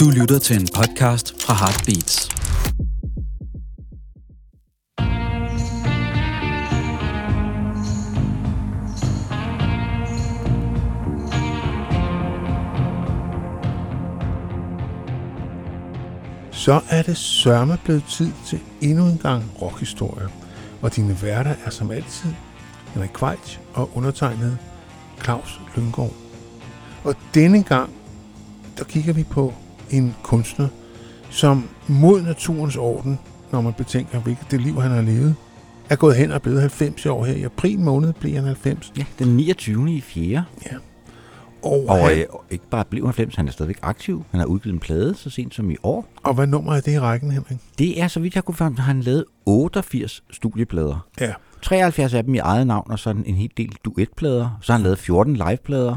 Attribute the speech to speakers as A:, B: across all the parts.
A: Du lytter til en podcast fra Heartbeats.
B: Så er det sørme blevet tid til endnu en gang rockhistorie. Og dine værter er som altid Henrik Kvejt og undertegnet Claus Lyngård. Og denne gang, der kigger vi på en kunstner, som mod naturens orden, når man betænker, hvilket det liv, han har levet, er gået hen og blevet 90 år her. I april måned blev han 90.
C: Ja, den 29. i 4.
B: Ja. Og,
C: Og
B: han,
C: øh, ikke bare blev 90, han er stadigvæk aktiv. Han har udgivet en plade så sent som i år.
B: og hvad nummer er det i rækken, Henrik?
C: Det er, så vidt jeg kunne finde, han lavet 88 studieplader.
B: Ja.
C: 73 af dem i eget navn, og så en hel del duetplader. Så har han lavet 14 liveplader,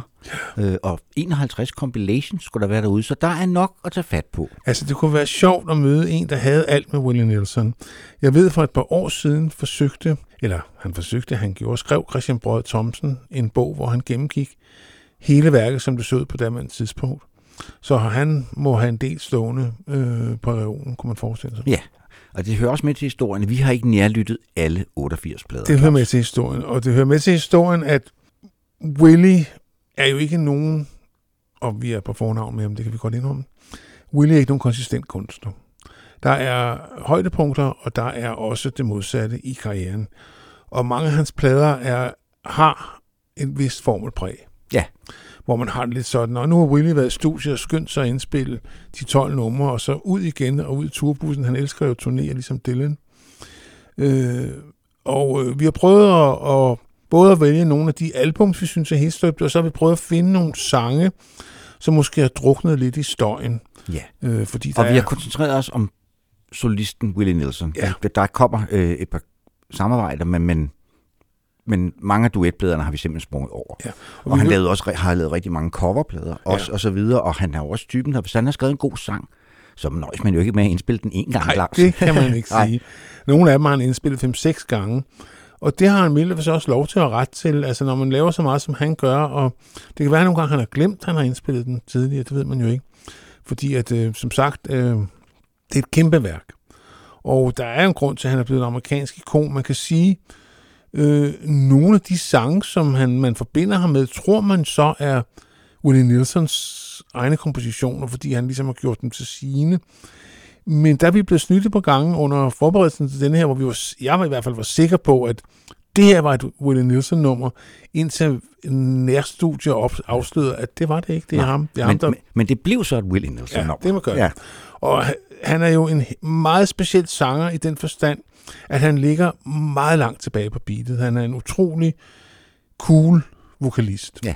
C: øh, og 51 compilations skulle der være derude. Så der er nok at tage fat på.
B: Altså, det kunne være sjovt at møde en, der havde alt med Willie Nelson. Jeg ved, for et par år siden forsøgte, eller han forsøgte, han gjorde, skrev Christian Brød Thomsen en bog, hvor han gennemgik hele værket, som det så ud på daværende tidspunkt. Så han må have en del stående øh, på reolen, kunne man forestille sig.
C: Ja, og det hører også med til historien. Vi har ikke nærlyttet alle 88 plader.
B: Det hører med til historien, og det hører med til historien, at Willie er jo ikke nogen, og vi er på fornavn med ham, det kan vi godt indrømme, Willie er ikke nogen konsistent kunstner. Der er højdepunkter, og der er også det modsatte i karrieren. Og mange af hans plader er, har en vis formelpræg.
C: Ja.
B: Hvor man har det lidt sådan, og nu har Willie været i studiet og skyndt sig at indspille de 12 numre, og så ud igen og ud i turbussen. Han elsker jo turnéer, ligesom Dylan. Øh, og øh, vi har prøvet at, at både at vælge nogle af de albums, vi synes er helt støbte, og så har vi prøvet at finde nogle sange, som måske har druknet lidt i støjen.
C: Ja.
B: Øh, fordi der
C: Og vi
B: er,
C: har koncentreret os om solisten Willie Nelson.
B: Ja.
C: Der, kommer øh, et par samarbejder, men, men, men mange af duetpladerne har vi simpelthen sprunget over.
B: Ja.
C: Og, og han lavede også, har lavet rigtig mange coverplader, også,
B: Ja.
C: og så videre, og han er også typen, der hvis han har skrevet en god sang, så nøjes man jo ikke med at indspille den en gang
B: Nej,
C: langs.
B: det kan man ikke sige. Nogle af dem har han indspillet 5-6 gange, og det har han Mille også lov til at ret til, altså når man laver så meget, som han gør, og det kan være, at nogle gange han har glemt, at han har indspillet den tidligere, det ved man jo ikke. Fordi at, øh, som sagt, øh, det er et kæmpe værk. Og der er en grund til, at han er blevet en amerikansk ikon. Man kan sige, øh, nogle af de sange, som han, man forbinder ham med, tror man så er Willie Nelsons egne kompositioner, fordi han ligesom har gjort dem til sine. Men der er vi blevet snydt på gange under forberedelsen til denne her, hvor vi var, jeg var i hvert fald var sikker på, at det her var et Willie Nelson-nummer, indtil en nærstudie op, afslørede, at det var det ikke. Det er
C: Nej,
B: ham. Det er ham,
C: Men,
B: der
C: men, men det blev så et Willie Nelson
B: Ja, det må gøre.
C: Ja.
B: Og han- han er jo en meget speciel sanger i den forstand, at han ligger meget langt tilbage på beatet. Han er en utrolig cool vokalist.
C: Ja.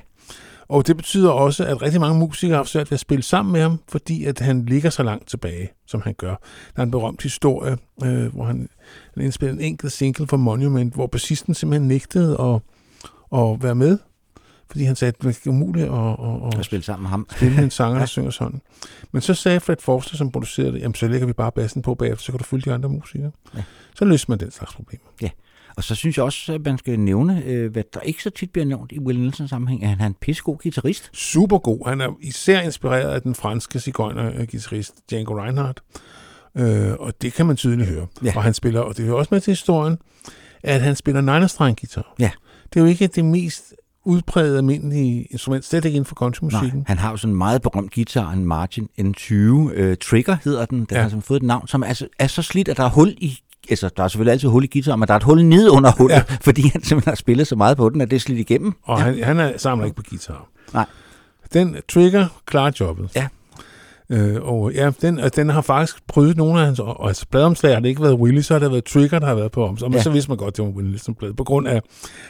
B: Og det betyder også, at rigtig mange musikere har haft svært ved at spille sammen med ham, fordi at han ligger så langt tilbage, som han gør. Der er en berømt historie, øh, hvor han, han indspillede en enkelt single for Monument, hvor bassisten simpelthen nægtede at, at være med, fordi han sagde, at det er umuligt at, at, at
C: At spille sammen med ham.
B: spille med en sanger, der synger sådan. Men så sagde Fred Forster, som producerede det, jamen så lægger vi bare bassen på bagefter, så kan du følge de andre musikere.
C: Ja.
B: Så løser man den slags problemer.
C: Og så synes jeg også, at man skal nævne, øh, hvad der ikke så tit bliver nævnt i Willie Nelson sammenhæng, at han er en pissegod guitarist.
B: Super god. Han er især inspireret af den franske cigøjner-gitarrist Django Reinhardt. Øh, og det kan man tydeligt høre.
C: Ja.
B: Og han spiller, og det hører også med til historien, at han spiller nejnerstreng guitar.
C: Ja.
B: Det er jo ikke det mest udprægede almindelige instrument, slet ikke inden for countrymusikken.
C: Han har jo sådan en meget berømt guitar, en Margin N20 øh, Trigger hedder den. Den
B: Ja.
C: har sådan fået et navn, som er, så- er så slidt, at der er hul i Altså, der er selvfølgelig altid hul i guitar, men der er et hul nede under hullet,
B: Ja.
C: ja. fordi han simpelthen har spillet så meget på den, at det er slidt igennem.
B: Og han, han er, samler ikke på guitar.
C: Nej.
B: Den trigger klarer jobbet.
C: Ja.
B: Øh, og ja, den, og den har faktisk prøvet nogle af hans, og, altså pladeomslag har det ikke været Willie, så har det været Trigger, der har været på om. Så, ja.
C: Ja.
B: så vidste man godt, det var Willie Nelson plade, på grund af,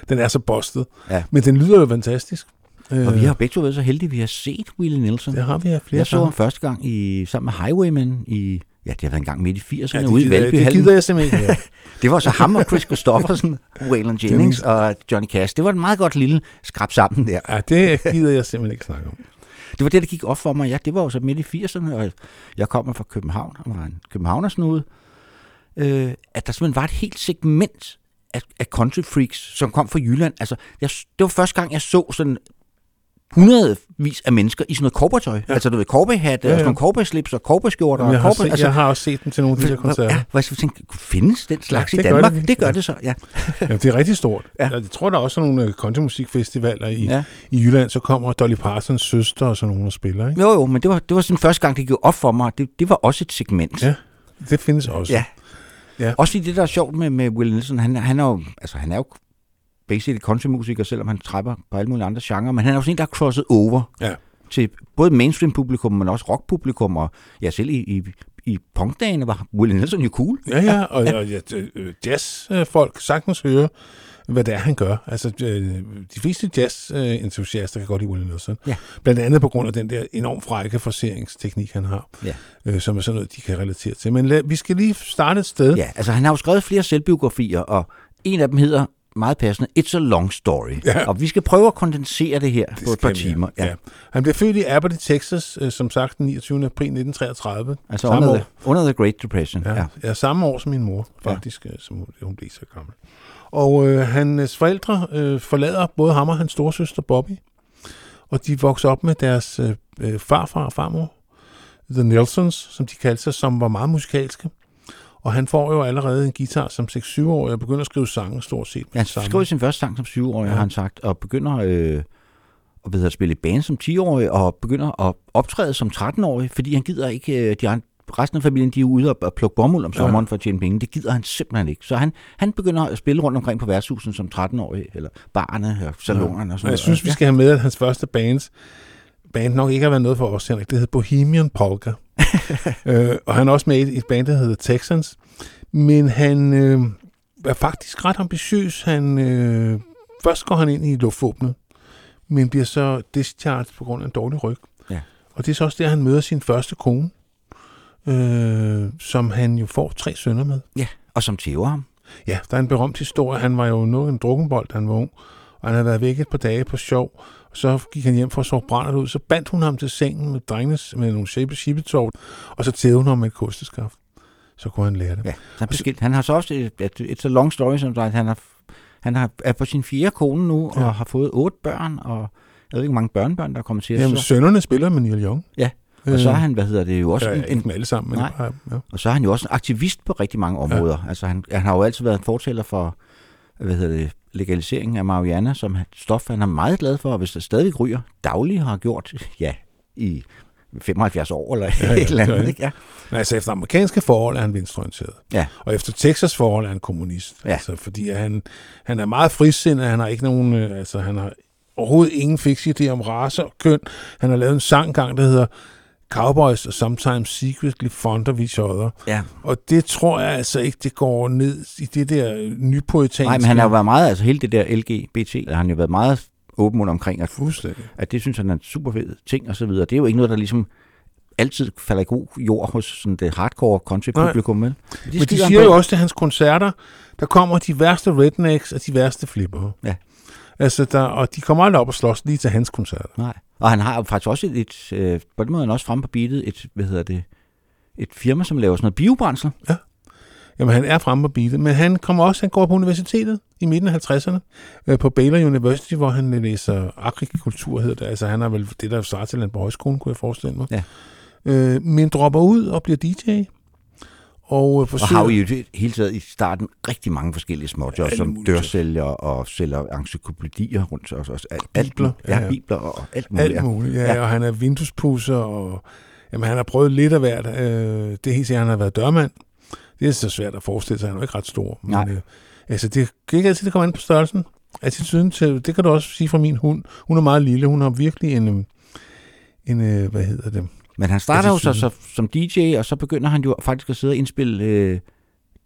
B: den er så bustet.
C: Ja.
B: Men den lyder jo fantastisk. Øh,
C: Og vi har begge to været så heldige, at vi har set Willie Nelson.
B: Det har vi her flere
C: Jeg så ham første gang i, sammen med Highwaymen i, ja, det har været en gang midt i 80'erne
B: Ja,
C: ja, ude i
B: gider, det gider jeg simpelthen ikke høre.
C: Det var så ham og Chris Christofferson, Waylon Jennings og Johnny Cash. Det var et meget godt lille skrab sammen der.
B: Ja, det gider jeg simpelthen ikke snakke om.
C: Det var det, der gik op for mig. Ja, det var jo så midt i 80'erne, og jeg kommer fra København, og var en københavnersnude. Øh, at der simpelthen var et helt segment af, af country freaks, som kom fra Jylland. Altså, jeg, det var første gang, jeg så sådan hundredvis af mennesker i sådan noget cowboytøj. Ja. Altså du ved, cowboyhatte, ja, ja. og sådan nogle cowboyslips og cowboyskjorter.
B: Jeg har, set,
C: altså,
B: jeg har også set dem til nogle af de der koncerter.
C: Ja, hvor jeg tænkte, findes den slags
B: Ja,
C: i
B: det gør
C: Danmark?
B: det
C: Det, gør det så, ja.
B: Ja, det er rigtig stort.
C: Ja.
B: Jeg tror, der er også nogle øh, countrymusikfestivaler i,
C: Ja.
B: i Jylland. Så kommer Dolly Parsons søster og sådan nogle og spiller. Ikke?
C: Jo, jo, men det var, det var sådan første gang, det gik op for mig. Det, det var også et segment.
B: Ja. Det findes også.
C: Ja.
B: Ja.
C: Også fordi det, der er sjovt med, med Will Nelson, han, han er jo, altså han er jo basically countrymusiker, selvom han træpper på alle mulige andre genrer, men han er jo sådan en, der er crosset over
B: Ja.
C: til både mainstream-publikum, men også rock-publikum, og ja, selv i, i, i punkdagene var Will Nelson jo cool.
B: Ja, ja, og, og ja, øh, jazzfolk sagtens høre, hvad det er, han gør. Altså, øh, de fleste jazz-entusiaster kan godt lide Willie Nelson.
C: Ja.
B: Blandt andet på grund af den der enormt frække forseringsteknik, han har,
C: Ja.
B: øh, som er sådan noget, de kan relatere til. Men lad, vi skal lige starte et sted.
C: Ja, altså han har jo skrevet flere selvbiografier, og en af dem hedder meget passende, It's a Long Story.
B: Ja.
C: Og vi skal prøve at kondensere det her
B: Det
C: på et par timer.
B: Ja. Han blev født i Abbott, Texas, øh, som sagt den 29. april 1933.
C: Altså under the, under the Great Depression.
B: Ja,
C: Ja.
B: ja. ja, samme år som min mor, faktisk, ja. som hun, hun blev så gammel. Og øh, hans forældre øh, forlader både ham og hans storsøster Bobby, og de vokser op med deres øh, øh, farfar og farmor, The Nelsons, som de kaldte sig, som var meget musikalske. Og han får jo allerede en guitar som 6-7-årig og begynder at skrive sange stort set.
C: Ja, han skrev sin første sang som 7-årig, ja.
B: Ja.
C: har han sagt, og begynder øh, at, ved at spille i band som 10-årig, og begynder at optræde som 13-årig, fordi han gider ikke, øh, de andre, resten af familien, de er ude og, plukke bomuld om
B: Ja.
C: sommeren for at tjene penge. Det gider han simpelthen ikke. Så han, han begynder at spille rundt omkring på værtshusen som 13-årig, eller barne og salonerne og sådan
B: Og jeg synes, vi
C: Ja.
B: skal have med, at hans første bands, band nok ikke har været noget for os, Henrik. Det hed Bohemian Polka. øh, og han er også med i et band, der hedder Texans. Men han øh, er faktisk ret ambitiøs. Han, øh, først går han ind i luftvåbnet, men bliver så discharged på grund af en dårlig ryg.
C: Ja.
B: Og det er så også der, han møder sin første kone, øh, som han jo får tre sønner med.
C: Ja, og som tæver ham.
B: Ja, der er en berømt historie. Han var jo noget en drukkenbold, da han var ung, og han havde været væk et par dage på sjov. Så gik han hjem for at sove brændert ud. Så bandt hun ham til sengen med drengenes, med nogle shape shippetov, og så tævede hun ham med et kosteskaft. Så kunne han lære det.
C: Ja, han, beskilt. han har så også et, et, et så long story, som sagt, han har, han har, er på sin fjerde kone nu, ja. Og har fået otte børn, og jeg ved ikke, hvor mange børnebørn, der er kommet til.
B: Jamen,
C: så,
B: sønnerne spiller med Neil Young.
C: Ja, og så er han, hvad hedder det, jo også
B: ja,
C: en,
B: ikke alle sammen, men
C: Nej.
B: ja.
C: og så er han jo også en aktivist på rigtig mange områder. Ja. Altså han, han har jo altid været en fortæller for, hvad hedder det, legalisering af marihuana, som stof, han er meget glad for, og hvis der stadig ryger dagligt har gjort, ja, i 75 år eller ja,
B: Ja,
C: ja,
B: ja,
C: et eller
B: det er
C: andet,
B: det.
C: ikke? Ja.
B: Men altså, efter amerikanske forhold er han venstreorienteret.
C: Ja.
B: Og efter Texas forhold er han kommunist.
C: Ja.
B: Altså, fordi han, han er meget frisindet, han har ikke nogen, øh, altså han har overhovedet ingen fix idé om race og køn. Han har lavet en sang engang, der hedder Cowboys og Sometimes Secretly Fond of Each Other.
C: ja.
B: Og det tror jeg altså ikke, det går ned i det der nypoetanske.
C: Nej, men han har jo været meget, altså hele det der LGBT, har han jo været meget åben omkring, at, at det synes han er en super fed ting og så videre. Det er jo ikke noget, der ligesom altid falder i god jord hos sådan det hardcore country-publikum, vel? De
B: Men de siger jo også til hans koncerter, der kommer de værste rednecks og de værste flipper.
C: Ja.
B: Altså, der, og de kommer aldrig op og slås lige til hans koncerter.
C: Nej. Og han har faktisk også et, et øh, på den måde han også fremme på beatet, et, hvad hedder det, et firma, som laver sådan noget biobrændsel.
B: Jamen, han er fremme på beatet, men han kommer også, han går på universitetet i midten af 50'erne, øh, på Baylor University, hvor han læser agrikultur, hedder det. Altså, han er vel det, der starter til på højskolen, kunne jeg forestille mig.
C: Ja.
B: Øh, men dropper ud og bliver DJ. Og, øh,
C: Og
B: forsøger,
C: har jo i hele taget i starten rigtig mange forskellige småjobs, som dørsælger og sælger encyklopædier rundt os. Og, alt,
B: Bibler,
C: ja,
B: ja,
C: bibler og alt muligt.
B: Alt
C: ja.
B: muligt, ja,
C: Ja.
B: Og han er vinduespusser, og jamen, han har prøvet lidt af hvert. Øh, det er helt sikkert, han har været dørmand. Det er så svært at forestille sig, han er jo ikke ret stor. Men,
C: Nej.
B: Øh, altså, det kan ikke altid, det kommer an på størrelsen. Attituden til, det kan du også sige fra min hund. Hun er meget lille, hun har virkelig en, øh, en øh, hvad hedder det?
C: Men han starter jo så, så som DJ, og så begynder han jo faktisk at sidde og indspille øh,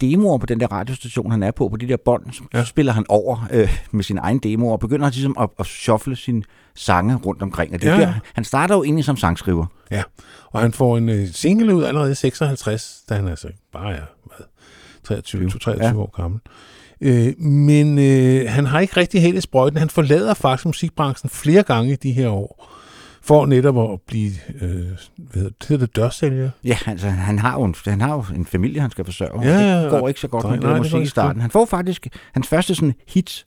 C: demoer på den der radiostation, han er på, på de der bånd. Så
B: Ja.
C: spiller han over øh, med sin egen demo, og begynder ligesom at, at shuffle sine sange rundt omkring. Og det er
B: Ja,
C: der,
B: ja.
C: han starter jo egentlig som sangskriver.
B: Og han får en øh, single ud allerede i 56, da han altså bare er hvad, 23, 23
C: Ja.
B: ja. år gammel. Øh, men øh, han har ikke rigtig helt i sprøjten. Han forlader faktisk musikbranchen flere gange i de her år, for netop at blive øh, hvad hedder det, dørsælger.
C: Ja, altså, han har, jo en, han har jo en familie, han skal forsørge.
B: Ja,
C: det går ikke så godt
B: Nej,
C: med
B: nej, det
C: musik i starten. Han får faktisk hans første sådan hit,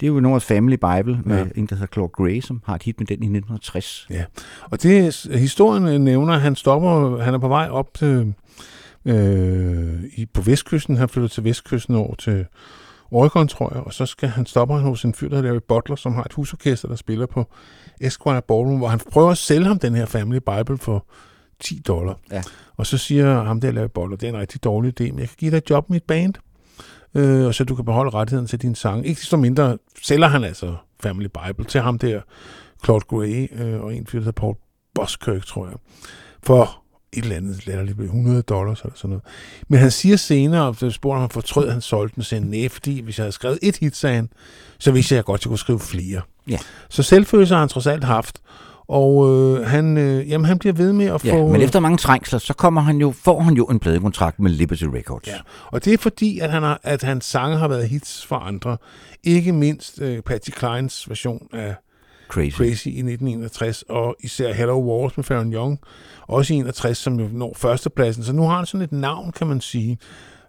C: Det er jo North Family Bible med
B: Ja.
C: en, der hedder Claude Gray, som har et hit med den i 1960.
B: Ja, og det historien øh, nævner, han stopper, han er på vej op til, øh, i, på vestkysten. Han flytter til vestkysten over til Oregon, tror jeg, og så skal han stoppe han hos en fyr, der Larry Butler, som har et husorkester, der spiller på Esquire Ballroom, hvor han prøver at sælge ham den her Family Bible for 10 dollar.
C: Ja.
B: Og så siger ham der Larry Butler, det er en rigtig dårlig idé, men jeg kan give dig et job i mit band, øh, og så du kan beholde rettigheden til din sang. Ikke desto mindre sælger han altså Family Bible til ham der, Claude Gray, øh, og en fyr, der Paul Boskirk, tror jeg, for et eller andet latterligt, 100 dollars eller sådan noget. Men han siger senere, at spurgte han fortrød, at han solgte den, sagde nej, fordi hvis jeg havde skrevet et hit, sagde han, så vidste jeg godt, at jeg kunne skrive flere.
C: Ja.
B: Så selvfølelse har han trods alt haft, og øh, han, øh, jamen, han bliver ved med at få...
C: Ja, men efter mange trængsler, så kommer han jo, får han jo en pladekontrakt med Liberty Records.
B: Ja, og det er fordi, at, han har, at hans sange har været hits for andre. Ikke mindst øh, Patsy Kleins version af
C: Crazy.
B: Crazy i 1961, og især Hello Wars med Farron Young, også i 61, som jo når førstepladsen. Så nu har han sådan et navn, kan man sige.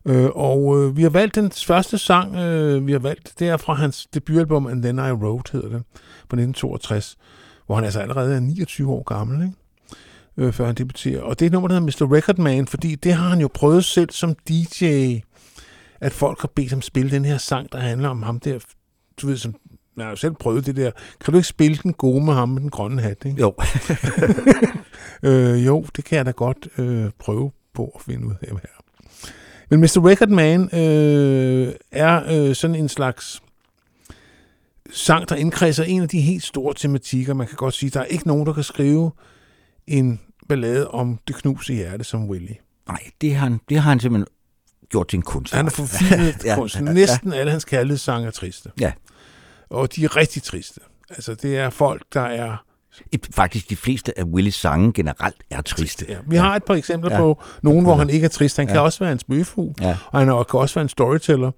B: Øh, og øh, vi har valgt den første sang, øh, vi har valgt, det er fra hans debutalbum And Then I Wrote, hedder det, på 1962, hvor han altså allerede er 29 år gammel, ikke? Øh, før han debuterer. Og det er et nummer, der hedder Mr. Record Man, fordi det har han jo prøvet selv som DJ, at folk har bedt ham spille den her sang, der handler om ham der, du ved, som jeg har jo selv prøvet det der. Kan du ikke spille den gode med ham med den grønne hat? Ikke?
C: Jo.
B: Øh, jo, det kan jeg da godt øh, prøve på at finde ud af her. Men Mr. Record Man øh, er øh, sådan en slags sang, der indkredser en af de helt store tematikker. Man kan godt sige, der er ikke nogen, der kan skrive en ballade om det knuse hjerte som Willie.
C: Nej, det har, han, det har han simpelthen gjort til en kunst.
B: Han er forfinet
C: Ja,
B: kunst.
C: ja, ja.
B: Næsten alle hans kærlighedssange er triste.
C: Ja.
B: Og de er rigtig triste. Altså, det er folk, der er
C: Faktisk de fleste af Willis sange generelt er triste.
B: Ja, vi har et par eksempler
C: Ja.
B: på nogen, hvor han ikke er trist. Han kan
C: Ja.
B: også være en spøgefugl,
C: Ja.
B: og han kan også være en storyteller.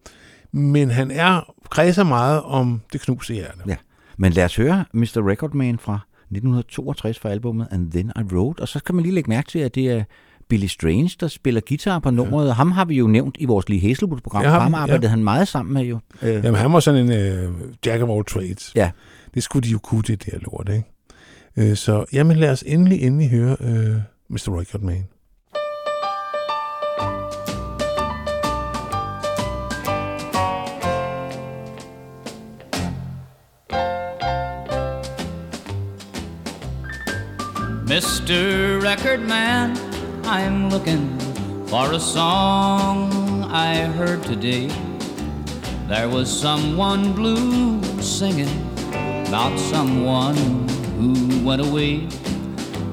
B: Men han er kredser meget om det knuste hjerte.
C: Ja. Men lad os høre Mr. Recordman fra 1962 fra albumet And Then I Wrote. Og så kan man lige lægge mærke til, at det er Billy Strange, der spiller guitar på nummeret. Ja. Ham har vi jo nævnt i vores Lee Hazelwood-program.
B: Ja, ham-
C: arbejdede
B: ja.
C: han meget sammen med jo. Øh,
B: Jamen, han var sådan en uh, jack of all trades.
C: Ja.
B: Det skulle de jo kunne, det der lort, ikke? Uh, så jamen, lad os endelig, endelig høre uh, Mr. Record Man.
D: Mr. Record Man, I'm looking for a song I heard today. There was someone blue singing about someone who went away.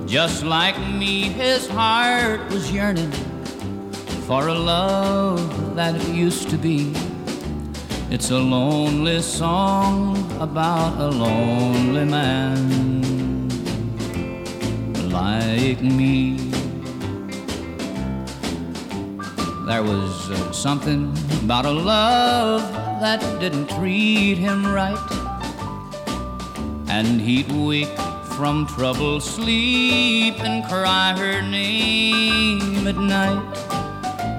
D: Just like me, his heart was yearning for a love that it used to be. It's a lonely song about a lonely man like me. There was uh, something about a love that didn't treat him right. And he'd wake from troubled sleep and cry her name at night.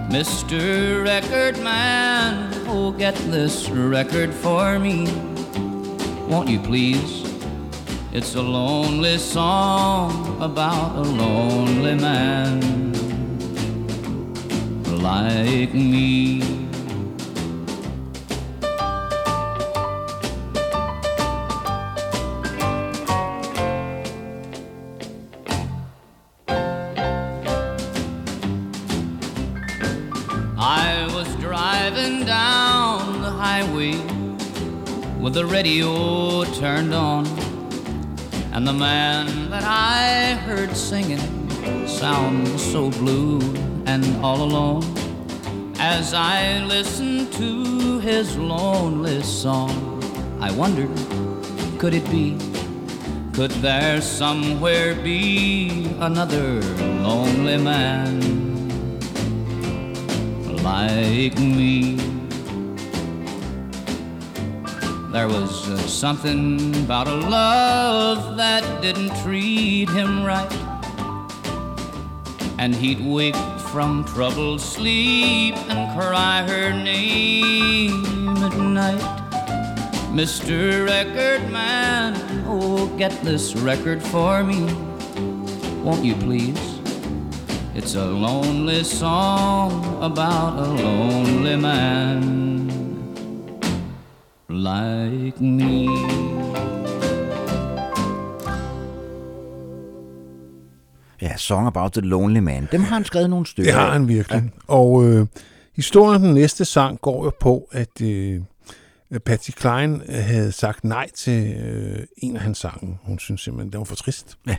D: Mr. Record Man, oh, get this record for me. Won't you please? It's a lonely song about a lonely man like me. I was driving down the highway with the radio turned on. And the man that I heard singing sounds so blue and all alone. As I listened to his lonely song, I wondered, could it be? Could there somewhere be another lonely man like me? There was uh, something about a love that didn't treat him right. And he'd wake from troubled sleep and cry her name at night. Mr. Record Man, oh, get this record for me. Won't you please? It's a lonely song about a lonely man like me.
C: Ja, Song About the Lonely Man. Dem har han skrevet nogle stykker
B: Det har han virkelig. Ja. Og øh, historien den næste sang går jo på, at øh, Patsy Klein havde sagt nej til øh, en af hans sange. Hun synes simpelthen, det var for trist.
C: Ja.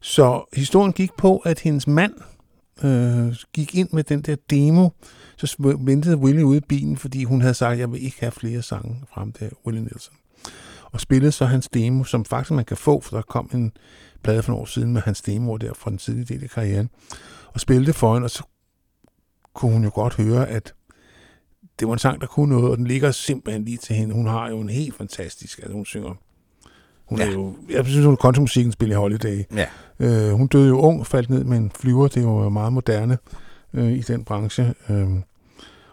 B: Så historien gik på, at hendes mand øh, gik ind med den der demo, så ventede Willie ude i bilen, fordi hun havde sagt, at jeg vil ikke have flere sange frem til Willie Nelson. Og spillede så hans demo, som faktisk man kan få, for der kom en plade for nogle år siden med hans demoer der fra den tidlige del af karrieren, og spillede det for hende, og så kunne hun jo godt høre, at det var en sang, der kunne noget, og den ligger simpelthen lige til hende. Hun har jo en helt fantastisk, altså hun synger. Hun ja. er jo, jeg synes, hun er countrymusikken spiller i Holiday.
C: Ja.
B: Øh, hun døde jo ung faldt ned med en flyver. Det var jo meget moderne øh, i den branche. Øh,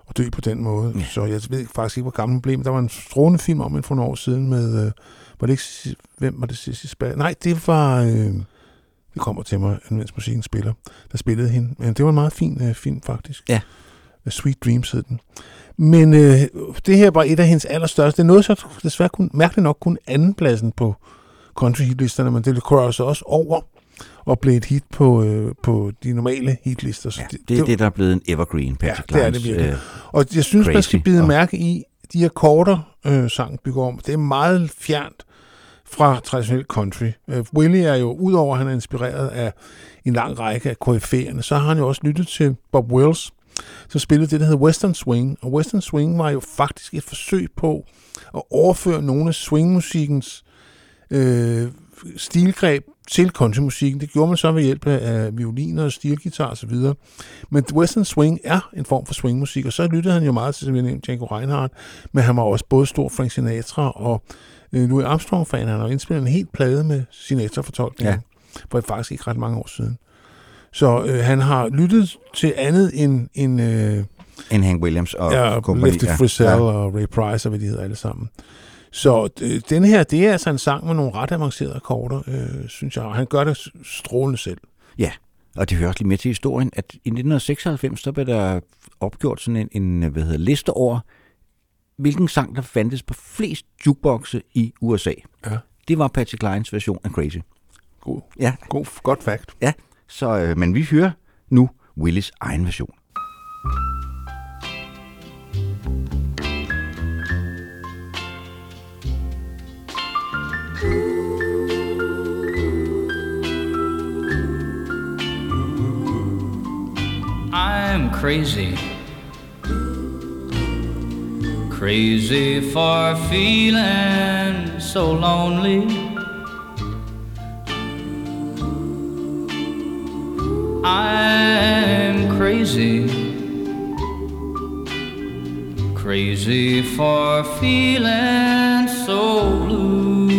B: og dø på den måde. Ja. Så jeg ved faktisk ikke, hvor gammel hun blev. Men der var en strålende film om hende for nogle år siden med... Øh, var det ikke... Hvem var det sidste spil? Nej, det var... Øh, det kommer til mig, mens musikken spiller. Der spillede hende. Men det var en meget fin øh, film, faktisk.
C: Ja.
B: Sweet Dreams hed den. Men øh, det her var et af hendes allerstørste. Det er noget, så desværre kun, mærkeligt nok kun andenpladsen på country hitlisterne, men det crosser også over og blev et hit på, øh, på de normale hitlister. Så
C: Ja, det er det, der er blevet en evergreen, Patsy
B: Ja, det er det virkelig.
C: øh,
B: og jeg synes, man
C: Crazy.
B: skal bide
C: Og-
B: mærke i de akkorder, øh, sangen bygger om. Det er meget fjernt fra traditionel country. Øh, Willie er jo, udover at han er inspireret af en lang række af KF'erne, så har han jo også lyttet til Bob Wills, som spillede det, der hedder Western Swing. Og Western Swing var jo faktisk et forsøg på at overføre nogle af swingmusikkens øh, stilgreb til countrymusikken. Det gjorde man så ved hjælp af violiner, stilgitar osv. Men Western Swing er en form for swingmusik, og så lyttede han jo meget til, som jeg nævnte, Django Reinhardt, men han var også både stor Frank Sinatra og øh, Louis Armstrong-fan. Han har indspillet en helt plade med Sinatra-fortolkningen, ja. for faktisk ikke ret mange år siden. Så øh, han har lyttet til andet end, end øh,
C: en Hank Williams og
B: ja,
C: kompagni.
B: Lefty Frizzell ja. og Ray Price og hvad de hedder alle sammen. Så øh, den her, det er altså en sang med nogle ret avancerede akkorder, øh, synes jeg. Og han gør det strålende selv.
C: Ja, og det hører også lige med til historien, at i 1996, der blev der opgjort sådan en, en hvad hedder, liste over, hvilken sang, der fandtes på flest jukeboxe i USA.
B: Ja.
C: Det var Patsy Kleins version af Crazy.
B: God,
C: Ja,
B: god, godt fakt.
C: ja. Så, øh, men vi hører nu Willis egen version.
D: I'm crazy. Crazy for feeling so lonely. I'm crazy. Crazy for feeling so blue.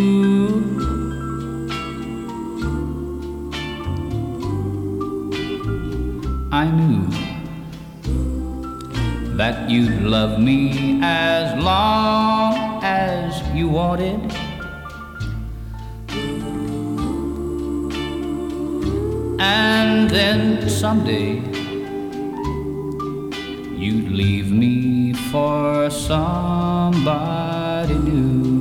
D: I knew that you'd love me as long as you wanted. And then someday you'd leave me for somebody new.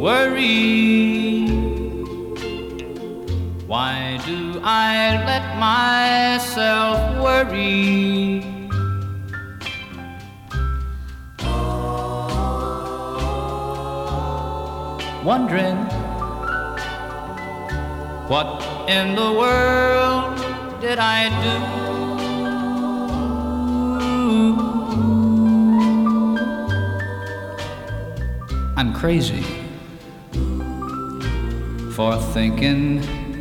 D: Worry. Why do I let myself worry? Wondering what in the world did I do? I'm crazy for thinking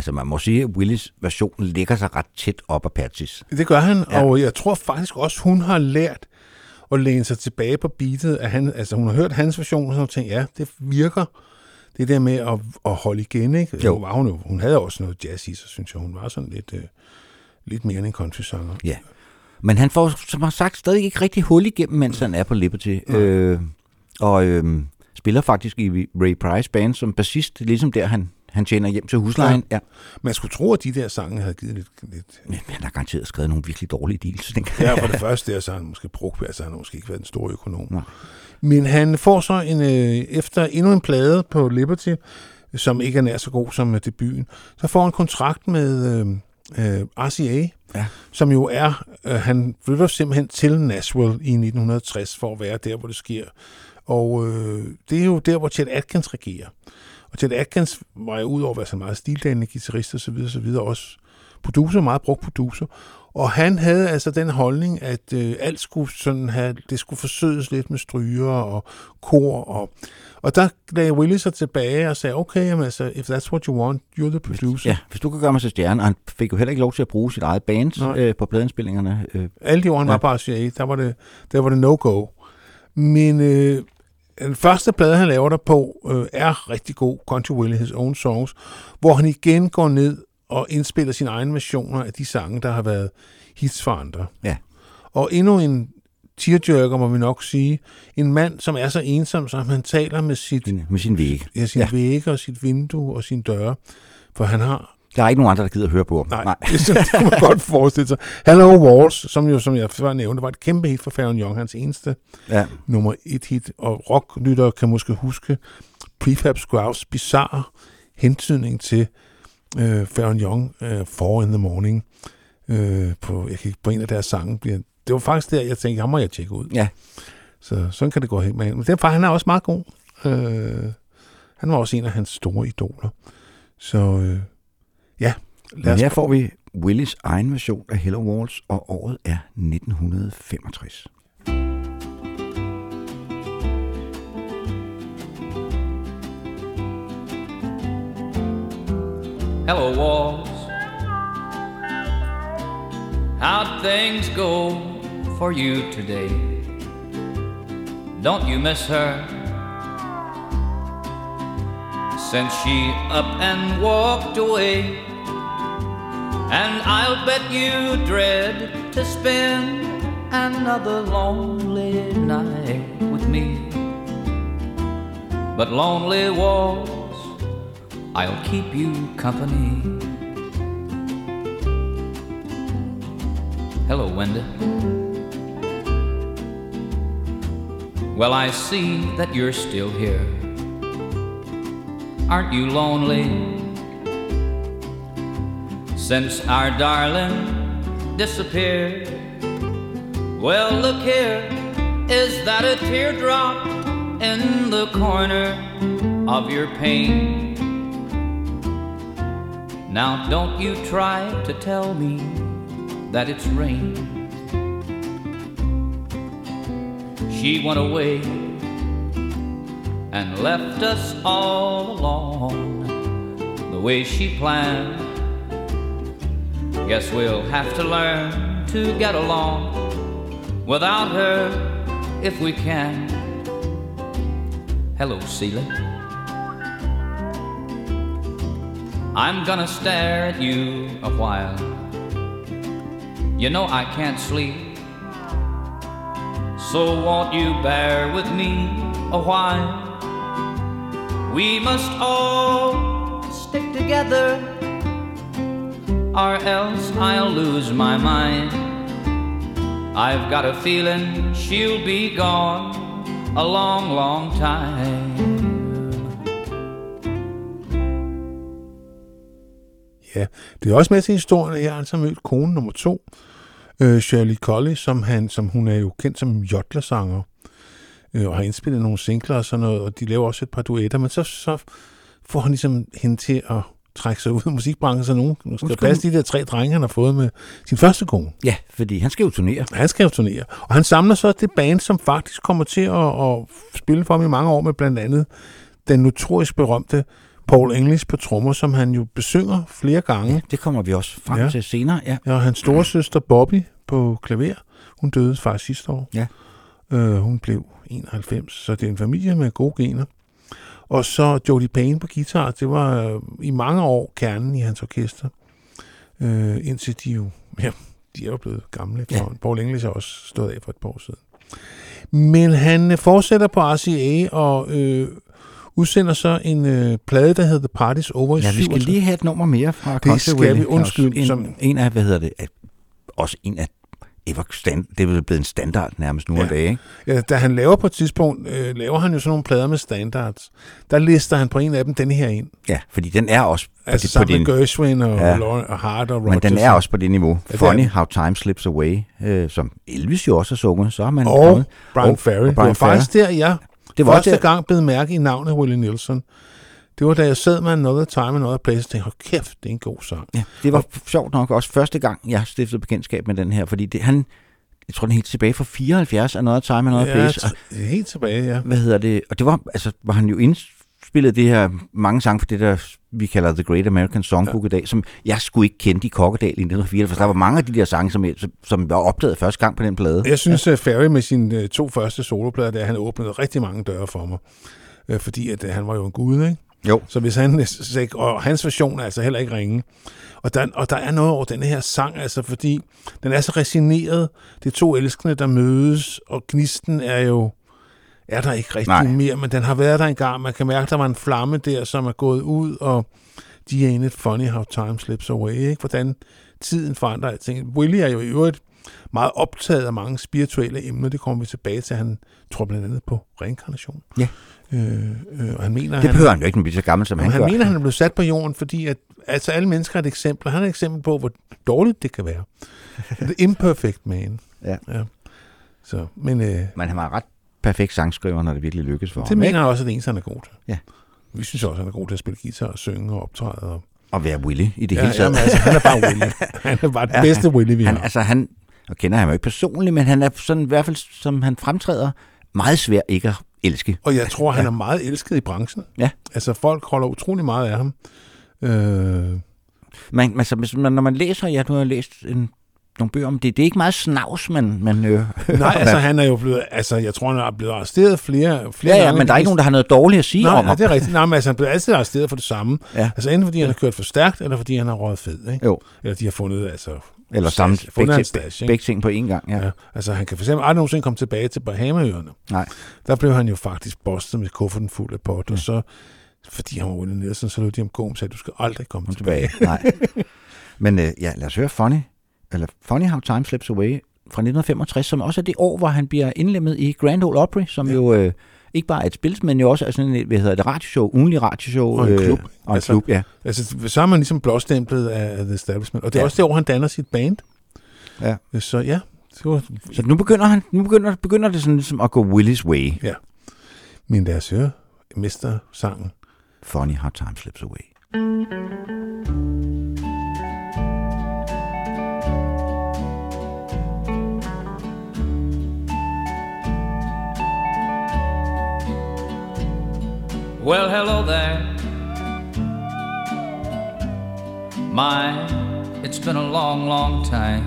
C: Altså man må sige, at Willis version ligger sig ret tæt op af Patsys.
B: Det gør han,
C: Ja.
B: ja. og jeg tror faktisk også, hun har lært at læne sig tilbage på beatet. At han, altså hun har hørt hans version, og så har hun tænkt, ja, det virker. Det der med at, at holde igen, ikke?
C: Jo.
B: Nu Var hun, hun havde også noget jazz i sig, synes jeg. Hun var sådan lidt, øh, lidt mere end en country-sanger.
C: Ja. Men han får, som har sagt, stadig ikke rigtig hul igennem, mens han er på Liberty. Øh, og øh, spiller faktisk i Ray Price Band som bassist, ligesom der han, han tjener hjem til huslejen. Ja.
B: Man skulle tro, at de der sange havde givet lidt... lidt
C: Men han har garanteret skrevet nogle virkelig dårlige deals. tænker
B: Ja,
C: jeg.
B: for det første der, så har han måske brugt, altså han har måske ikke været en stor økonom.
C: Nej.
B: Men han får så en, øh, efter endnu en plade på Liberty, som ikke er nær så god som øh, debuten, så får han en kontrakt med øh, øh, RCA,
C: Ja.
B: som jo er, øh, han flytter simpelthen til Nashville i 1960 for at være der, hvor det sker. Og øh, det er jo der, hvor Chet Atkins regerer. Og Chet Atkins var jo ud over at være så meget stildanende guitarist og så videre, så videre også producer, meget brugt producer. Og han havde altså den holdning, at øh, alt skulle sådan have, det skulle forsøges lidt med stryger og kor. Og, og der lagde Willie sig tilbage og sagde, okay, jamen, altså, if that's what you want, you're the producer.
C: Ja, hvis du kan gøre mig til stjerne. Og han fik jo heller ikke lov til at bruge sit eget band
B: Nej.
C: øh, på pladeindspillingerne. Øh,
B: Alle de år, han
C: Ja.
B: var på RCA, der var det, der var det no-go. Men øh, den første plade, han laver der på, øh, er rigtig god, Country Willie, His Own Songs, hvor han igen går ned og indspiller sine egne versioner af de sange, der har været hits for andre.
C: Ja.
B: Og endnu en tearjerker, må vi nok sige. En mand, som er så ensom, som han taler med sit,
C: med sin væg.
B: ja, sin
C: Ja.
B: vægge og sit vindue og sin døre. For han har
C: Der er ikke nogen andre, der gider at høre på ham.
B: Nej, Nej. Det, kan man godt forestille sig. Hello Walls, som jo, som jeg før nævnte, var et kæmpe hit for Farron Young, hans eneste
C: Ja.
B: nummer et hit. Og rocklyttere kan måske huske Prefab Squaws bizarre hentydning til øh, Farron Young, øh, Four in the Morning, øh, på, jeg kan ikke, på en af deres sange. Bliver, det var faktisk der, jeg tænkte, ham må jeg tjekke ud.
C: Ja.
B: Så sådan kan det gå helt med. Men derfor, han er også meget god. Øh, han var også en af hans store idoler. Så øh, ja, lad
C: Men
B: os
C: her får vi Willis egen version af Hello Walls, og året er 1965.
D: Hello, walls. How'd things go for you today? Don't you miss her? Since she up and walked away, and I'll bet you dread to spend another lonely night with me. But lonely walls I'll keep you company. Hello, Wenda. Well, I see that you're still here. Aren't you lonely? Since our darling disappeared. Well, look here, is that a teardrop in the corner of your pain? Now don't you try to tell me that it's rain. She went away and left us all alone the way she planned. Guess we'll have to learn to get along without her if we can. Hello, Celia. I'm gonna stare at you a while. You know I can't sleep. So won't you bear with me a while? We must all stick together, or else I'll lose my mind. I've got a feeling she'll be gone a long, long time.
B: Ja, det er også med til historien, at jeg altså har altså mødt kone nummer to, øh, Shirley Colley, som, han, som hun er jo kendt som jodlersanger, øh, og har indspillet nogle singler og sådan noget, og de laver også et par duetter, men så, så får han ligesom hende til at trække sig ud af musikbranchen, så nogen skal passe de der tre drenge, han har fået med sin første kone.
C: Ja, fordi han skal jo turnere.
B: Han skal jo turnere. Og han samler så det band, som faktisk kommer til at, at spille for ham i mange år med blandt andet den notorisk berømte Paul English på trommer, som han jo besynger flere gange.
C: Det kommer vi også frem
B: Ja.
C: ja. til senere. Ja.
B: Ja, og hans store søster Bobby på klaver, hun døde faktisk sidste år.
C: Ja.
B: Øh, hun blev 91, så det er en familie med gode gener. Og så Jody Payne på guitar, det var øh, i mange år kernen i hans orkester. Øh, indtil de jo, ja, de er jo blevet gamle.
C: Ja.
B: Ja. Paul English har også stået af for et par år siden. Men han øh, fortsætter på RCA og øh, udsender så en øh, plade, der hedder The Party's Over i
C: ja, vi skal
B: 67.
C: lige have et nummer mere fra
B: Det
C: Country
B: skal vi. Undskyld,
C: En,
B: som-
C: en af, hvad hedder det, af- også en af ever stand, det vel blevet en standard nærmest nu ja.
B: Ja.
C: om dagen. Ikke?
B: Ja, da han laver på et tidspunkt, øh, laver han jo sådan nogle plader med standards. Der lister han på en af dem den her ind.
C: Ja, fordi den er også på,
B: Altså
C: det, på
B: sammen
C: din,
B: med Gershwin og,
C: Ja.
B: ja. og Hart og Rodgers.
C: men den er også på det niveau.
B: Ja, det
C: Ja, Funny. How Time Slips Away, øh, som Elvis jo også har sunget, så har man
B: Og
C: kommet.
B: Brian
C: Og-
B: Ferry.
C: og
B: det
C: Brian
B: var faktisk der, jeg
C: Det var
B: første
C: der,
B: gang blev mærke i navnet Willie Nelson. Det var da jeg sad med Another Time, Another Place, og tænkte, hold kæft, det er en god sang.
C: Ja, det var sjovt nok også første gang, jeg stiftede bekendtskab med den her, fordi det, han, jeg tror den er helt tilbage fra 74, Another Time, Another
B: ja,
C: Place, og,
B: t- helt tilbage, ja.
C: hvad hedder det, og det var, altså, var han jo indspillet det her mange sange for det der, vi kalder The Great American Songbook ja. i dag, som jeg skulle ikke kende i Kokkedal i 1974, for der var mange af de der sange, som, jeg, som- var opdaget første gang på den plade.
B: Jeg synes, at Ferry med sine øh, to første soloplader, der han åbnede rigtig mange døre for mig. Øh, fordi at, øh, han var jo en gud, ikke?
C: Jo.
B: Så hvis han, og hans version er altså heller ikke ringe. Og der, og der er noget over den her sang, altså fordi den er så resigneret. Det er to elskende, der mødes, og gnisten er jo, er der ikke rigtig
C: Nej.
B: Mere, men den har været der engang. Man kan mærke, der var en flamme der, som er gået ud, og de er in it funny how time slips away, ikke? Hvordan tiden forandrer alting. Willie er jo i øvrigt meget optaget af mange spirituelle emner. Det kommer vi tilbage til. Han tror blandt andet på reinkarnation.
C: Ja.
B: Øh, øh, og han mener,
C: Det
B: han,
C: behøver han jo ikke, er så gammel, som han,
B: han
C: gør.
B: mener, han er blevet sat på jorden, fordi at, altså alle mennesker er et eksempel. Han er et eksempel på, hvor dårligt det kan være. The imperfect man.
C: Ja.
B: ja. Så, men øh,
C: Men han var ret perfekt sangskriver, når det virkelig lykkes for
B: det
C: ham.
B: mener
C: ikke?
B: jeg også, at det han er god til.
C: Ja.
B: Vi synes også, han er god til at spille guitar og synge og optræde. Og,
C: At være Willy i det
B: ja,
C: hele taget.
B: jamen, altså, han er bare Willie. Han er bare den
C: Ja,
B: bedste Willie, vi
C: han,
B: har.
C: altså han, jeg kender ham jo ikke personligt, men han er sådan i hvert fald, som han fremtræder, meget svær ikke at elske.
B: Og jeg tror, han er meget elsket i branchen.
C: Ja.
B: Altså, folk holder utrolig meget af ham. Øh,
C: Man, altså, hvis man, når man læser, ja, nu har læst en, nogle bøger om det, det er ikke meget snavs, man, man øh,
B: nej, altså, han er jo blevet... Altså, jeg tror, han er blevet arresteret flere, flere
C: Ja, ja,
B: gange.
C: men der er ikke nogen, der har noget dårligt at sige
B: Nej,
C: om
B: nej,
C: ham.
B: det er rigtigt. Nej, men altså, han bliver altid arresteret for det samme.
C: Ja.
B: Altså, enten fordi han har kørt for stærkt, eller fordi han har røget fed, ikke?
C: Jo,
B: Eller de har fundet, altså...
C: eller samme, begge,
B: stash,
C: begge ting på én gang. Ja.
B: Ja. Altså, han kan for eksempel aldrig nogensinde komme tilbage til Bahamaøerne.
C: Nej.
B: Der blev han jo faktisk bostet med kufferten fuld af pot,
C: Ja.
B: og så, fordi han var Nielsen, så lød de om gå og sagde, du skal aldrig komme
C: Kom
B: tilbage.
C: tilbage. Nej. Men øh, ja, lad os høre Funny, eller Funny How Time Slips Away fra 1965, som også er det år, hvor han bliver indlemmet i Grand Ole Opry, som. Ja. jo øh, ikke bare et spil, men jo også er sådan et, hvad hedder det, radioshow, ugenlig radioshow.
B: Og en klub.
C: Øh, og en
B: Altså,
C: klub, ja.
B: Altså, så er man ligesom blåstemplet af, The Establishment. Og det er
C: Ja.
B: ja. også det år, han danner sit band.
C: Ja.
B: Så ja, det var
C: Så nu begynder, han, nu begynder, begynder det sådan ligesom at gå Willys way.
B: min lad os høre mestersangen.
C: Funny How Time Slips Away.
D: Well, hello there. My, it's been a long, long time.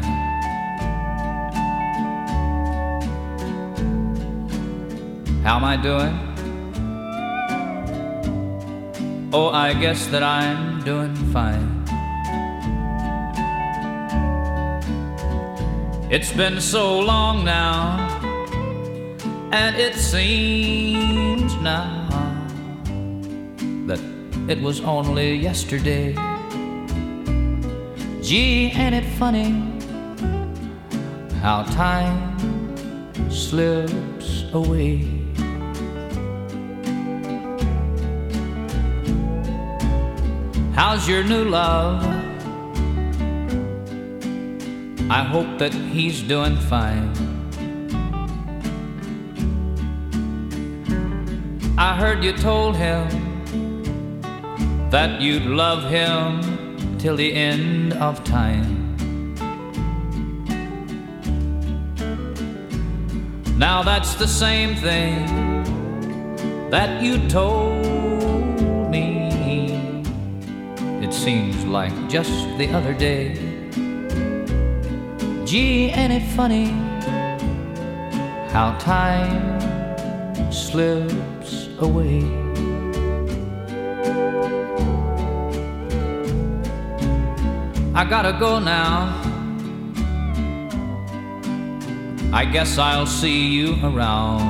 D: How am I doing? Oh, I guess that I'm doing fine. It's been so long now, and it seems now it was only yesterday. Gee, ain't it funny how time slips away? How's your new love? I hope that he's doing fine. I heard you told him that you'd love him till the end of time. Now that's the same thing that you told me. It seems like just the other day. Gee, ain't it funny how time slips away? I gotta go now. I guess I'll see you around.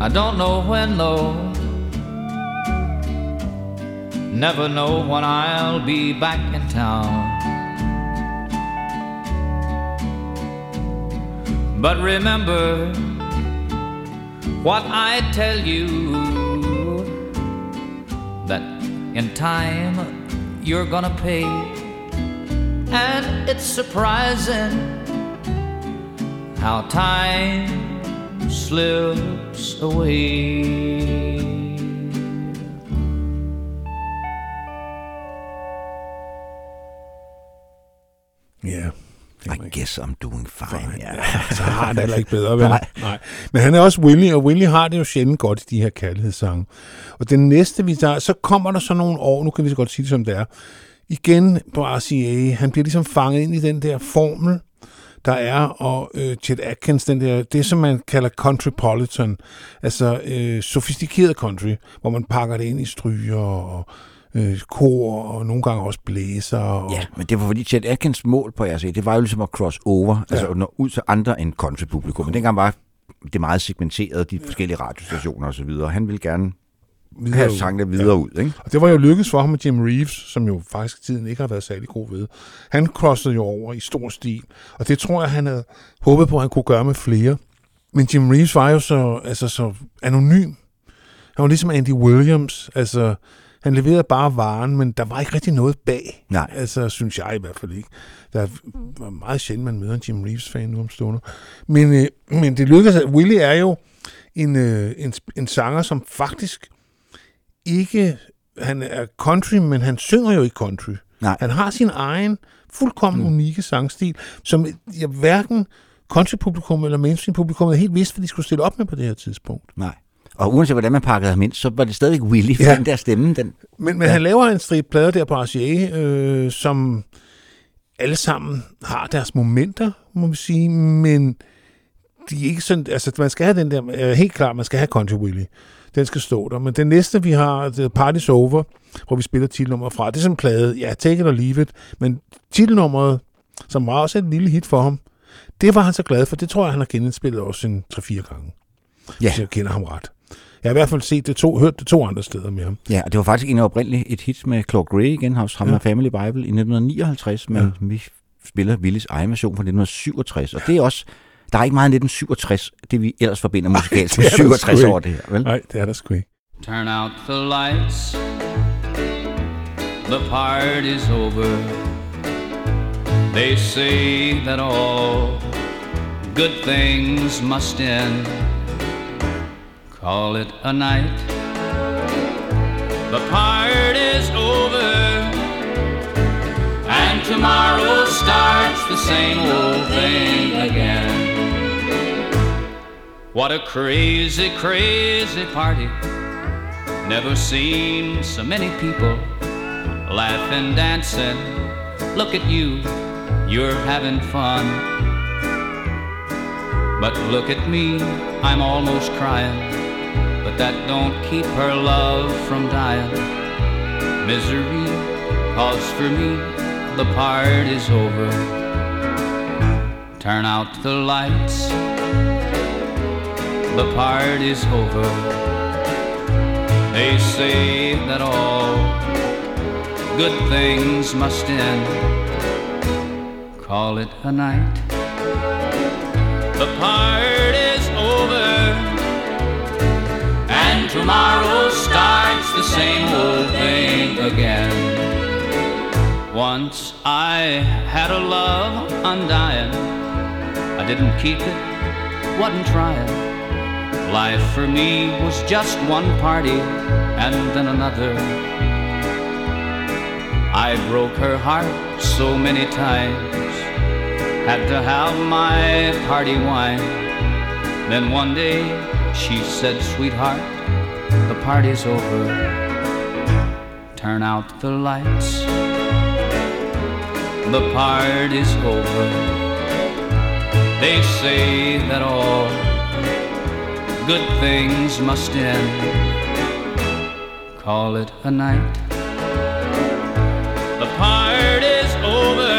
D: I don't know when though. Never know when I'll be back in town. But remember what I tell you in time you're gonna pay. And it's surprising how time slips away.
C: I guess I'm doing fine. Ja.
B: så har han det heller ikke bedre, vel?
C: Nej.
B: Nej. Men han er også Willy, og Willy har det jo sjældent godt i de her kærlighedssange. Og den næste, vi tager, så kommer der så nogle år, nu kan vi så godt sige det som det er, igen på RCA, han bliver ligesom fanget ind i den der formel, der er, og øh, Chet Atkins, den der, det som man kalder countrypolitan, altså øh, sofistikeret country, hvor man pakker det ind i stryger og øh, kor, og nogle gange også blæser. Og,
C: Ja, men det var fordi Chet Atkins mål på RC, det var jo ligesom at cross over, ja. altså at nå ud til andre end country-publikum. Men dengang var det meget segmenteret, de forskellige radiostationer og så videre. Han ville gerne
B: videre
C: have sangene videre ja. ud, ikke?
B: Og det var jo lykkedes for ham med Jim Reeves, som jo faktisk tiden ikke har været særlig god ved. Han crossede jo over i stor stil, og det tror jeg, han havde håbet på, at han kunne gøre med flere. Men Jim Reeves var jo så, altså, så anonym. Han var ligesom Andy Williams, altså han leverede bare varen, men der var ikke rigtig noget bag.
C: Nej.
B: Altså, synes jeg i hvert fald ikke. Der er meget sjældent, man møder en Jim Reeves-fan nu om stunder. Men, øh, men det lykkedes, at Willie er jo en, øh, en, en sanger, som faktisk ikke... Han er country, men han synger jo ikke country.
C: Nej.
B: Han har sin egen fuldkommen mm. unikke sangstil, som jeg hverken country-publikum eller mainstream-publikum havde helt vidst, hvad de skulle stille op med på det her tidspunkt.
C: Nej. Og uanset hvordan man pakkede ham ind, så var det stadigvæk Willy, for
B: Ja.
C: den der stemme, den...
B: Men, men ja. han laver en stribe plader der på RCA, øh, som alle sammen har deres momenter, må vi sige, men de er ikke sådan, altså man skal have den der, øh, helt klart, man skal have Country Willy. Den skal stå der. Men den næste, vi har, er Party's Over, hvor vi spiller titelnummeret fra. Det er sådan en plade, ja, take it or leave it, men titelnummeret, som var også et lille hit for ham, det var han så glad for. Det tror jeg, han har genindspillet også en 3-4 gange,
C: Ja.
B: hvis jeg kender ham ret. Jeg har i hvert fald set det to, hørt det to andre steder med ham.
C: Ja, og det var faktisk en oprindeligt et hit med Claude Gray igen, hos ham
B: Ja.
C: ja. Family Bible i 1959, men
B: Ja.
C: vi spiller Willys egen version fra 1967, og det er også, der er ikke meget 1967, det vi ellers forbinder musikalsk med
B: er der
C: 67
B: sgu ikke.
C: år, det her, vel?
B: Nej, det er der sgu ikke.
D: Turn out the lights. The party's over. They say that all good things must end. Call it a night. The party's over. And tomorrow starts the same old thing again. What a crazy, crazy party. Never seen so many people laughing, dancing. Look at you, you're having fun. But look at me, I'm almost crying. But that don't keep her love from dying. Misery, calls for me, the party's over. Turn out the lights. the party's over. They say that all good things must end. Call it a night. The party's tomorrow starts the same old thing again. Once I had a love undying. I didn't keep it, wasn't trying. Life for me was just one party and then another. I broke her heart so many times, had to have my party wine. Then one day she said, Sweetheart, the party's over. Turn out the lights, the party's over. They say that all good things must end. Call it a night. The party's over,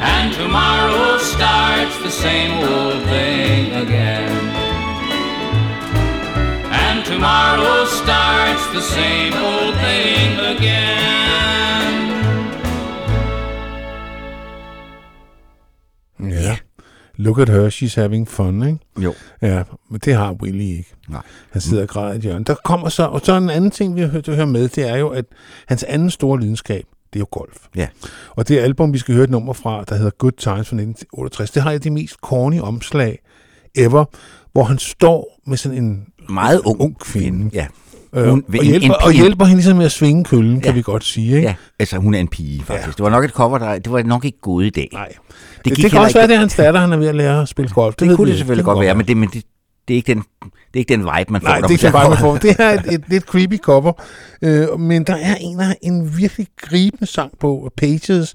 D: and tomorrow starts the same old thing again. Tomorrow starts the same old thing again.
B: Ja. Look at her, she's having fun, ikke?
C: Jo.
B: Ja, men det har Willy ikke.
C: Nej.
B: Han sidder og græder i et hjørne. Der kommer så, og så en anden ting, vi har hørt, hører med, det er jo, at hans anden store lidenskab, det er jo golf.
C: Ja.
B: Og det album, vi skal høre et nummer fra, der hedder Good Times fra 1968, det har jeg de mest corny omslag ever, hvor han står med sådan en
C: Meget ung,
B: ung kvinde.
C: Ja.
B: Øh,
C: Hun-
B: og, hjælper, og hjælper hende ligesom med at svinge køllen, ja. kan vi godt sige. Ikke?
C: ja. Altså, hun er en pige, faktisk.
B: Ja.
C: Det var nok et cover, der... Det var nok ikke gået i dag.
B: Nej.
C: Det,
B: Det,
C: gik
B: det kan også
C: ikke-
B: være, det er hans datter, han er ved at lære at spille golf.
C: Det,
B: ved
C: kunne det selvfølgelig godt være, men det, men det, det, er ikke den, det er ikke den vibe, man får.
B: Nej, det er ikke
C: ser
B: bare, man får. Det er et, et lidt creepy cover, øh, men der er en, af en virkelig gribende sang på Pages,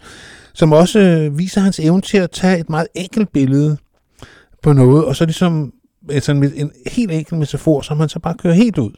B: som også øh, viser hans evne til at tage et meget enkelt billede på noget, og så ligesom altså en, en helt enkelt metafor, som han så bare kører helt ud.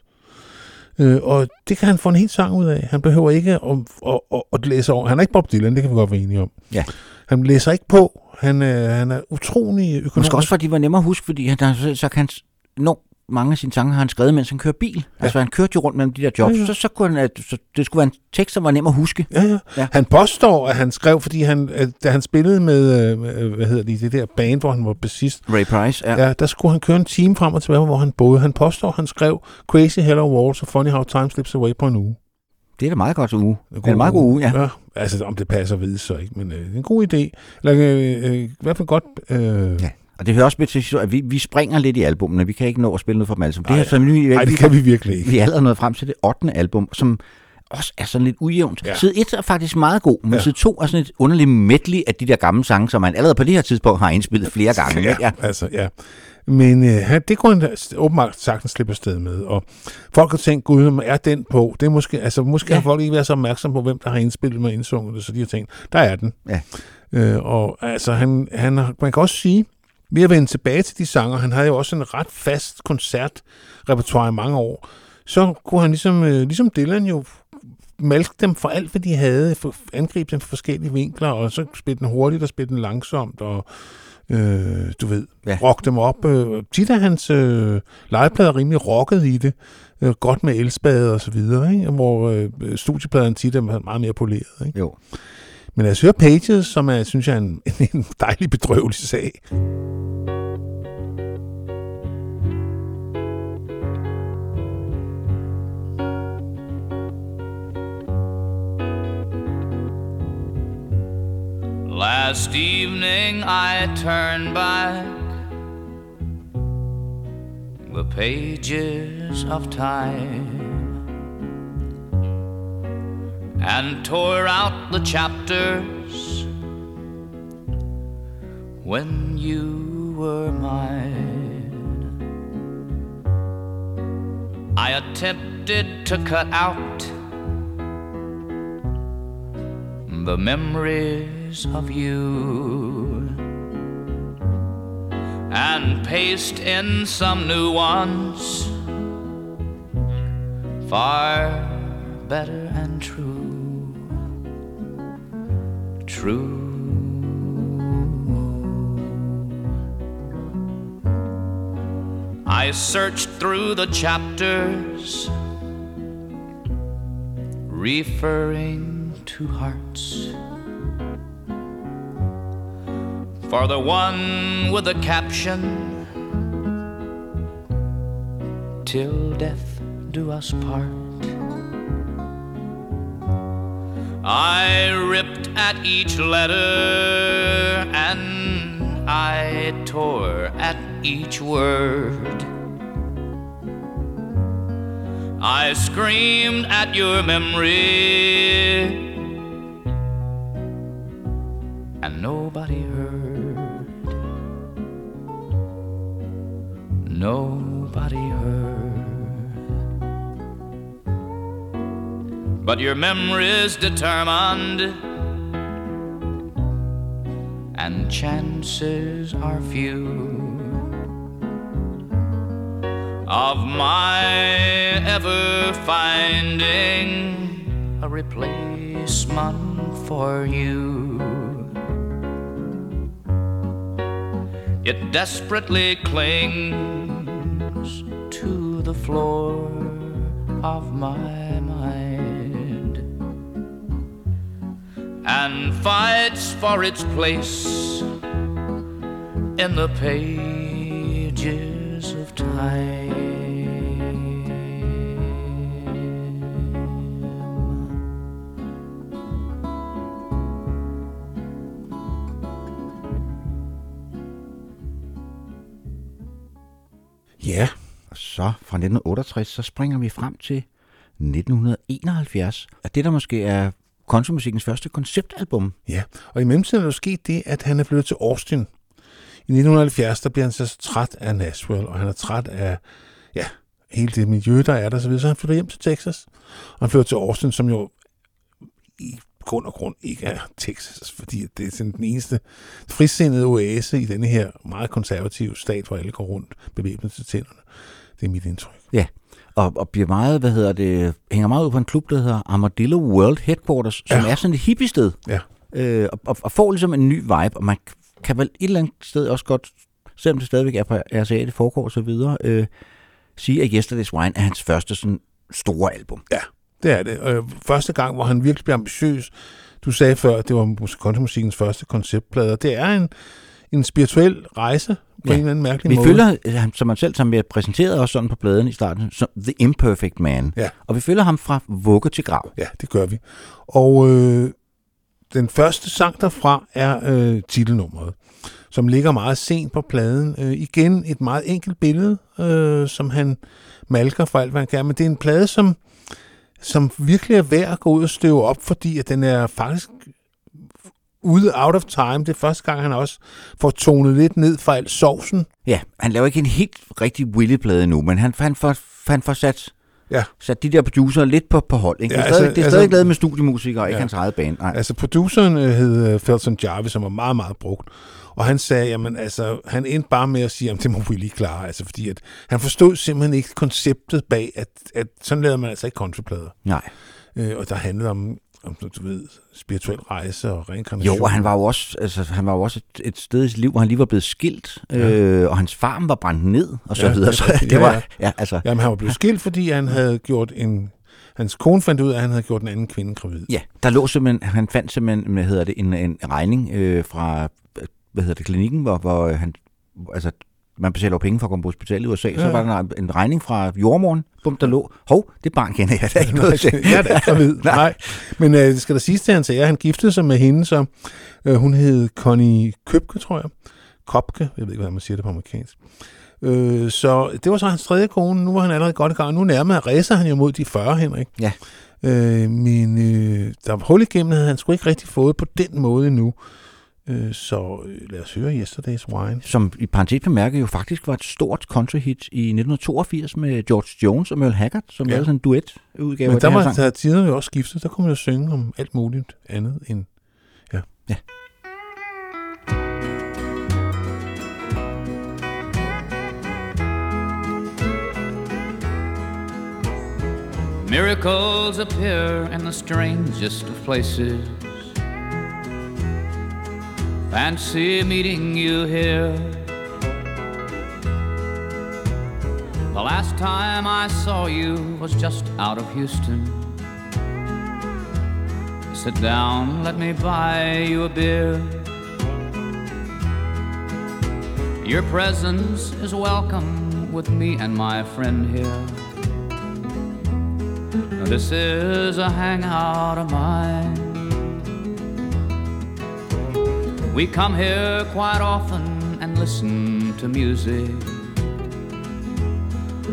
B: Øh, og det kan han få en helt sang ud af. Han behøver ikke at, at, at, at læse over. Han er ikke Bob Dylan, det kan vi godt være enige om.
C: Ja.
B: Han læser ikke på. Han, øh, han er utrolig økonomisk.
C: Måske også, fordi de var nemmere at huske, fordi han, så, så kan han, når mange af sine sange har han skrevet, mens han kører bil. Ja. Altså, han kørte jo rundt mellem de der jobs.
B: Ja, ja.
C: Så, så, kunne han, at- så det skulle være en tekst, som var nem at huske.
B: Ja, ja,
C: Ja.
B: Han påstår, at han skrev, fordi han, da han spillede med, øh, hvad hedder det, det der band, hvor han var bassist,
C: Ray Price, ja.
B: ja. der skulle han køre en time frem og tilbage, hvor han boede. Han påstår, at han skrev Crazy Hello Walls og Funny How Time Slips Away på en uge.
C: Det er da meget godt uge. Det er en meget god uge, ja.
B: ja. Altså, om det passer ved så ikke, men øh, det er en god idé. Eller øh, øh, i hvert fald godt... Øh,
C: ja. Og det hører også med til, at vi, vi springer lidt i albumene. Vi kan ikke nå at spille noget for dem alle sammen. Det her, så vi,
B: Nej, det kan vi virkelig ikke.
C: vi er allerede nået frem til det 8. album, som også er sådan lidt ujævnt. Ja. Side 1 er faktisk meget god, men ja. Side 2 er sådan et underligt medley af de der gamle sange, som man allerede på det her tidspunkt har indspillet flere gange.
B: Ja,
C: ja.
B: altså, ja. Men øh, det kunne han åbenbart sagtens slippe afsted med. Og folk har tænkt, gud, er den på? Det er måske, altså, måske
C: Ja.
B: har folk ikke været så opmærksomme på, hvem der har indspillet med indsunget det, så de har tænkt, der er den.
C: Ja.
B: Øh, og altså, han, han man kan også sige, ved at vende tilbage til de sanger, han havde jo også en ret fast koncertrepertoire i mange år, så kunne han ligesom, øh, ligesom Dylan jo malke dem for alt, hvad de havde, for, angribe dem fra forskellige vinkler, og så spille den hurtigt og spille den langsomt, og øh, du ved,
C: Ja.
B: rock dem op. Øh, tit er hans øh, legeplader rimelig rocket i det, øh, godt med elspade og så videre, ikke? hvor øh, studiepladerne tit er meget mere poleret. Ikke?
C: Jo.
B: Men lad os høre Pages, som er, synes jeg, er en, en dejlig bedrøvelse sag.
D: Last evening I turned back the pages of time and tore out the chapters when you were mine. I attempted to cut out the memories of you and paste in some new ones far better and true true I searched through the chapters referring to hearts. For the one with the caption, Till death do us part. I ripped at each letter and I tore at each word. I screamed at your memory, and nobody heard. Nobody heard. But your memory's determined, and chances are few of my ever finding a replacement for you. It desperately clings to the floor of my and fights for its place in the pages of time.
B: Ja,
C: Og så fra 1968, så springer vi frem til 1971. Og det, der måske er countrymusikkens første konceptalbum.
B: ja. Og i mellemtiden er der sket det, at han er flyttet til Austin. I 1970, der bliver han så træt af Nashville, og han er træt af, ja, hele det miljø, der er der, så videre. Så han flytter hjem til Texas, og han flytter til Austin, som jo i grund og grund ikke er Texas, fordi det er sådan den eneste frisindede oase i denne her meget konservative stat, hvor alle går rundt bevæbnet til tænderne. Det er mit indtryk.
C: Ja, og, og bliver meget, hvad hedder det, hænger meget ud på en klub, der hedder Armadillo World Headquarters, som
B: Ja.
C: er sådan et hippiested,
B: Ja.
C: øh, og, og, og får ligesom en ny vibe, og man kan vel et eller andet sted også godt, selvom det stadigvæk er på RCA, det foregår og så videre, øh, sige, at Yesterday's Wine er hans første sådan store album.
B: Ja, det er det. Og første gang, hvor han virkelig bliver ambitiøs, du sagde før, at det var mus- countrymusikkens første konceptplade, det er en, en spirituel rejse på
C: Ja.
B: en eller anden mærkelig
C: Vi
B: måde.
C: følger, øh, ham, som han selv som vi præsenteret os sådan på pladen i starten, som The Imperfect Man.
B: Ja.
C: Og vi følger ham fra vugge til grav.
B: Ja, det gør vi. Og øh, den første sang derfra er øh, titelnummeret, som ligger meget sent på pladen. Øh, igen et meget enkelt billede, øh, som han malker for alt, hvad han kan. Men det er en plade, som, som virkelig er værd at gå ud og støve op, fordi at den er faktisk ude out of time. Det er første gang, han også får tonet lidt ned fra alt sovsen.
C: Ja, han laver ikke en helt rigtig Willy-plade nu, men han, han, får, han får sat,
B: Ja.
C: sat de der producer lidt på, på hold. Ikke?
B: Ja,
C: det er stadig,
B: altså-
C: det er stadig
B: altså-
C: lavet med studiemusikere, ikke
B: Ja.
C: hans eget band. Nej.
B: Altså, produceren øh, hed øh, Felton Jarvis, som var meget, meget brugt. Og han sagde, jamen altså, han endte bare med at sige, at det må vi lige klare, altså fordi at han forstod simpelthen ikke konceptet bag, at, at sådan lavede man altså ikke countryplader.
C: Nej.
B: Øh, og der handlede om, om, du ved, spirituel rejse og reinkarnation.
C: Jo, og han var jo også, altså, han var jo også et, et sted i sit liv, hvor han lige var blevet skilt,
B: Ja.
C: øh, og hans farm var brændt ned, og så
B: Ja,
C: videre.
B: er
C: Så det
B: Ja,
C: var,
B: ja.
C: ja, altså,
B: Jamen, han var blevet skilt, fordi han havde gjort en... Hans kone fandt ud af, at han havde gjort en anden kvinde gravid.
C: ja, der lå simpelthen, han fandt simpelthen, hvad hedder det, en, en regning øh, fra, hvad hedder det, klinikken, hvor, hvor han, altså, man betaler jo penge for at komme på hospital i USA, ja. så var der en, regning fra jordmoren, bum, der lå, hov, det barn kender jeg da ikke noget til.
B: jeg er da ikke gravid.
C: Nej.
B: Nej. Men øh, det skal der siges til hans ære, han giftede sig med hende, så øh, hun hed Connie Købke, tror jeg. Kopke, jeg ved ikke, hvordan man siger det på amerikansk. Øh, så det var så hans tredje kone. Nu var han allerede godt i gang. Nu nærmere ræser han jo mod de 40, Henrik.
C: Ja.
B: Øh, men øh, der var hul igennem, havde han sgu ikke rigtig fået på den måde endnu. Øh, så øh, lad os høre Yesterday's Wine.
C: som i parentes bemærket jo faktisk var et stort country hit i 1982 med George Jones og Merle Haggard, som
B: Ja.
C: lavede sådan en duet-udgave
B: Men
C: af
B: der var
C: sang.
B: der tiderne jo også skiftet. Der kunne man jo synge om alt muligt andet end... Ja.
C: Ja.
D: Miracles appear in the strangest of places. Fancy meeting you here. The last time I saw you was just out of Houston. Sit down, let me buy you a beer. Your presence is welcome with me and my friend here. This is a hangout of mine. We come here quite often and listen to music,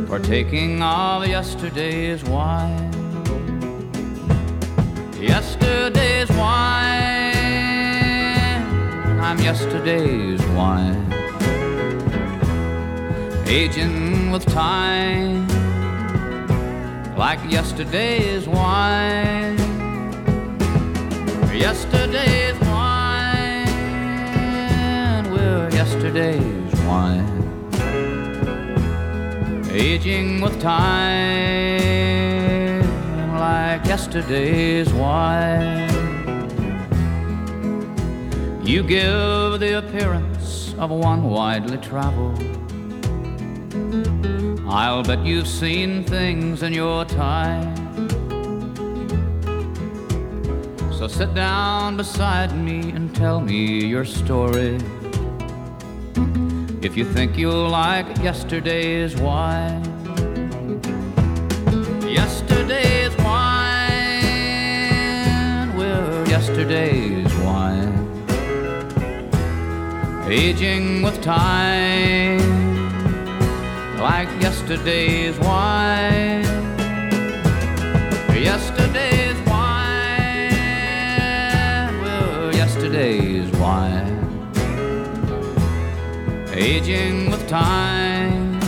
D: partaking of yesterday's wine. Yesterday's wine, I'm yesterday's wine, aging with time like yesterday's wine. Yesterday's wine, yesterday's wine. Aging with time like yesterday's wine. You give the appearance of one widely traveled I'll bet you've seen things in your time. So sit down beside me and tell me your story. If you think you'll like yesterday's wine. Yesterday's wine, we're yesterday's wine. Aging with time like yesterday's wine. Yesterday's Aging with time,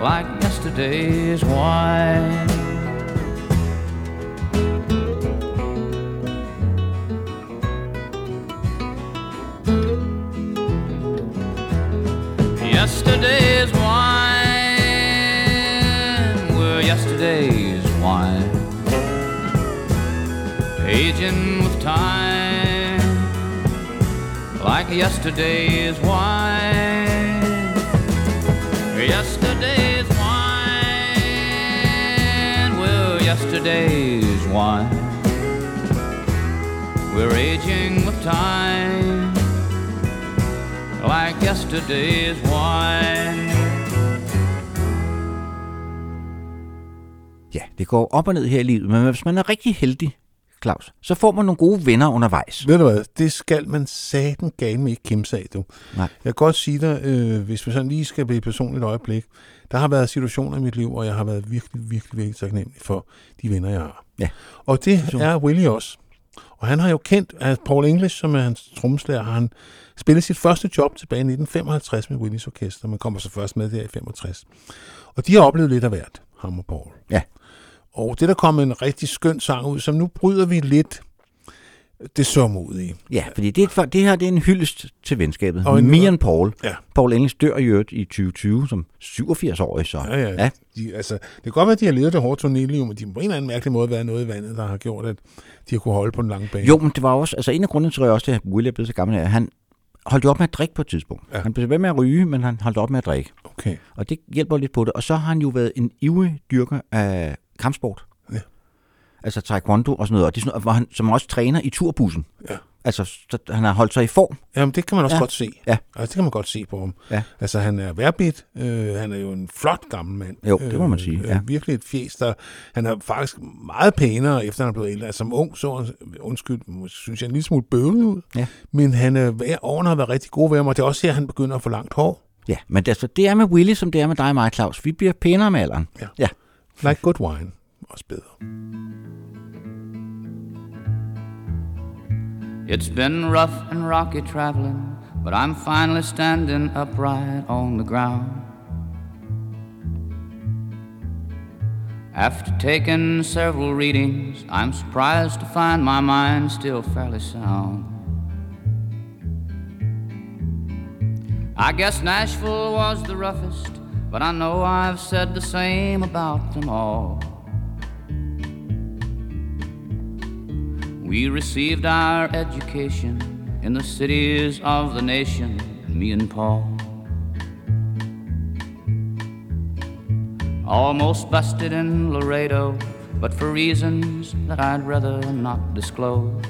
D: like yesterday's wine. Yesterday's wine, we're yesterday's wine, aging with time, like yesterday's wine. Yesterday's wine, well, yesterday's wine, we're aging with time like yesterday's wine.
C: Ja, det går op og ned her i livet, men hvis man er rigtig heldig, Claus, så får man nogle gode venner undervejs.
B: Ved du hvad, det skal man saten gale ikke kimse af, du.
C: Nej.
B: Jeg kan godt sige dig, øh, hvis vi sådan lige skal blive personligt øjeblik, der har været situationer i mit liv, hvor jeg har været virkelig, virkelig, virkelig taknemmelig for de venner, jeg har.
C: Ja.
B: Og det er Willie også. Og han har jo kendt, at Paul English, som er hans trommeslager, har han spillet sit første job tilbage i 1955 med Willis Orkester. Man kommer så først med der i 65. Og de har oplevet lidt af hvert, ham og Paul.
C: Ja.
B: Og det der kom en rigtig skøn sang ud, som nu bryder vi lidt det i.
C: Ja, fordi det, er, det her det er en hyldest til venskabet.
B: Og en-
C: and Paul.
B: Ja.
C: Paul English dør i øvrigt i 2020 som 87-årig, så.
B: Ja, ja.
C: ja.
B: De, altså, det kan godt være, at de har levet det hårde turnéliv, men de har på en eller anden mærkelig måde været noget i vandet, der har gjort, at de har kunne holde på den lange bane.
C: Jo, men det var også, altså en af grundene tror jeg også, at Willie er blevet så gammel, er, at han holdt op med at drikke på et tidspunkt.
B: Ja.
C: Han blev ved med at ryge, men han holdt op med at drikke.
B: Okay.
C: Og det hjælper lidt på det. Og så har han jo været en ivrig dyrker af kampsport.
B: Ja.
C: Altså taekwondo og sådan noget. Og det er sådan noget, han, som også træner i turbussen.
B: Ja.
C: Altså, så han har holdt sig i form.
B: Jamen, det kan man også
C: Ja.
B: godt se.
C: Ja.
B: Altså, det kan man godt se på ham.
C: Ja.
B: Altså, han er værbit. Øh, han er jo en flot gammel mand.
C: Jo, det må man sige, ja.
B: Øh, virkelig et fjes, der... Han er faktisk meget pænere, efter han er blevet ældre. Altså, som ung, så han- undskyld, synes jeg en lille smule bøvet ud.
C: Ja.
B: Men han, er, årene har været rigtig gode ved ham, og det er også her, han begynder at få langt hår.
C: Ja, men det, altså, det er med Willie, som det er med dig og mig, Claus. Vi bliver pænere med alderen.
B: Ja.
C: ja.
B: Like good wine. Også bedre.
D: It's been rough and rocky traveling, but I'm finally standing upright on the ground. After taking several readings, I'm surprised to find my mind still fairly sound. I guess Nashville was the roughest, but I know I've said the same about them all. We received our education in the cities of the nation, me and Paul. almost busted in Laredo, but for reasons that I'd rather not disclose.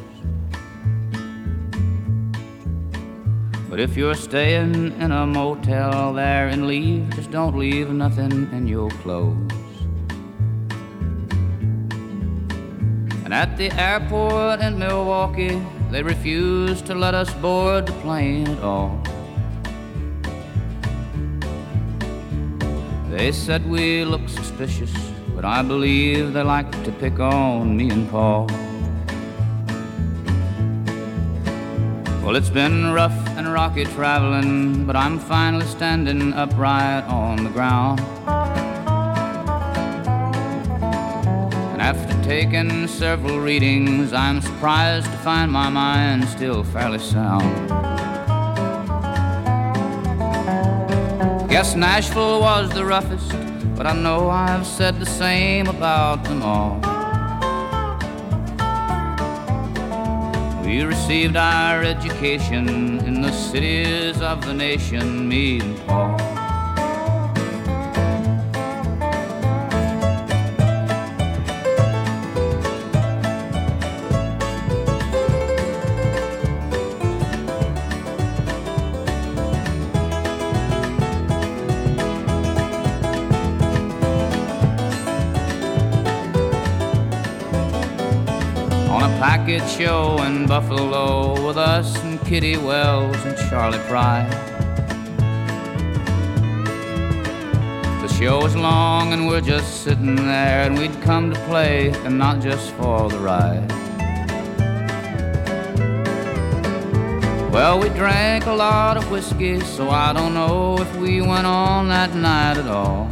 D: But if you're staying in a motel there and leave, just don't leave nothing in your clothes. And at the airport in Milwaukee, they refused to let us board the plane at all. They said we looked suspicious, but I believe they like to pick on me and Paul. Well, it's been rough and rocky traveling, but I'm finally standing upright on the ground. And after taking several readings, I'm surprised to find my mind still fairly sound. Guess Nashville was the roughest, but I know I've said the same about them all. We received our education in the cities of the nation, me and Paul. Packet show in Buffalo with us and Kitty Wells and Charlie Pride. The show was long and we're just sitting there and we'd come to play and not just for the ride. Well, we drank a lot of whiskey, so I don't know if we went on that night at all.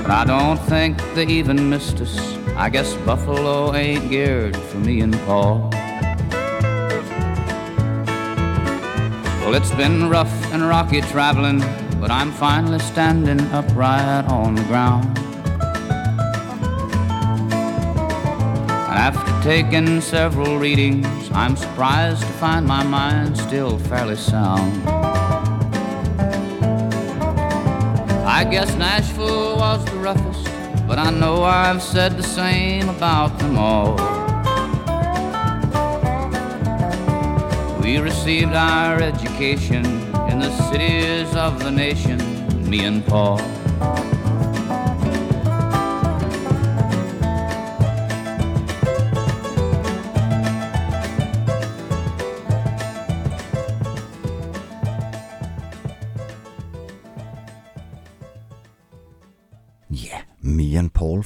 D: But I don't think they even missed us. I guess Buffalo ain't geared for me and Paul. Well, it's been rough and rocky traveling, but I'm finally standing upright on the ground. And after taking several readings, I'm surprised to find my mind still fairly sound. I guess Nashville was the roughest, but I know I've said the same about them all. We received our education in the cities of the nation, me and Paul.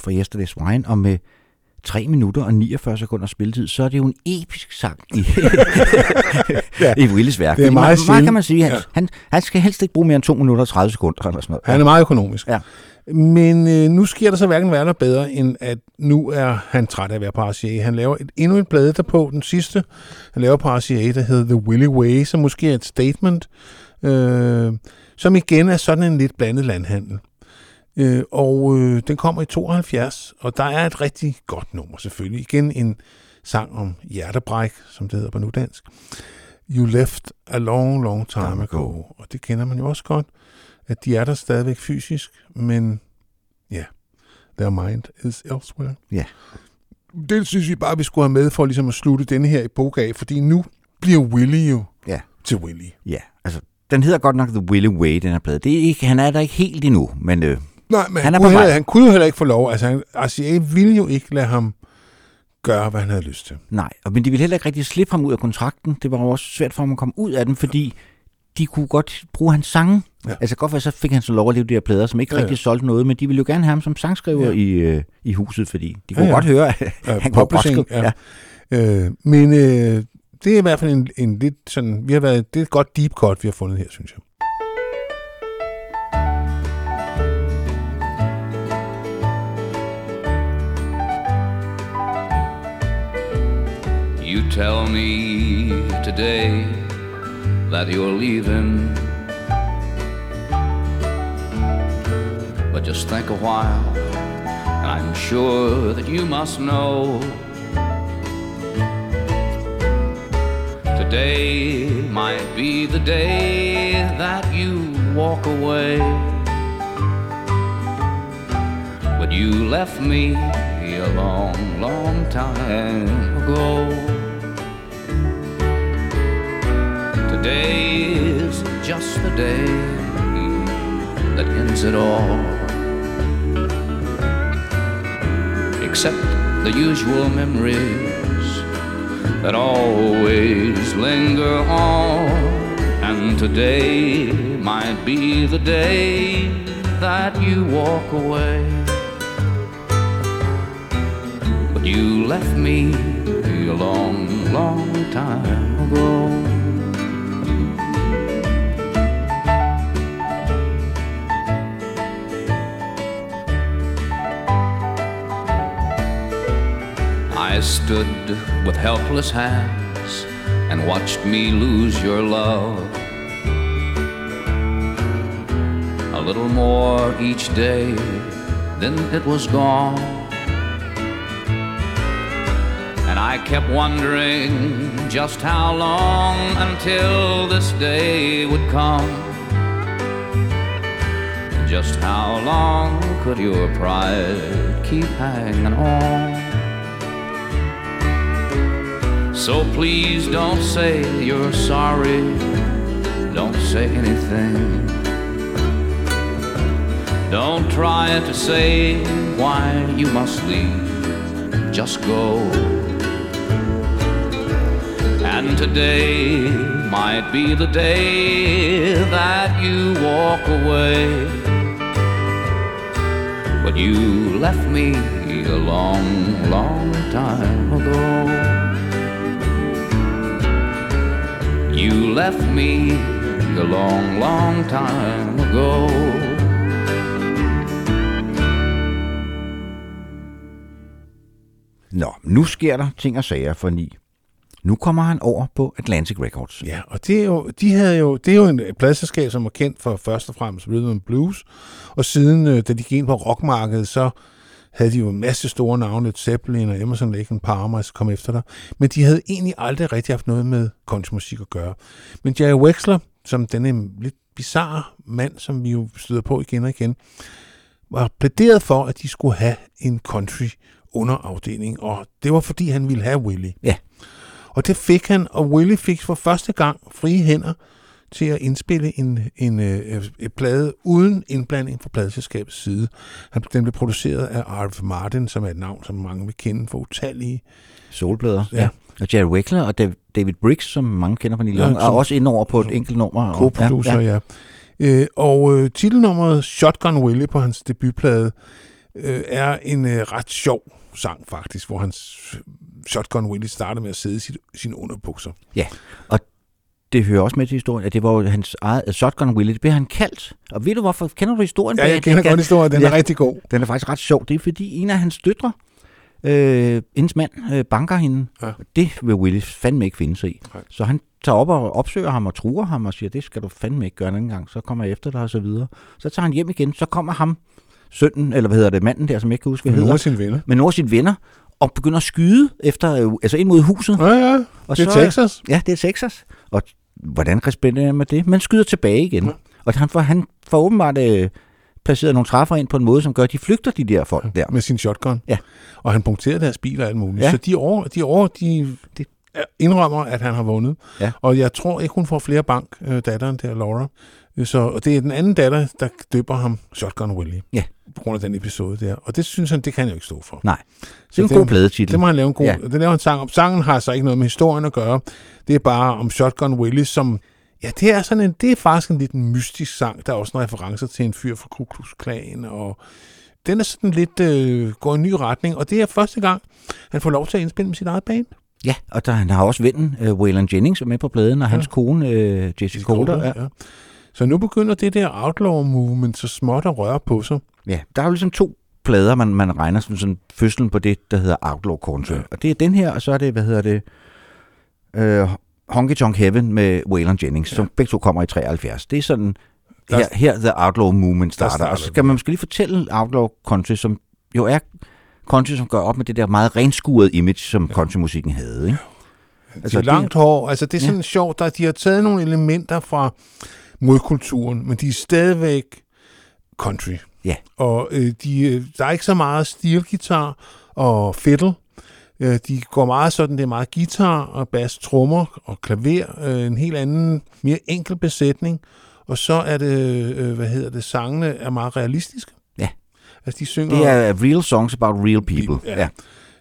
C: Paul fra Yesterday's Wine, og med 3 minutter og 49 sekunder spilletid, så er det jo en episk sang i,
B: Ja.
C: i Willis værk.
B: Det er meget
C: meget, kan man sige. Han,
B: Ja.
C: han, han skal helst ikke bruge mere end 2 minutter og 30 sekunder. Eller sådan noget.
B: Han er meget økonomisk.
C: Ja.
B: Men øh, nu sker der så hverken værre bedre, end at nu er han træt af at være RCA. Han laver et, endnu en plade derpå, den sidste, han laver RCA, der hedder The Willy Way, som måske er et statement, øh, som igen er sådan en lidt blandet landhandel. Øh, og øh, den kommer i 72, og der er et rigtig godt nummer selvfølgelig. Igen en sang om hjertebræk, som det hedder på nudansk. You left a long, long time ago. Og det kender man jo også godt, at de er der stadigvæk fysisk, men ja, their mind is elsewhere.
C: Ja.
B: Det synes vi bare, vi skulle have med for ligesom at slutte denne her epoke af, fordi nu bliver Willy jo
C: Ja.
B: til Willy.
C: Ja, altså, den hedder godt nok The Willy Way, den her plade. Det er ikke, han er der ikke helt endnu, men øh,
B: Nej, men han,
C: Han
B: kunne heller, han kunne jo heller ikke få lov. Altså, han, RCA ville jo ikke lade ham gøre, hvad han havde lyst til.
C: nej. Og, men de ville heller ikke rigtig slippe ham ud af kontrakten. Det var jo også svært for ham at komme ud af den, fordi de kunne godt bruge hans sange.
B: Ja.
C: Ja. Altså godt være, så fik han så lov at leve de her plader, som ikke
B: Ja,
C: ja,
B: ja.
C: rigtig solgte noget, men de ville jo gerne have ham som sangskriver
B: Ja.
C: ja. i, øh, i huset, fordi de kunne
B: Ja,
C: ja,
B: ja.
C: ja. godt høre, at
B: Øh,
C: han kunne godt skrive.
B: ja. Øh, men øh, det er i hvert fald en, en lidt sådan, vi har været, det er et godt deep cut, vi har fundet her, synes jeg.
D: You tell me today that you're leaving. But just think a while, and I'm sure that you must know. Today might be the day that you walk away. But you left me a long, long time ago. Today is just the day that ends it all. Except the usual memories that always linger on. And today might be the day that you walk away. But you left me a long, long time ago. I stood with helpless hands and watched me lose your love. A little more each day, then it was gone. And I kept wondering just how long until this day would come. Just how long could your pride keep hanging on? So please don't say you're sorry. Don't say anything. Don't try to say why you must leave. Just go. And today might be the day that you walk away. But you left me a long, long time ago. You left me a long, long time ago.
C: Nå, nu sker der ting og sager for ni. Nu kommer han over på Atlantic Records.
B: Ja, og det er jo, de havde jo, det er jo en pladselskab, som var kendt for først og fremmest Rhythm and Blues, og siden, øh, da de gik ind på rockmarkedet, så havde de jo en masse store navne, Zeppelin og Emerson, Lake and Palmer, som kom efter der. Men de havde egentlig aldrig rigtig haft noget med countrymusik at gøre. Men Jerry Wexler, som denne lidt bizarre mand, som vi jo støder på igen og igen, var plæderet for, at de skulle have en country underafdeling, og det var fordi, han ville have Willie.
C: Ja.
B: Og det fik han, og Willie fik for første gang frie hænder til at indspille en, en, øh, en plade uden indblanding fra pladeselskabets side. Den blev produceret af Arve Martin, som er et navn, som mange vil kende for utallige.
C: Solplader.
B: Ja.
C: Og Jerry Wickler og Dav- David Briggs, som mange kender fra Neil
B: Ja,
C: Young, er
B: som-
C: også inde over på et enkelt nummer.
B: Co-producer, ja. ja. Øh, og øh, titelnummeret Shotgun Willie på hans debutplade øh, er en øh, ret sjov sang faktisk, hvor hans Shotgun Willie starter med at sidde i sit, sine underbukser.
C: Ja, og det hører også med til historien, at det var jo hans eget uh, Shotgun Willie, det blev han kaldt. Og ved du hvorfor? Kender du historien?
B: Ja, jeg
C: det?
B: kender godt historien, den er
C: Ja.
B: rigtig god.
C: Den er faktisk ret sjov. Det er fordi en af hans døtre, øh, hendes mand, øh, banker hende.
B: Ja.
C: Og Det vil Willis fandme ikke finde sig i.
B: Nej.
C: Så han tager op og opsøger ham og truer ham og siger, det skal du fandme ikke gøre en anden gang. Så kommer jeg efter dig og så videre. Så tager han hjem igen. Så kommer ham, sønnen, eller hvad hedder det, manden der, som jeg ikke kan huske, hvad
B: Nogle
C: hedder,
B: af sine venner.
C: med nogle af sine venner, og begynder at skyde efter, øh, altså ind mod huset.
B: Ja, ja,
C: Og
B: det er
C: så,
B: Texas.
C: Ja, det er Texas. Og hvordan responderer han med det? Man skyder tilbage igen.
B: Ja.
C: Og han får, han får åbenbart øh, placeret nogle træffer ind på en måde, som gør, at de flygter de der folk der.
B: med sin shotgun.
C: Ja.
B: Og han punkterede deres bil og alt muligt.
C: Ja.
B: Så de år, de, år de, de indrømmer, at han har vundet.
C: Ja.
B: Og jeg tror ikke, hun får flere bank, øh, datteren der, Laura. Så og det er den anden datter, der døber ham Shotgun Willie.
C: Ja.
B: På grund af den episode der. Og det synes han, det kan jeg jo ikke stå for.
C: Nej.
B: Så
C: Det er en
B: den-
C: god pladetitel.
B: Det må han lave en god... Ja.
C: Ja.
B: Det laver en sang om. Sangen har så ikke noget med historien at gøre. Det er bare om Shotgun Willie, som... Ja, det er sådan en... Det er faktisk en lidt mystisk sang. Der er også en referencer til en fyr fra Ku Klux Klan, og den er sådan lidt... Øh, går i en ny retning, og det er første gang, han får lov til at indspille med sit eget band.
C: Ja, og der, han har også vennen, øh, Waylon Jennings, er med på pladen, og hans kone, øh, Jesse Coulter. Ja.
B: ja. Så nu begynder det der outlaw movement så småt at røre på sig.
C: ja, der er jo ligesom to plader, man, man regner som sådan fødslen på det, der hedder Outlaw Country.
B: Ja.
C: Og det er den her, og så er det, hvad hedder det, øh, Honky Tonk Heaven med Waylon Jennings, ja. som begge to kommer i 73. Det er sådan,
B: Der-
C: her, her The Outlaw Movement starter.
B: starter
C: og så skal man måske lige fortælle Outlaw Country, som jo er country, som gør op med det der meget renskurede image, som ja. countrymusikken havde. Ikke?
B: Altså, det er langt hår. Altså, det er sådan ja. sjovt, at de har taget nogle elementer fra modkulturen, men de er stadigvæk country.
C: Ja.
B: Og øh, de, øh, der er ikke så meget stilgitar og fiddle. Øh, de går meget sådan, det er meget guitar og bass, trommer og klaver. Øh, en helt anden, mere enkel besætning. Og så er det, øh, hvad hedder det, sangene er meget realistiske.
C: Ja.
B: Altså de synger...
C: Det er real songs about real people.
B: Ja.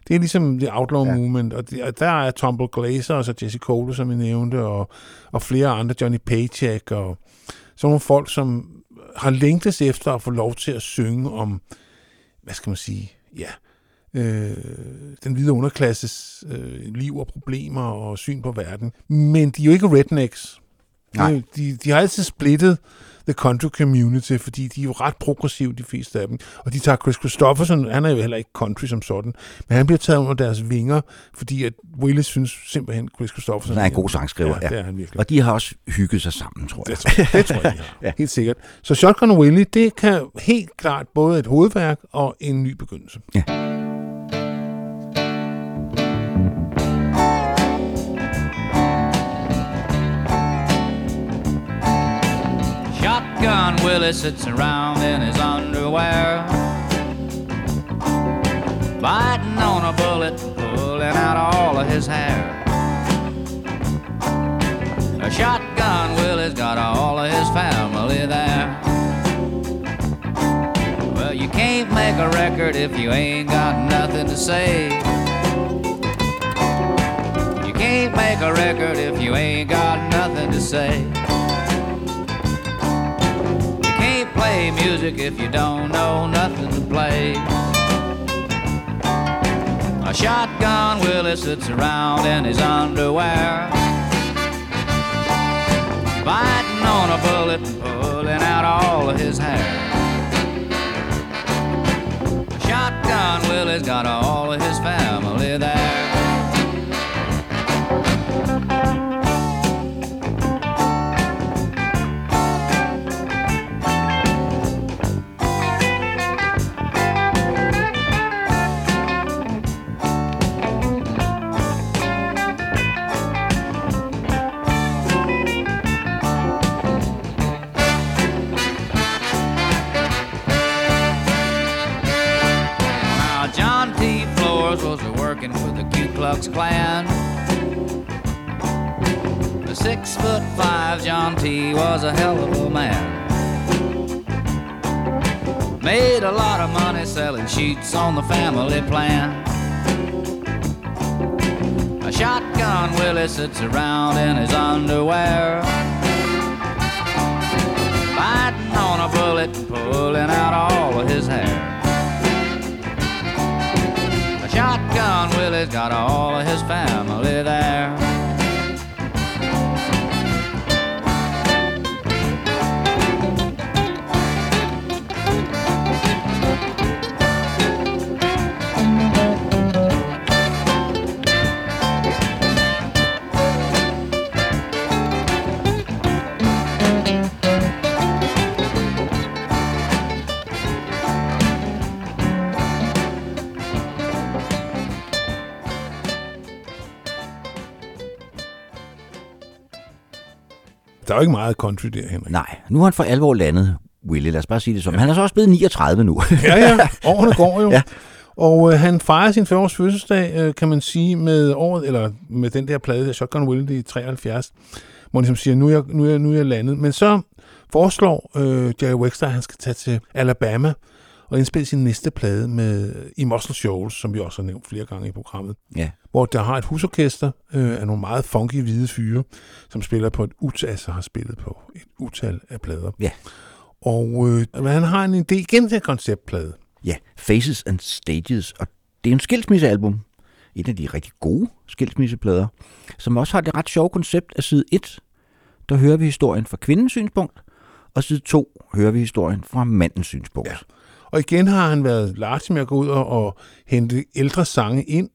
B: Det er ligesom det Outlaw
C: Ja.
B: ja. Movement, og, det, og der er Tumble Glazer, og så Jesse Cole, som jeg nævnte, og, og flere andre, Johnny Paycheck, og sådan nogle folk, som har længtes efter at få lov til at synge om, hvad skal man sige, ja, øh, den hvide underklasses øh, liv og problemer og syn på verden. Men de er jo ikke rednecks.
C: Nej.
B: De, de, de har altid splittet the country community, fordi de er jo ret progressive, de fleste af dem. Og de tager Chris Christopherson, han er jo heller ikke country som sådan, men han bliver taget under deres vinger, fordi at Willis synes simpelthen, Chris Christopherson
C: Han er en god sangskriver,
B: Ja,
C: ja.
B: det er han virkelig.
C: Og de har også hygget sig sammen, tror jeg.
B: Det tror jeg, det tror jeg de har.
C: Ja.
B: ja. Helt sikkert. Så Shotgun Willie, det kan helt klart både et hovedværk og en ny begyndelse.
D: Shotgun Willie sits around in his underwear, biting on a bullet, pulling out all of his hair. A shotgun Willie's got all of his family there. Well, you can't make a record if you ain't got nothing to say. You can't make a record if you ain't got nothing to say. Play music if you don't know nothing to play. A shotgun Willie sits around in his underwear, biting on a bullet and pulling out all of his hair. Shotgun Willie's got all of his family there. Klux Klan. The six foot five John T. was a hell of a man. Made a lot of money selling sheets on the family plan. A shotgun Willie sits around in his underwear. Biting on a bullet and pulling out all of his hair. Shotgun Willie's got all of his family there.
B: Der er jo ikke meget country der, Henrik.
C: Nej, nu har han for alvor landet, Willie. Lad os bare sige det som. Han er så også blevet 39 nu.
B: Ja, ja. Årene går jo.
C: Ja.
B: ja. Og øh, han fejrer sin 40 års fødselsdag, øh, kan man sige, med året, eller med den der plade, der Shotgun Willie i 73, hvor han ligesom siger, nu er, jeg, nu, er jeg, nu er jeg landet. Men så foreslår øh, Jerry Wexler, at han skal tage til Alabama og indspille sin næste plade med i Muscle Shoals, som vi også har nævnt flere gange i programmet,
C: ja.
B: Hvor der har et husorkester øh, af nogle meget funky hvide fyre, som spiller på et utal, altså har spillet på et utal af plader.
C: Ja.
B: Og øh, han har en idé igen til en konceptplade.
C: ja, Faces and Stages. Og det er en skilsmissealbum. Et af de rigtig gode skilsmisseplader, som også har det ret sjove koncept af side 1. Der hører vi historien fra kvindens synspunkt, og side 2 hører vi historien fra mandens synspunkt.
B: Ja. Og igen har han været large med at gå ud og, og hente ældre sange ind,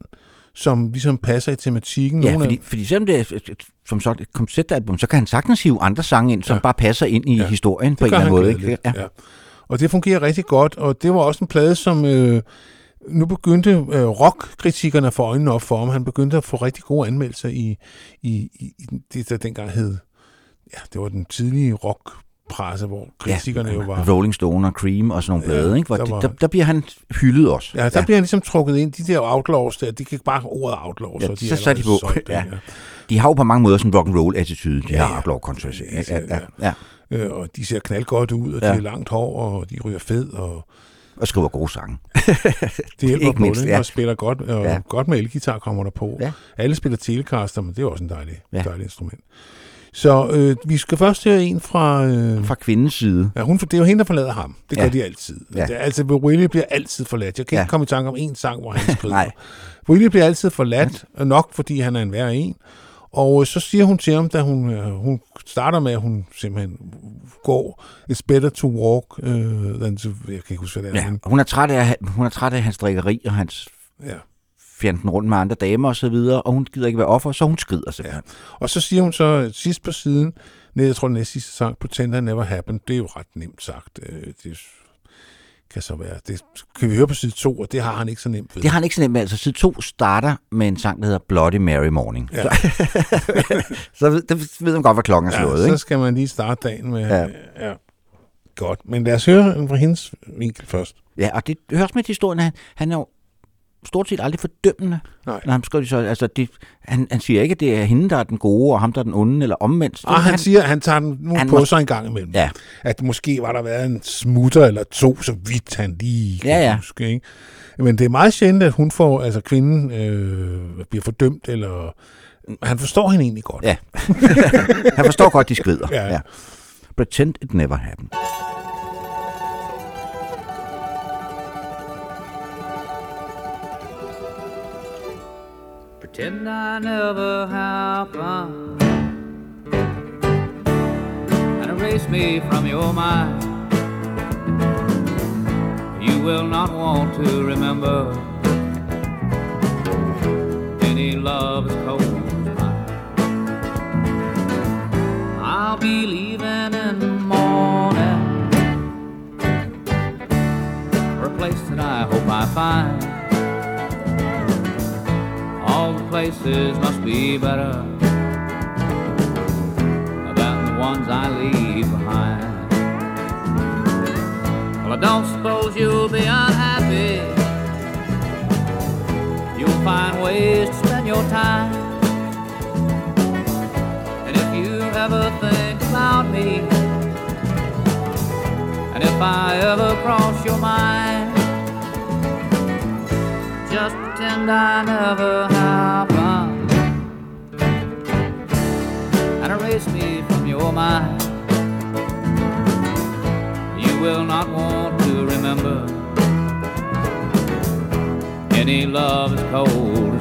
B: som ligesom passer i tematikken.
C: Ja,
B: Nogle af-
C: fordi, fordi selvom det er et- et- som sådan et konceptalbum, så kan han sagtens hive andre sange ind, som ja. Bare passer ind i ja. Historien på
B: det
C: en eller anden måde. Ikke? Ja.
B: Ja. Og det fungerer rigtig godt, og det var også en plade, som øh, nu begyndte øh, rockkritikerne at få øjnene op for ham. Han begyndte at få rigtig gode anmeldelser i, i, i, det, der dengang hed ja, det var den tidlige rockpresse, hvor kritikerne ja, jo var...
C: Rolling Stone og Cream og sådan nogle blade,
B: Ja,
C: ikke? Hvor
B: der var-
C: der, der bliver han hyldet også.
B: Ja, der ja. bliver han ligesom trukket ind. De der outlaws der, de kan bare ordet outlaws.
C: Ja,
B: og de
C: så
B: er
C: satte de på.
B: solgt,
C: Ja. De har jo på mange måder sådan en rock and roll attitude, de
B: Ja,
C: her
B: ja.
C: outlaw countries. ikke?
B: Ja,
C: Ja, ja, ja.
B: Øh, og de ser knaldgodt ud, og de
C: Ja.
B: har langt hår, og de ryger fed, og
C: Og skriver gode sange.
B: det hjælper
C: Ikke
B: på
C: mindst,
B: det,
C: ja.
B: og spiller godt, og
C: Ja.
B: godt med elgitar kommer der på.
C: Ja.
B: Alle spiller Telecaster, men det er også en dejlig,
C: ja.
B: dejlig instrument. Så øh, vi skal først høre en fra... Øh,
C: Fra kvindens side.
B: ja, hun, det er jo hende, der forlader ham. Det gør
C: Ja.
B: de altid.
C: Ja.
B: Er, altså, Willie bliver altid forladt. Jeg kan
C: Ja.
B: ikke komme i tanke om en sang, hvor han skriver.
C: Nej.
B: Willie bliver altid forladt, og nok fordi han er en værre en. Og øh, så siger hun til ham, da hun, øh, hun starter med, at hun simpelthen går, it's better to walk uh, than to... Jeg kan ikke huske, hvad det er.
C: Ja, hun er træt af, hun er træt af hans drikkeri og hans
B: ja.
C: Fjernten rundt med andre damer og så videre, og hun gider ikke være offer, så hun skrider simpelthen.
B: Og så siger hun så sidst på siden, ned, jeg tror den næste sidste sang, Pretend I Never Happened, det er jo ret nemt sagt. Øh, Det kan så være, det kan vi høre på side 2, og det har han ikke så nemt ved.
C: Det har han ikke så nemt med. Altså side 2 starter med en sang, der hedder Bloody Mary Morning.
B: Ja.
C: Så, så det ved man godt, hvad klokken er slået,
B: ja,
C: ikke?
B: så skal man lige starte dagen med...
C: Ja.
B: Ja. ja. Godt, men lad os høre fra hendes vinkel først.
C: Ja, og det høres med til historien, at han, han er jo stort set aldrig fordømmende,
B: Nej.
C: når han skriver så. Altså, det, han, han siger ikke, at det er hende, der er den gode, og ham, der er den onde, eller omvendt. Det,
B: Og han siger, at han tager den nu
C: han
B: han på sig en gang imellem.
C: Ja.
B: At måske var der været en smutter eller to, så vidt han lige kan
C: Ja, ja.
B: huske. Ikke? Men det er meget sjældent, at hun får, altså kvinden øh, bliver fordømt, eller han forstår hende egentlig godt.
C: Ja. han forstår godt, de skrider.
B: Ja.
C: ja. Pretend it never happened.
D: Pretend I never happened and erase me from your mind. You will not want to remember any love as cold as mine. I'll be leaving in the morning for a place that I hope I find. All the places must be better than the ones I leave behind. Well, I don't suppose you'll be unhappy. You'll find ways to spend your time. And if you ever think about me, and if I ever cross your mind, pretend I never happened and erase me from your mind. You will not want to remember. Any love is cold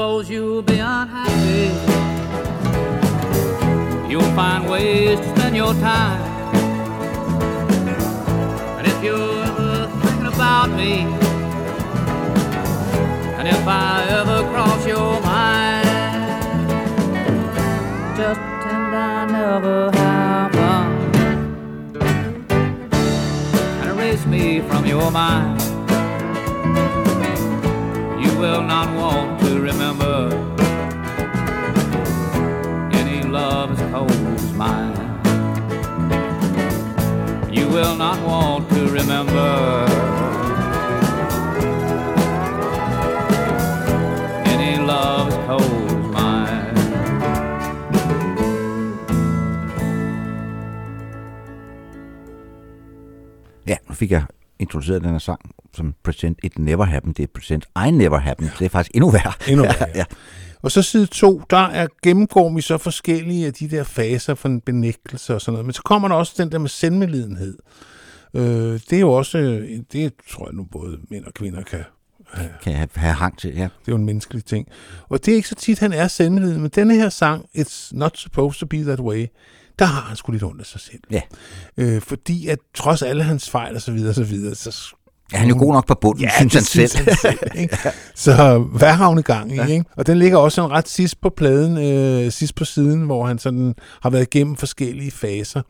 D: suppose you'll be unhappy. You'll find ways to spend your time. And if you're ever thinking about me, and if I ever cross your mind, just pretend I never happened and erase me from your mind. You will not want remember any love as cold as mine. You will not want to remember any love as cold.
C: Ja, nu fik jeg introduceret den her sang som Present It Never Happened. Det er Present I Never Happened. Det er faktisk endnu værre.
B: Endnu værre,
C: ja.
B: Og så side 2, der er, gennemgår vi så forskellige af de der faser for en benægtelse og sådan noget. Men så kommer der også den der med selvmedlidenhed. Øh, det er jo også, øh, det tror jeg nu både mænd og kvinder kan
C: kan have, have hang til. Ja.
B: Det er jo en menneskelig ting. Og det er ikke så tit, han er sendelig, men denne her sang, It's Not Supposed to Be That Way, der har han sgu lidt ondt af sig selv.
C: Ja.
B: Øh, fordi at trods alle hans fejl og så videre, så videre, så
C: Ja, han er jo god nok på bunden,
B: Ja,
C: synes han selv.
B: synes han selv, ikke? Så hvad har hun i gang i? Ja. Ikke? Og den ligger også sådan ret sidst på pladen, øh, sidst på siden, hvor han sådan har været igennem forskellige faser.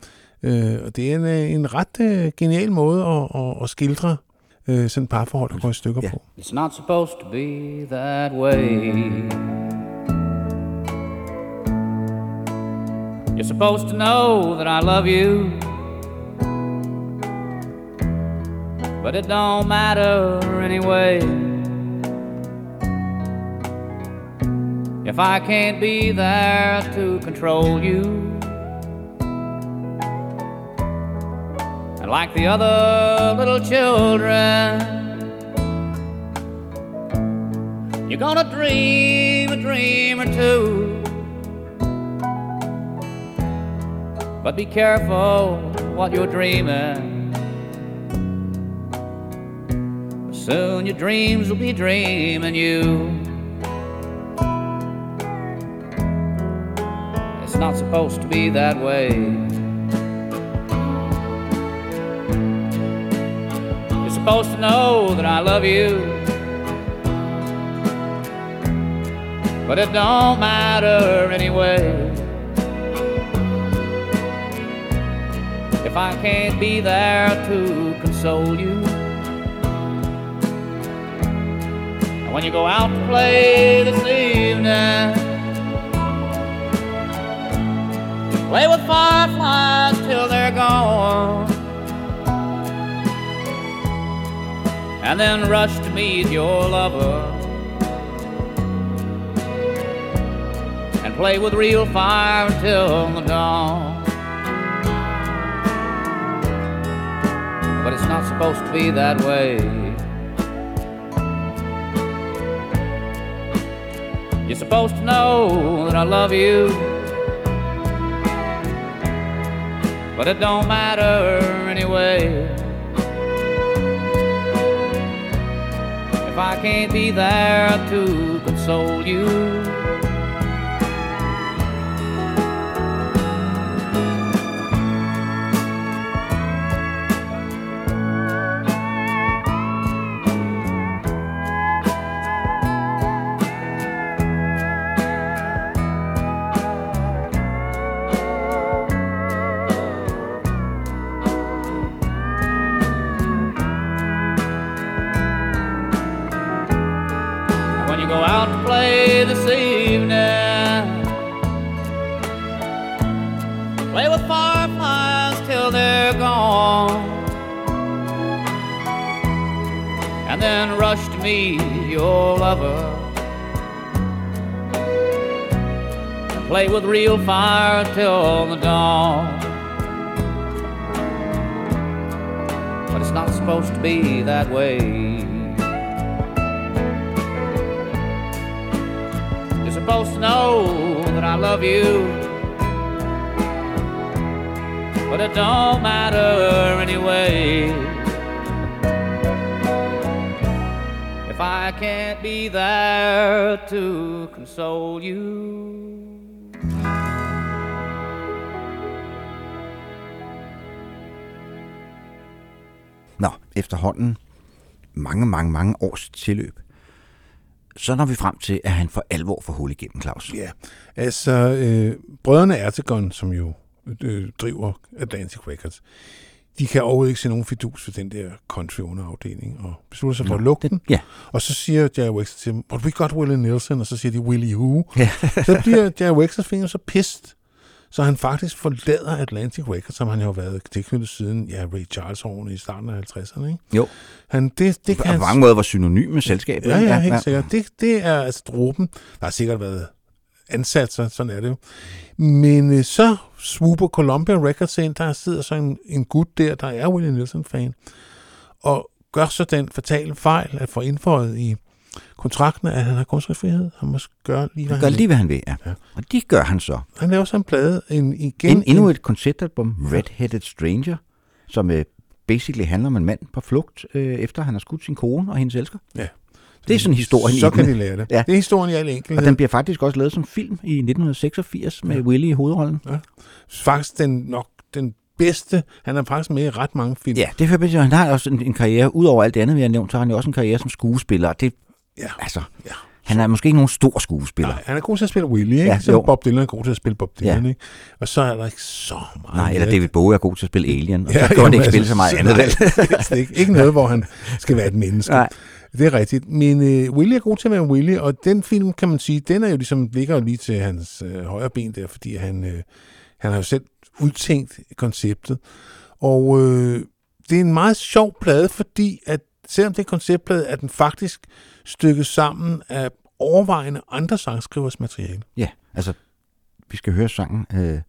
B: Øh, og det er en, øh, en ret øh, genial måde at, at, at skildre øh, sådan et parforhold, der går i stykker
C: Ja.
B: på.
D: It's not supposed to be that way. You're supposed to know that I love you. But it don't matter anyway. If I can't be there to control you. And like the other little children, You're gonna dream a dream or two. But be careful what you're dreaming. Soon your dreams will be dreaming you. It's not supposed to be that way. You're supposed to know that I love you. but it don't matter anyway. If I can't be there to console you, when you go out to play this evening, play with fireflies till they're gone. And then rush to meet your lover. and play with real fire until the dawn. But it's not supposed to be that way. You're supposed to know that I love you. But it don't matter anyway. If I can't be there to console you. And play with real fire till the dawn. But it's not supposed to be that way. You're supposed to know that I love you. But it don't matter anyway. I can't be there to console you.
C: Nå, efterhånden mange, mange, mange års tilløb, så når vi frem til, at han for alvor får hul igennem, Claus.
B: Ja, altså øh, brødrene Ertegon, som jo øh, driver Atlantic Records, de kan overhovedet ikke se nogen fidus for den der country underafdeling, og beslutter sig for at lukke den.
C: Ja,
B: Og så siger Jerry Wexler til dem, but we got Willie Nelson, og så siger de, Willie who?
C: Ja.
B: så bliver Jerry Wexlers finger så pist, så han faktisk forlader Atlantic Records, som han jo har været tilknyttet siden ja, Ray Charles årene i starten af 50'erne. Ikke?
C: jo.
B: Han, det, det
C: På
B: kan
C: mange måder var synonym med selskabet.
B: Ja, ja, helt sikkert. Det, det er altså dråben. Der har sikkert været ansatser, sådan er det jo. Men øh, så swooper Columbia Records ind, der sidder så en, en gut der, der er Willie Nelson-fan, og gør så den fatale fejl at få indføjet i kontrakten, at han har kunstnerfrihed. Han må gøre lige, hvad
C: Han gør
B: han
C: lige, hvad han vil, ja.
B: Ja.
C: Og det gør han så.
B: Han laver så en plade en, igen.
C: En, endnu et koncertalbum, Red-Headed Stranger, som øh, basically handler om en mand på flugt, øh, efter han har skudt sin kone og hendes elsker.
B: Ja.
C: Det er sådan historien
B: Så kan de lære det.
C: Ja.
B: Det er historien i al
C: Og
B: enkelhed.
C: den bliver faktisk også lavet som film i 1986 med Willy i hovedrollen.
B: Faktisk den nok den bedste. Han er faktisk med i ret mange film.
C: Ja, det er fordi, han har også en, en karriere, udover alt det andet, vi har nævnt, så har han jo også en karriere som skuespiller. og Det,
B: Ja.
C: altså,
B: Ja.
C: han er måske ikke nogen stor skuespiller.
B: Nej, han er god til at spille Willy, ikke?
C: Ja,
B: Ja, Som
C: jo.
B: Bob Dylan er god til at spille Bob Dylan,
C: Ja.
B: ikke? Og så er der ikke så meget
C: Nej, eller. David Bowie er god til at spille Alien, og
B: Ja,
C: så kan han ikke spille
B: altså,
C: så meget
B: så-
C: andet,
B: nej, ikke noget, hvor han skal være et menneske.
C: Nej.
B: Det er rigtigt. Men øh, Willy er god til at være Willy, og den film, kan man sige, den er jo ligesom, ligger jo lige til hans øh, højre ben der, fordi han, øh, han har jo selv udtænkt konceptet. Og øh, det er en meget sjov plade, fordi at selvom det er konceptplade, er den faktisk stykket sammen af overvejende andre sangskrivers materiale.
C: Ja, altså, vi skal høre sangen øh,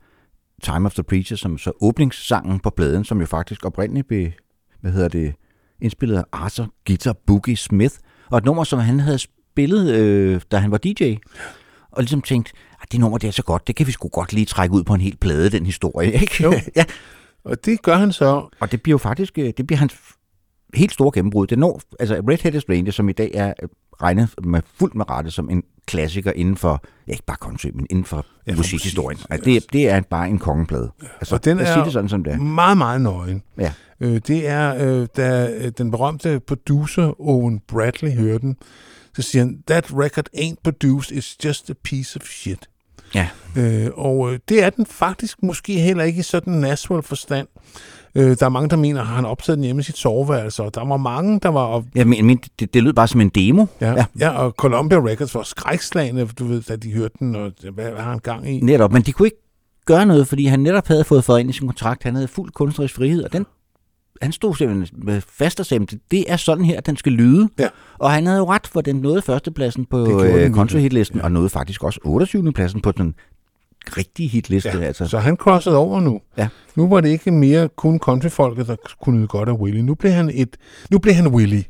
C: Time of the Preacher, som så åbningssangen på pladen, som jo faktisk oprindeligt blev, hvad hedder det, indspillet af Arthur Guitar Boogie Smith, og et nummer, som han havde spillet, øh, da han var DJ, og ligesom tænkt, at det nummer det er så godt, det kan vi sgu godt lige trække ud på en hel plade, den historie, ikke?
B: Jo.
C: ja,
B: Og det gør han så.
C: og det bliver jo faktisk, øh, det bliver hans helt store gennembrud. Det når, altså Red Headed Stranger, som i dag er øh, regnet med fuldt med rette som en klassiker inden for, ja ikke bare country, men inden for
B: Ja,
C: ja,
B: for
C: musikhistorien.
B: musik,
C: Altså, det, det er bare en kongeplade. Altså,
B: Og den er-
C: det sådan, som det er.
B: Meget, meget nøgen.
C: Ja.
B: Øh, det er, øh, da øh, den berømte producer Owen Bradley hører den, så siger han, that record ain't produced, it's just a piece of shit.
C: Ja.
B: Øh, og øh, det er den faktisk måske heller ikke i sådan en Nashville forstand. Øh, der er mange, der mener, at han optaget den hjemme i sit soveværelse, og der var mange, der var... Og,
C: Ja, men, men det, det lød bare som en demo.
B: ja,
C: Ja.
B: ja. ja, og Columbia Records var skrækslagende, du ved, da de hørte den, og hvad, hvad har han gang i?
C: Netop, men de kunne ikke gøre noget, fordi han netop havde fået fået ind i sin kontrakt. Han havde fuld kunstnerisk frihed, og den, han stod simpelthen med fast og sagde, det er sådan her, den skal lyde.
B: Ja.
C: Og han havde jo ret, for den nåede førstepladsen på øh,
B: virkelig.
C: country hitlisten, og nåede faktisk også 28. pladsen på den rigtige hitliste.
B: Ja,
C: altså.
B: Så han crossede over nu.
C: Ja.
B: Nu var det ikke mere kun countryfolket, der kunne nyde godt af Willy. Nu blev han et, nu blev han Willy.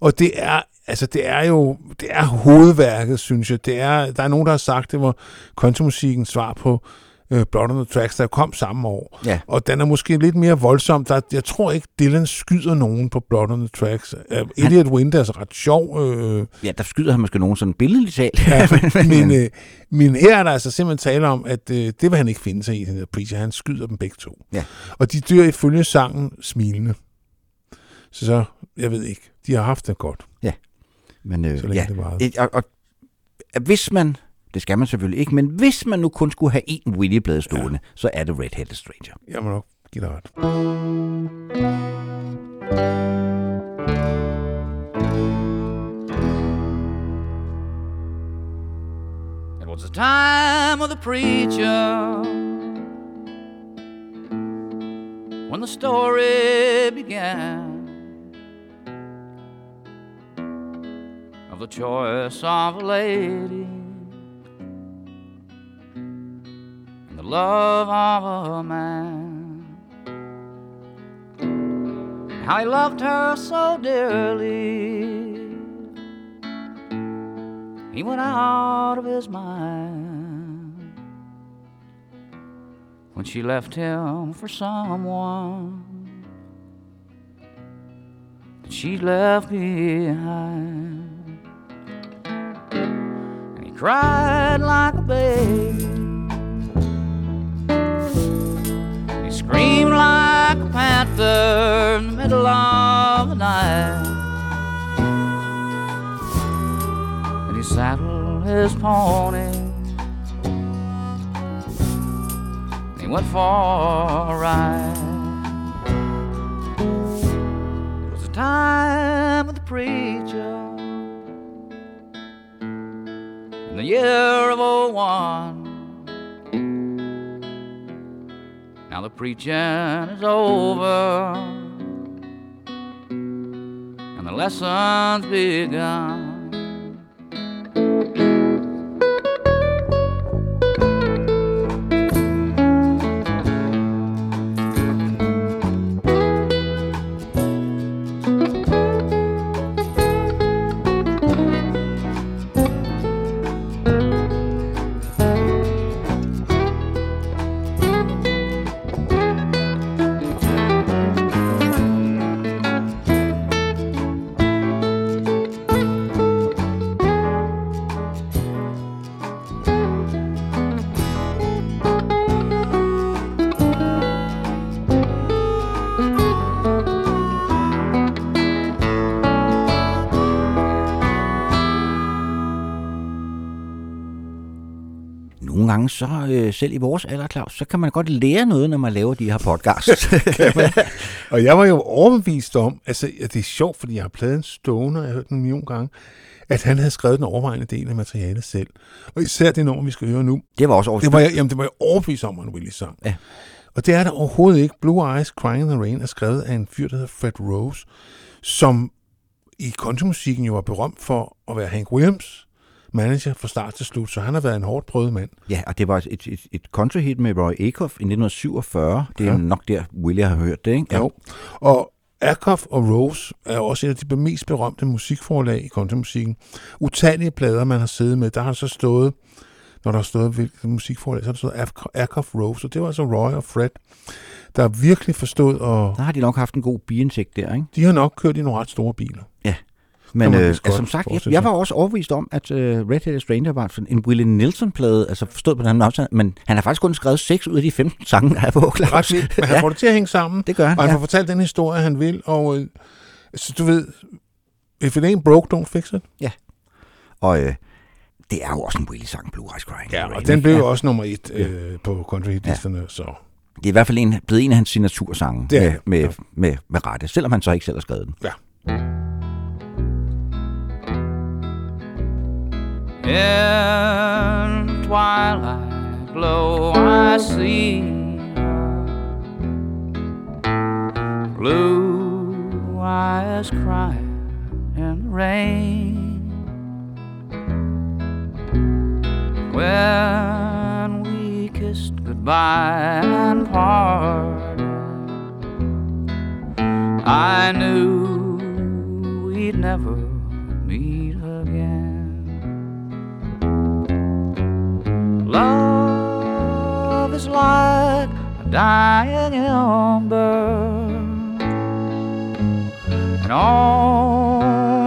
B: Og det er, altså det er jo, det er hovedværket, synes jeg. Det er, der er nogen, der har sagt, det var countrymusikkens svar på øh, Blood on the Tracks, der kom samme år.
C: Ja.
B: Og den er måske lidt mere voldsom. Der, jeg tror ikke, Dylan skyder nogen på Blood on the Tracks. Uh, Elliot Winter er ret sjov. Øh,
C: Ja, der skyder han måske nogen sådan billedligt talt.
B: Ja, men, øh, men her er der altså simpelthen tale om, at øh, det vil han ikke finde sig i, den der Preacher. Han skyder dem begge to.
C: Ja.
B: Og de dør ifølge sangen smilende. Så, så jeg ved ikke. De har haft det godt,
C: Men øh,
B: så længe
C: ja,
B: det varede.
C: Og, og hvis man, det skal man selvfølgelig ikke, men hvis man nu kun skulle have én Willy-blade stående, ja. så er det Red Headed Stranger.
B: Jeg må nok give dig ret.
D: It was the time of the preacher when the story began of the choice of a lady love of a man. He loved her so dearly. He went out of his mind when she left him for someone that she left behind. And he cried like a baby. The middle of the night. And he saddled his pony. And he went for a ride. It was the time of the preacher. In the year of 01. Now the preaching is over. And the lesson's begun.
C: Gange, så øh, selv i vores alder, Claus, så kan man godt lære noget, når man laver de her podcasts.
B: Og jeg var jo overbevist om, altså at det er sjovt, fordi jeg har pladen stående, og jeg har hørt den en million gange, at han havde skrevet den overvejende del af materialet selv. Og især det nummer, vi skal høre nu,
C: det var også over.
B: det var jeg, jamen, det var jeg overbevist om, at Willis sang.
C: Ja.
B: Og det er der overhovedet ikke. Blue Eyes Crying in the Rain er skrevet af en fyr, der hedder Fred Rose, som i countrymusikken jo var berømt for at være Hank Williams manager fra start til slut, så han har været en hårdt prøvet mand.
C: Ja, og det var et, et, et country hit med Roy Acuff i 1947. Det er
B: Ja.
C: nok der, Willie har hørt det, ikke?
B: Jo. Og Akoff og Rose er også et af de mest berømte musikforlag i countrymusikken. Utallige plader, man har siddet med, der har så stået, når der har stået hvilket musikforlag, så har der stået Akoff Rose, og det var altså Roy og Fred, der virkelig forstod, og
C: Der har de nok haft en god biindtægt der, ikke?
B: de har nok kørt i nogle ret store biler.
C: Men øh, altså, som sagt, jeg, jeg var også overbevist om, at øh, Red Headed Stranger var sådan en Willie Nelson-plade, altså forstået på den måde, men han har faktisk kun skrevet 6 ud af de 15 sange, der er på Claus.
B: Men han
C: ja,
B: får det til at hænge sammen,
C: det gør han,
B: og han
C: ja.
B: får fortalt den historie, han vil, og øh, så du ved, if it ain't broke, don't fix it.
C: Og øh, det er jo også en Willie-sang, Blue Eyes Crying.
B: Ja, og den blev
C: Ja.
B: jo også nummer et øh, på country hitlisterne, så...
C: Det er i hvert fald en, blevet en af hans signatursange
B: Det er
C: med,
B: det,
C: med,
B: ja.
C: med, med rette, selvom han så ikke selv har skrevet den.
B: Ja.
D: In twilight glow, I see blue eyes crying in the rain. When we kissed goodbye and parted, I knew we'd never Love is like a dying ember, and only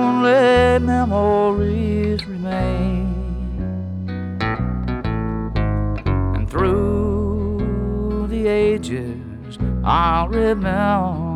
D: memories remain. And through the ages, I'll remember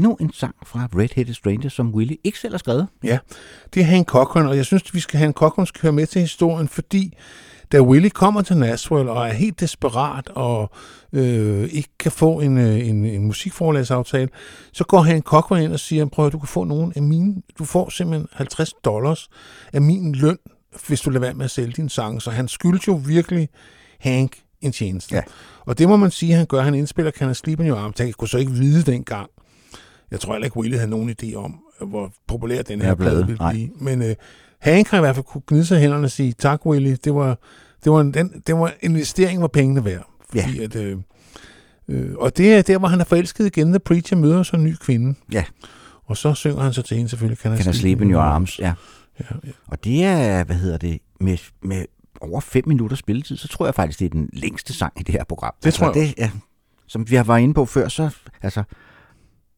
C: endnu en sang fra Red Headed Stranger, som Willie ikke selv har skrevet.
B: Ja, det er Hank Cochran, og jeg synes, vi skal have en Cochran skal høre med til historien, fordi da Willie kommer til Nashville og er helt desperat og øh, ikke kan få en, øh, en, en musikforlagsaftale, så går han Cochran ind og siger, prøv at du kan få nogen af mine, du får simpelthen 50 dollars af min løn, hvis du lader være med at sælge din sang. Så han skylder jo virkelig Hank en tjeneste.
C: Ja.
B: Og det må man sige, han gør. Han indspiller Can I Sleep in Your Arms. Jeg kunne så ikke vide dengang. Jeg tror heller ikke, Willie havde nogen idé om, hvor populær den her
C: Ja,
B: plade ville
C: Nej.
B: blive. Men øh, Hank har i hvert fald kunne gnide sig hænderne og sige, tak Willie, det var, det var, en, den, det var en investering, var pengene værd. Fordi
C: Ja.
B: at, øh, øh, og det er der, hvor han er forelsket igen. The Preacher møder så en ny kvinde.
C: Ja.
B: Og så synger han så til hende selvfølgelig, Can I,
C: Kan I sleep in your arms? Ja.
B: Ja, ja.
C: Og det er, hvad hedder det, med, med over fem minutter spilletid, så tror jeg faktisk, det er den længste sang i det her program.
B: Det tror jeg
C: det, ja, Som vi har været inde på før, så altså,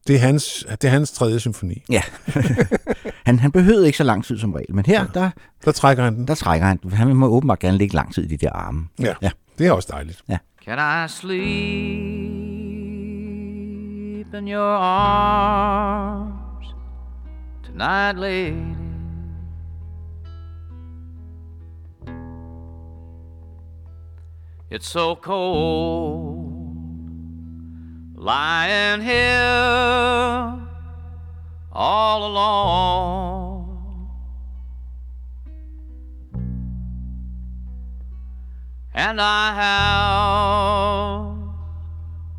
B: Det er hans, det er hans tredje symfoni.
C: ja. han, han behøvede ikke så lang tid som regel, men her, der,
B: Der trækker han den.
C: der trækker han. Han må åbenbart gerne ligge lang tid i de der arme.
B: Ja,
C: Ja.
B: det er også dejligt.
D: Can I sleep in your arms tonight, lady. It's so cold lying here all alone. And I have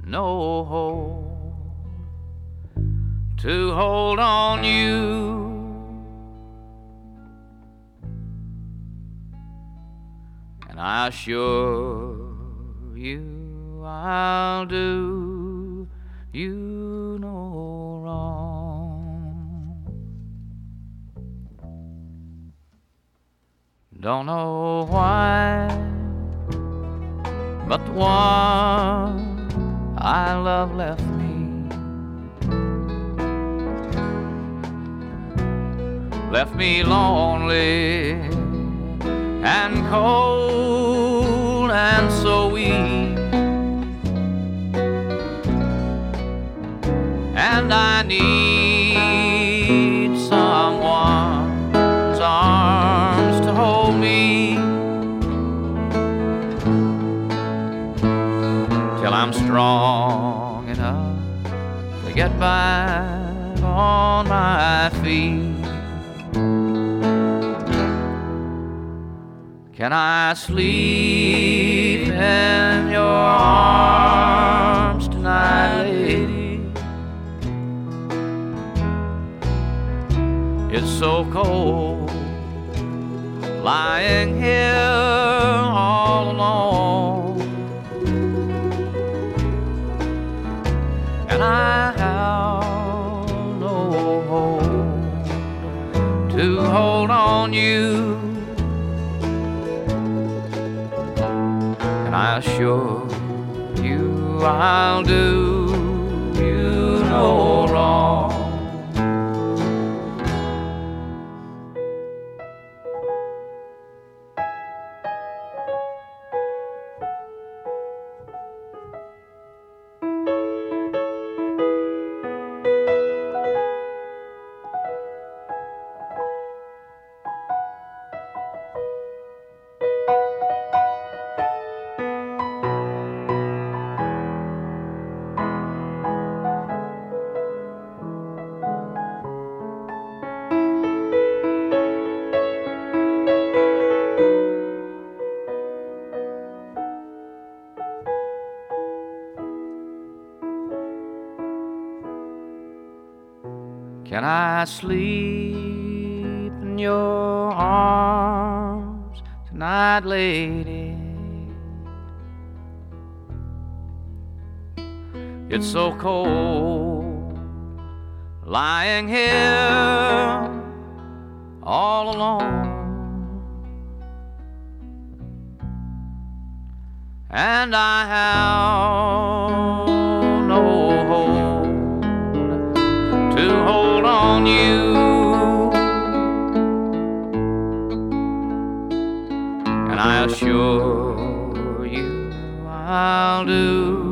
D: no hope to hold on you. And I assure you I'll do you no wrong. Don't know why, but the one I love left me. Left me lonely and cold and so weak. I need someone's arms to hold me till I'm strong enough to get on my feet. Can I sleep in your arms It's so cold lying here all alone. And I have no hope to hold on you. And I assure you I'll do you no I sleep in your arms tonight, lady? It's so cold lying here all alone. And I have no hope to hold on you. And I assure you I'll do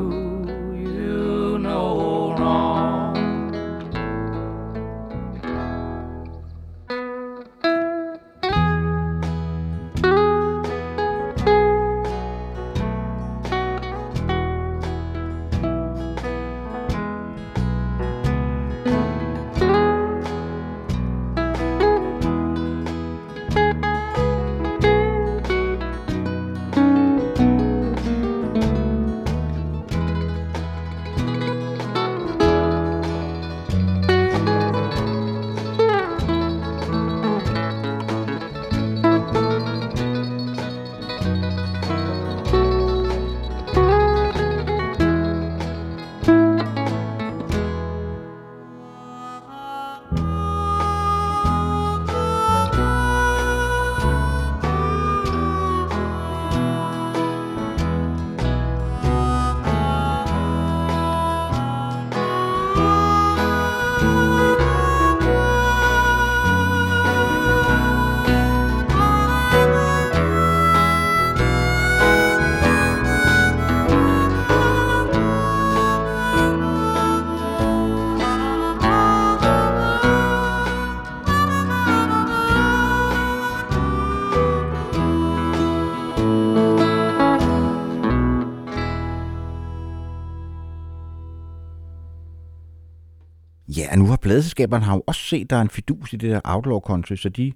C: Ja, nu har pladeselskaberne har jo også set, at der er en fidus i det der outlaw country, så de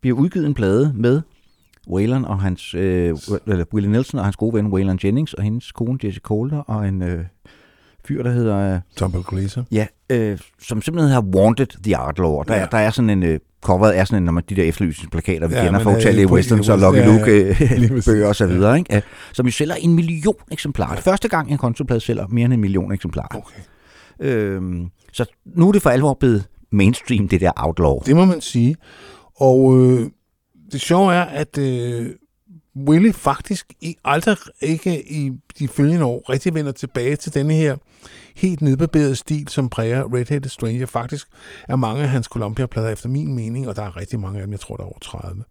C: bliver udgivet en plade med Waylon og hans, øh, eller Willie Nelson og hans gode ven Waylon Jennings og hendes kone Jesse Coulter og en øh, fyr, der hedder... Øh,
B: Tom Glazer.
C: Ja, øh, som simpelthen har Wanted the Outlaw. Der, ja.
B: Ja.
C: der er sådan en... Øh, coveret er sådan en, når man de der efterlysningsplakater, vi
B: Ja,
C: ja, kender fra utallige
B: i- i
C: westerns og Lucky
B: ja, ja.
C: Luke
B: Lige
C: øh, bøger og så videre, ikke? Øh, som jo sælger en million eksemplarer. Det første gang en konsoplade sælger mere end en million eksemplarer.
B: Okay.
C: Øhm, så nu er det for alvor blevet mainstream, det der outlaw.
B: Det må man sige. Og øh, det sjove er, at øh, Willie faktisk i, aldrig ikke i de følgende år rigtig vender tilbage til denne her helt nedbarberede stil, som præger Red Headed Stranger. Faktisk er mange af hans Columbia-plader efter min mening, og der er rigtig mange af dem, jeg tror, der er over 30,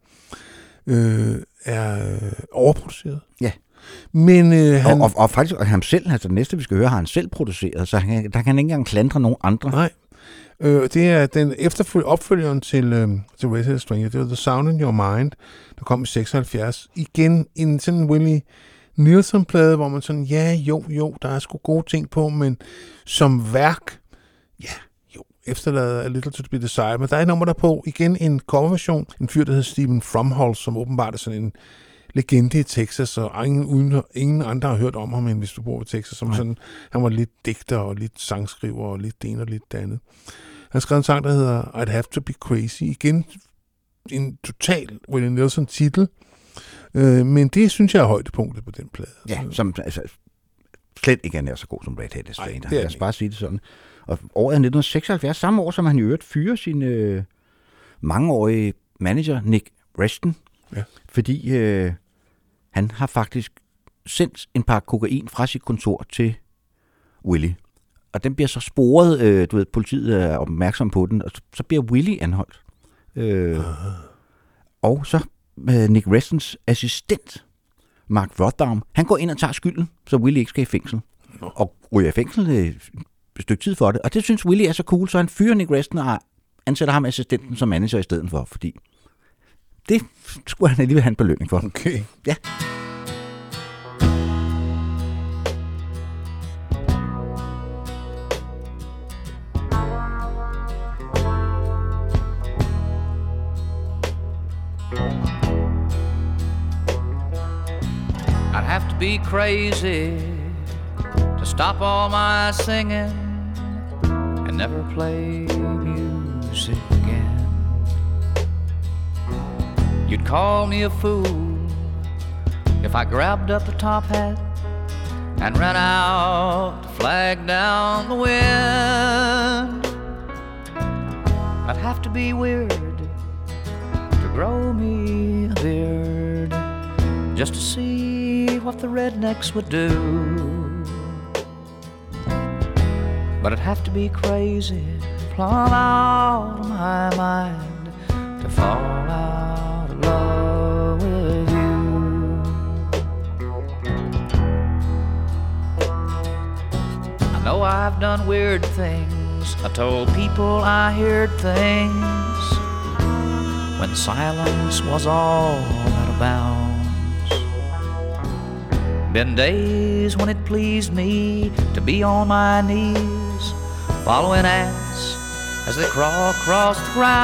B: øh, er øh, overproduceret.
C: Ja.
B: Men øh, han...
C: Og, og, og faktisk, og ham selv, altså det næste vi skal høre, har han selv produceret, så han, der kan han ikke engang klandre nogen andre.
B: Nej. Øh, det er den efterføl- opfølgeren til, øh, til Red Stranger. Det var The Sound in Your Mind, der kom i 76. Igen en sådan Willie Nielsen-plade, hvor man sådan, ja, jo, jo, der er sgu gode ting på, men som værk, ja, jo, efterlader A Little to be Desired. Men der er et nummer der på, igen en coverversion, en fyr, der hedder Stephen Fromholz, som åbenbart er sådan en legende i Texas, og ingen, uden, ingen andre har hørt om ham, end hvis du bor i Texas. Som
C: Nej.
B: sådan, han var lidt digter og lidt sangskriver og lidt det ene og lidt det andet. Han skrev en sang, der hedder I'd Have to Be Crazy. Igen en total Willie Nelson titel. Øh, men det synes jeg er højdepunktet på den plade.
C: Ja, som altså, slet ikke er nær så god som Red
B: det er
C: Lad os bare sige det sådan. Og året er 1976, samme år som han i øvrigt fyrer sin øh, mangeårige manager, Nick Reston.
B: Ja.
C: Fordi øh, han har faktisk sendt en par kokain fra sit kontor til Willie. Og den bliver så sporet, øh, du ved, politiet er opmærksom på den, og så, bliver Willie anholdt. Øh, og så øh, Nick Restons assistent, Mark Rothbaum, han går ind og tager skylden, så Willie ikke skal i fængsel. Og ryger i fængsel øh, et stykke tid for det. Og det synes Willie er så cool, så han fyrer Nick Reston og ansætter ham assistenten som manager i stedet for, fordi det skulle han alligevel have en belønning for.
B: Okay.
C: Ja.
D: I'd have to be crazy to stop all my singing and never play You'd call me a fool if I grabbed up the top hat and ran out to flag down the wind. I'd have to be weird to grow me a beard just to see what the rednecks would do. But I'd have to be crazy, plumb out of my mind, to fall out I've done weird things. I told people I heard things when silence was all out of bounds. Been days when it pleased me to be on my knees, following ants as they crawl across the ground.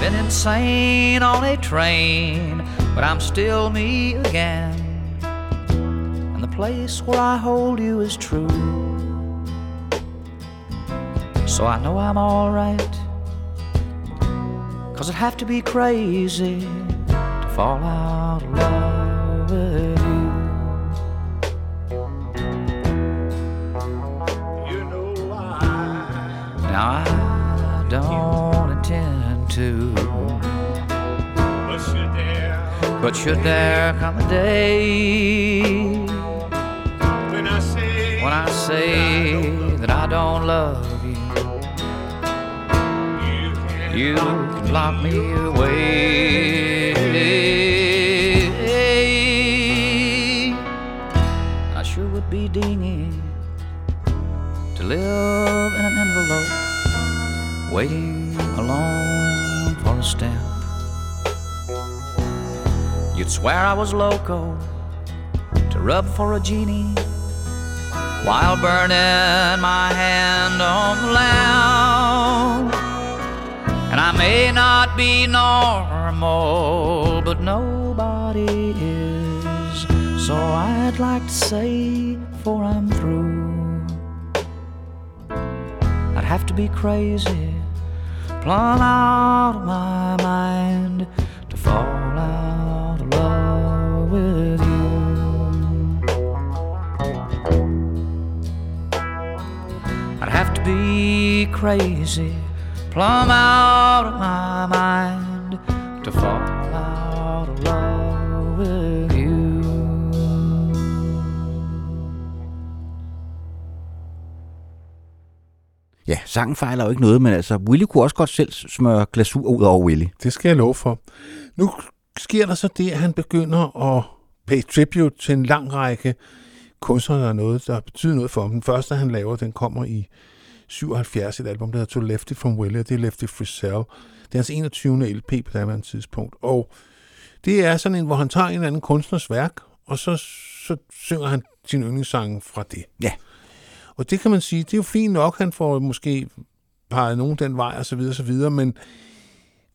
D: Been insane on a train, but I'm still me again. Place where I hold you is true. So I know I'm alright. Cause I'd have to be crazy to fall out of love with you. Now I don't intend to. But should there come a day
B: I say
D: that I don't love you, you can lock me away. I sure would be dingy to live in an envelope, waiting alone for a stamp. You'd swear I was loco to rub for a genie while burning my hand on the lamp. And I may not be normal, but nobody is. So I'd like to say, before I'm through, I'd have to be crazy, plumb out of my mind be crazy, plumb out of my mind to fall out of love with you.
C: Ja, sangen fejler jo ikke noget, men altså, Willy kunne også godt selv smøre glasur ud over Willy.
B: Det skal jeg love for. Nu sker der så det, at han begynder at pay tribute til en lang række kunstnere, der er noget, der betyder noget for ham. Den første, han laver, den kommer i 77, et album, der hedder To Lefty from Willie, og det er Lefty Frizzell. Det er hans 21. LP på daværende tidspunkt. Og det er sådan en, hvor han tager en eller anden kunstners værk, og så, så synger han sin yndlingssang fra det.
C: Ja.
B: Og det kan man sige, det er jo fint nok, han får måske peget nogen den vej, og så videre, og så videre, men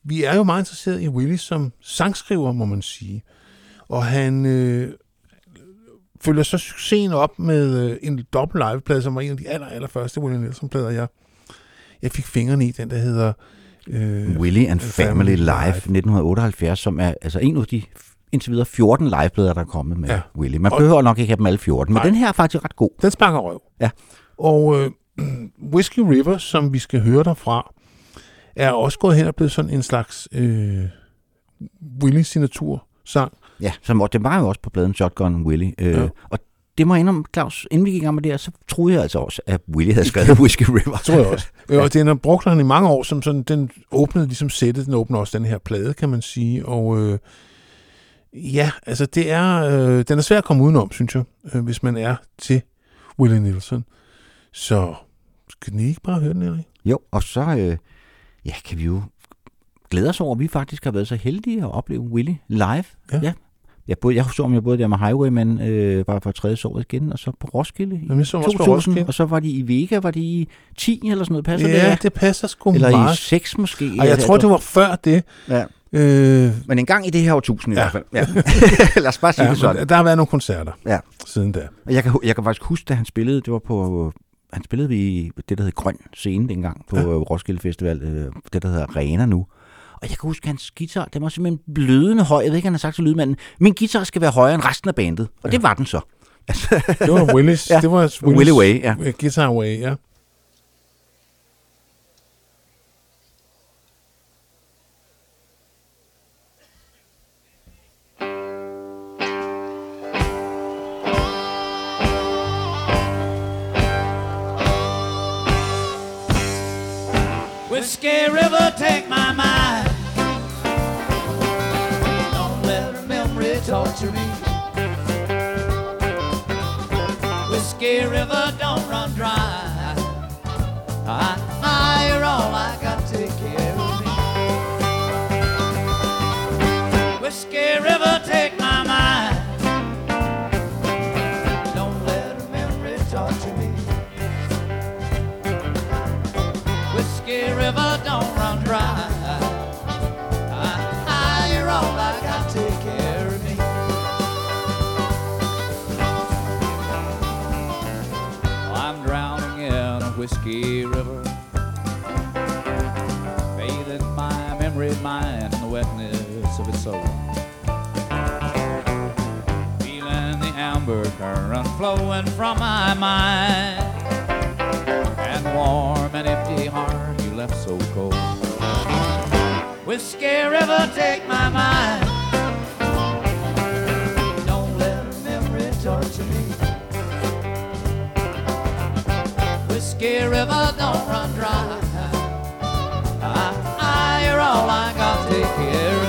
B: vi er jo meget interesseret i Willy som sangskriver, må man sige. Og han øh, følger så succesen op med øh, en dobbelt liveplade, som var en af de aller, aller første Willie Nelson-plader, jeg, jeg fik fingrene i, den der hedder... Øh,
C: Willy and Family Live 1978, som er altså en af de indtil videre 14 liveplader, der er kommet med
B: Ja.
C: Willy. Man
B: Og-
C: behøver nok ikke have dem alle 14, men
B: Nej.
C: den her er faktisk ret god.
B: Den sparker røv.
C: Ja.
B: Og øh, Whiskey River, som vi skal høre derfra, er også gået hen og blevet sådan en slags øh, Willy-signatur-sang.
C: Ja, som, og det var jo også på pladen Shotgun Willy. Øh,
B: Ja.
C: Og det må jeg indrømme, Claus, inden vi gik i gang med det her, så troede jeg altså også, at Willy havde skrevet Whiskey River.
B: tror jeg også. ja. Og den har brugt han i mange år, som sådan, den åbnede ligesom sættet, den åbner også den her plade, kan man sige. Og øh, ja, altså det er, øh, den er svær at komme udenom, synes jeg, øh, hvis man er til Willie Nelson. Så skal I ikke bare høre den, Erik?
C: Jo, og så øh, ja, kan vi jo glæde os over, at vi faktisk har været så heldige at opleve Willy live.
B: Ja.
C: ja. Jeg, både, jeg så ham jo både der med Highwayman, øh, bare for tredje år igen, og så på Roskilde i
B: Jamen, jeg så ham også på
C: 2000,
B: Roskilde.
C: og så var de i Vega, var de i 10 eller sådan noget, passer
B: Ja,
C: det?
B: det passer sgu
C: Eller i
B: meget.
C: 6 måske.
B: Ej, jeg tror, det var før det.
C: Ja.
B: Øh,
C: Men en gang i det her årtusind i
B: Ja.
C: hvert fald. Ja. Lad os bare sige
B: ja,
C: det sådan.
B: der har været nogle koncerter
C: Ja.
B: siden da.
C: Og Jeg kan, jeg kan faktisk huske, da han spillede, det var på, han spillede vi i det, der hed Grøn Scene dengang på
B: Ja.
C: ja. Roskilde Festival, øh, det der hedder Arena nu. Og jeg kan huske, at hans guitar, den var simpelthen blødende høj. Jeg ved ikke, han har sagt til lydmanden, min guitar skal være højere end resten af bandet. Og ja. det var den så. Altså,
B: Det var Willis.
C: Ja,
B: det var Willis,
C: Willie Way, ja.
B: Guitar Way, ja.
D: Whiskey River, take my mind. River, don't run dry. I, I, you're all I got to take care of me. Whiskey River, take whiskey river, bathing my memory mind in the wetness of its soul. Feeling the amber current flowing from my mind and warm and empty heart you left so cold. Whiskey River, take my mind. Whiskey River, don't run dry. I, I, you're all I got. Take care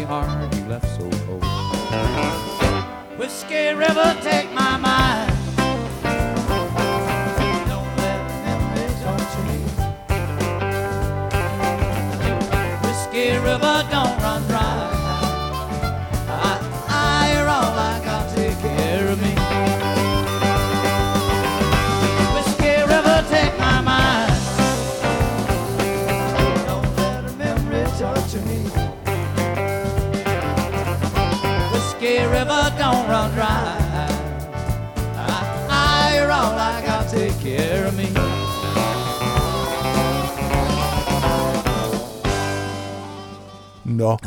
D: heart you left so cold. Whiskey River, take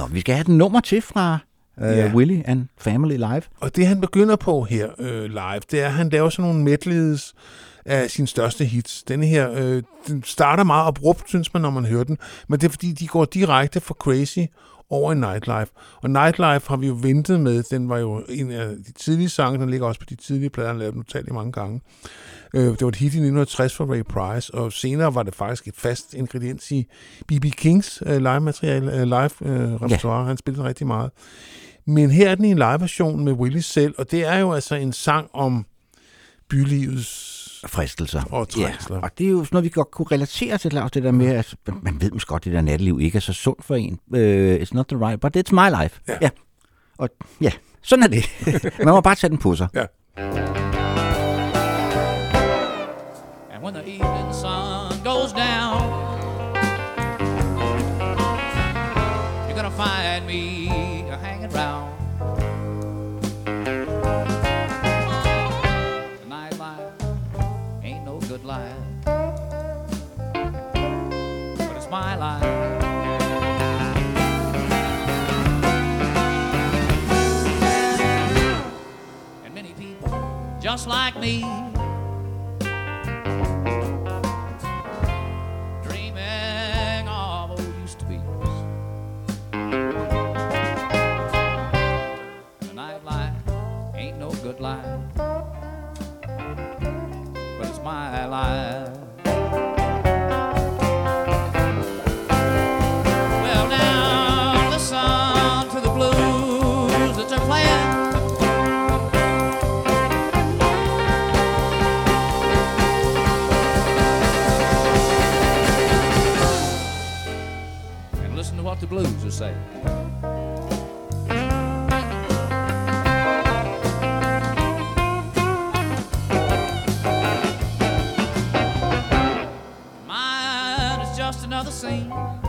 B: Nå,
C: vi skal have den nummer til fra uh,
B: Ja.
C: Willy and Family Live.
B: og det han begynder på her øh, live, det er, at han laver sådan nogle medleys af sine største hits. Denne her, øh, den starter meget abrupt, synes man, når man hører den, men det er fordi, de går direkte fra Crazy over i Nightlife. Og Nightlife har vi jo ventet med. Den var jo en af de tidlige sange, den ligger også på de tidlige plader, han lavede den utallige mange gange. Øh, det var et hit i 1960 for Ray Price, og senere var det faktisk et fast ingrediens i B.B. Kings øh, live-materiale, øh, live-repertoire. Ja. Han spillede rigtig meget. Men her er den i en live-version med Willie selv, og det er jo altså en sang om bylivets...
C: Fristelser.
B: Og trængsler.
C: Ja, og det er jo sådan noget, vi godt kunne relatere til, Claus, det der med, at man ved måske godt, det der natteliv ikke er så sundt for en. Uh, it's not the right, but it's my life.
B: Ja.
C: ja. Og ja, sådan er det. man må bare tage den på sig.
B: Ja.
D: When the evening sun goes down, you're gonna find me hanging round. The nightlife ain't no good life, but it's my life. And many people just like me seen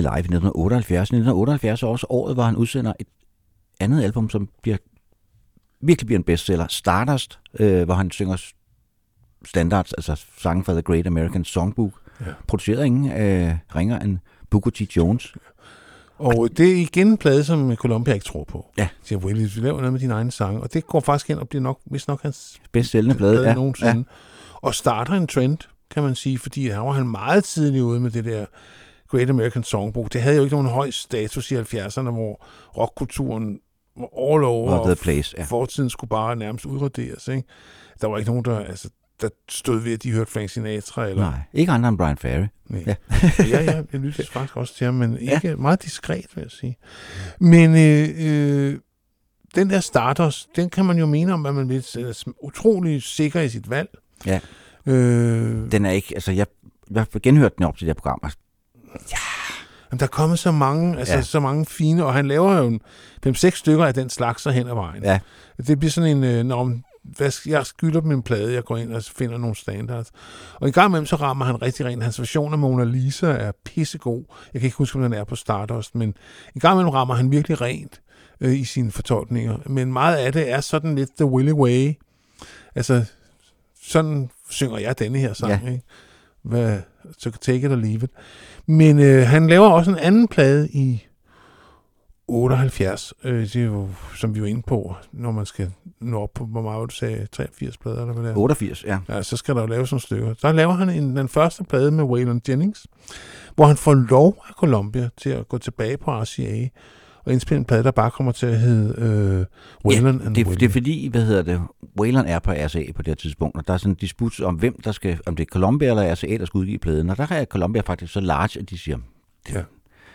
C: Willie Live i 1978. 1978 er også året, hvor han udsender et andet album, som bliver virkelig bliver en bestseller. Stardust, øh, hvor han synger standards, altså sange fra The Great American Songbook.
B: Ja.
C: Ja. Produceret ingen øh, ringer end Booker T. Jones.
B: Og det er igen en plade, som Columbia ikke tror på.
C: Ja.
B: Så jeg Willie, du laver noget med dine egne sange. Og det går faktisk ind og bliver nok, hvis nok hans
C: Bedst sælgende plade.
B: plade
C: Ja,
B: nogensinde.
C: ja.
B: Og starter en trend, kan man sige, fordi her var han meget tidlig ude med det der Great American Songbook. Det havde jo ikke nogen høj status i 70'erne, hvor rockkulturen var all over,
C: Og Place, ja.
B: fortiden skulle bare nærmest udraderes. Ikke? Der var ikke nogen, der, altså, der stod ved, at de hørte Frank Sinatra. Eller,
C: Nej, ikke andre end Brian Ferry.
B: Nej.
C: Ja.
B: ja, ja, jeg lytter faktisk også til ham, men ikke ja. meget diskret, vil jeg sige. Men øh, øh, den der Stardust, den kan man jo mene om, at man vil er utrolig sikker i sit valg.
C: Ja.
B: Øh,
C: Den er ikke, altså jeg, jeg har genhørt den op til det her program. Altså,
B: men der er kommet så mange, altså ja.
C: Ja.
B: så mange fine, og han laver jo 5-6 stykker af den slags så hen ad vejen.
C: Ja.
B: Det bliver sådan en, øh, når hvad, jeg skylder dem en plade, jeg går ind og finder nogle standards. Og i gang imellem så rammer han rigtig rent. Hans version af Mona Lisa er pissegod. Jeg kan ikke huske, om den er på Stardust, men i gang imellem rammer han virkelig rent øh, i sine fortolkninger. Men meget af det er sådan lidt The Willy Way. Altså, sådan synger jeg denne her sang,
C: Ja.
B: ikke? Hvad, så take it or leave it. Men øh, han laver også en anden plade i 78, øh, det er jo, som vi var inde på, når man skal nå op på, hvor meget du sagde, 83 plader, eller hvad det er?
C: 88, ja.
B: Ja, så skal der jo laves nogle stykker. Der laver han en, den første plade med Waylon Jennings, hvor han får lov af Columbia til at gå tilbage på RCA og indspille en plade, der bare kommer til at hedde øh, Waylon and
C: det,
B: Willie.
C: det er fordi, hvad hedder det, Waylon er på RCA på det her tidspunkt, og der er sådan en disput om, hvem der skal, om det er Columbia eller RCA, der skal udgive pladen, og der er Columbia faktisk så large, at de siger,
B: Ja.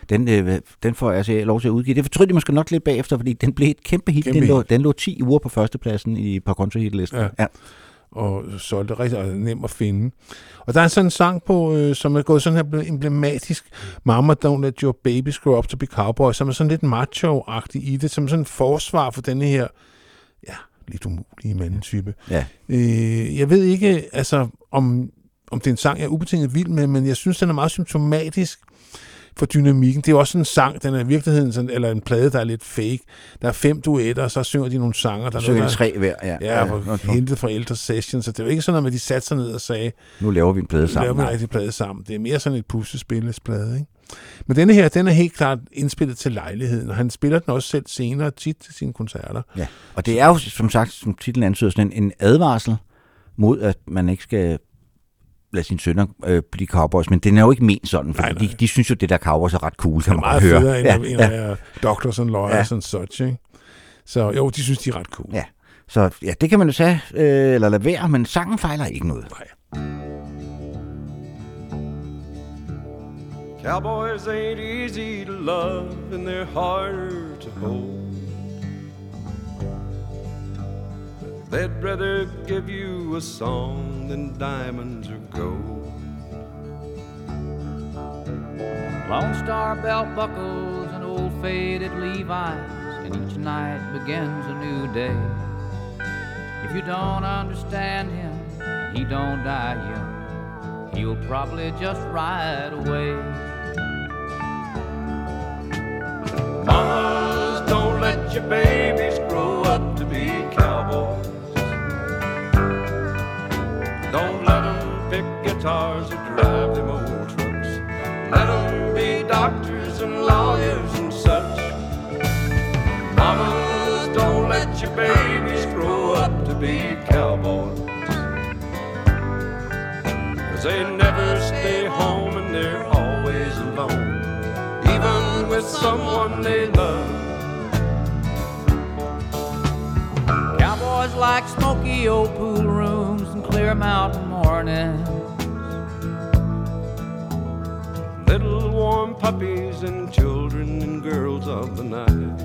C: den, øh, den får RCA lov til at udgive. Det fortrød de måske nok lidt bagefter, fordi den blev et kæmpe hit.
B: Kæmpe
C: den, lå,
B: hit.
C: den lå 10 uger på førstepladsen i par country hitlisten.
B: Ja.
C: ja.
B: Og solgte rigtig og nem at finde. Og der er sådan en sang på, øh, som er gået sådan her blevet emblematisk, Mama Don't Let Your Babies Grow Up To Be Cowboy, som er sådan lidt macho-agtig i det, som sådan en forsvar for denne her, ja, lidt umulige mandetype.
C: Ja.
B: Øh, jeg ved ikke, altså, om, om det er en sang, jeg er ubetinget vild med, men jeg synes, den er meget symptomatisk for dynamikken. Det er også en sang, den er i virkeligheden sådan, eller en plade, der er lidt fake. Der er fem duetter, og så synger de nogle sanger. Der er
C: Så er
B: noget, der,
C: tre hver. Ja,
B: Ja,
C: ja,
B: hentet fra ældre sessions, så det er jo ikke sådan, noget, at de satte sig ned og sagde,
C: Nu laver vi en plade
B: laver
C: sammen.
B: vi en rigtig plade sammen. Det er mere sådan et puslespillesplade, ikke? Men denne her, den er helt klart indspillet til lejligheden, og han spiller den også selv senere tit til sine koncerter.
C: Ja. Og det er jo, som sagt, som titlen antyder, sådan en, en advarsel mod, at man ikke skal lade sine sønner øh, blive cowboys, men den er jo ikke ment sådan, for
B: Nej, nej.
C: de, de synes jo, det der cowboys er ret cool,
B: Det
C: kan man
B: meget
C: høre.
B: federe end,
C: ja,
B: end
C: ja.
B: doctors and lawyers
C: Ja.
B: and such, ikke? Så jo, de synes, de er ret cool.
C: Ja. Så ja, det kan man jo tage, øh, eller lade være, men sangen fejler ikke noget.
B: Nej.
E: Cowboys ain't easy to love and they're harder to hold. They'd rather give you a song than diamonds or gold.
D: Lone Star belt buckles and old faded Levi's, and each night begins a new day. If you don't understand him, he don't die young. He'll probably just ride away.
E: Mamas, don't let your babies grow guitars or drive them old trucks. Let them be doctors and lawyers and such. Mamas, don't let your babies grow up to be cowboys. Cause they never stay home and they're always alone even with someone they love.
D: Cowboys like smoky old pool rooms and clear mountain mornings.
E: Little warm puppies and children and girls of the night.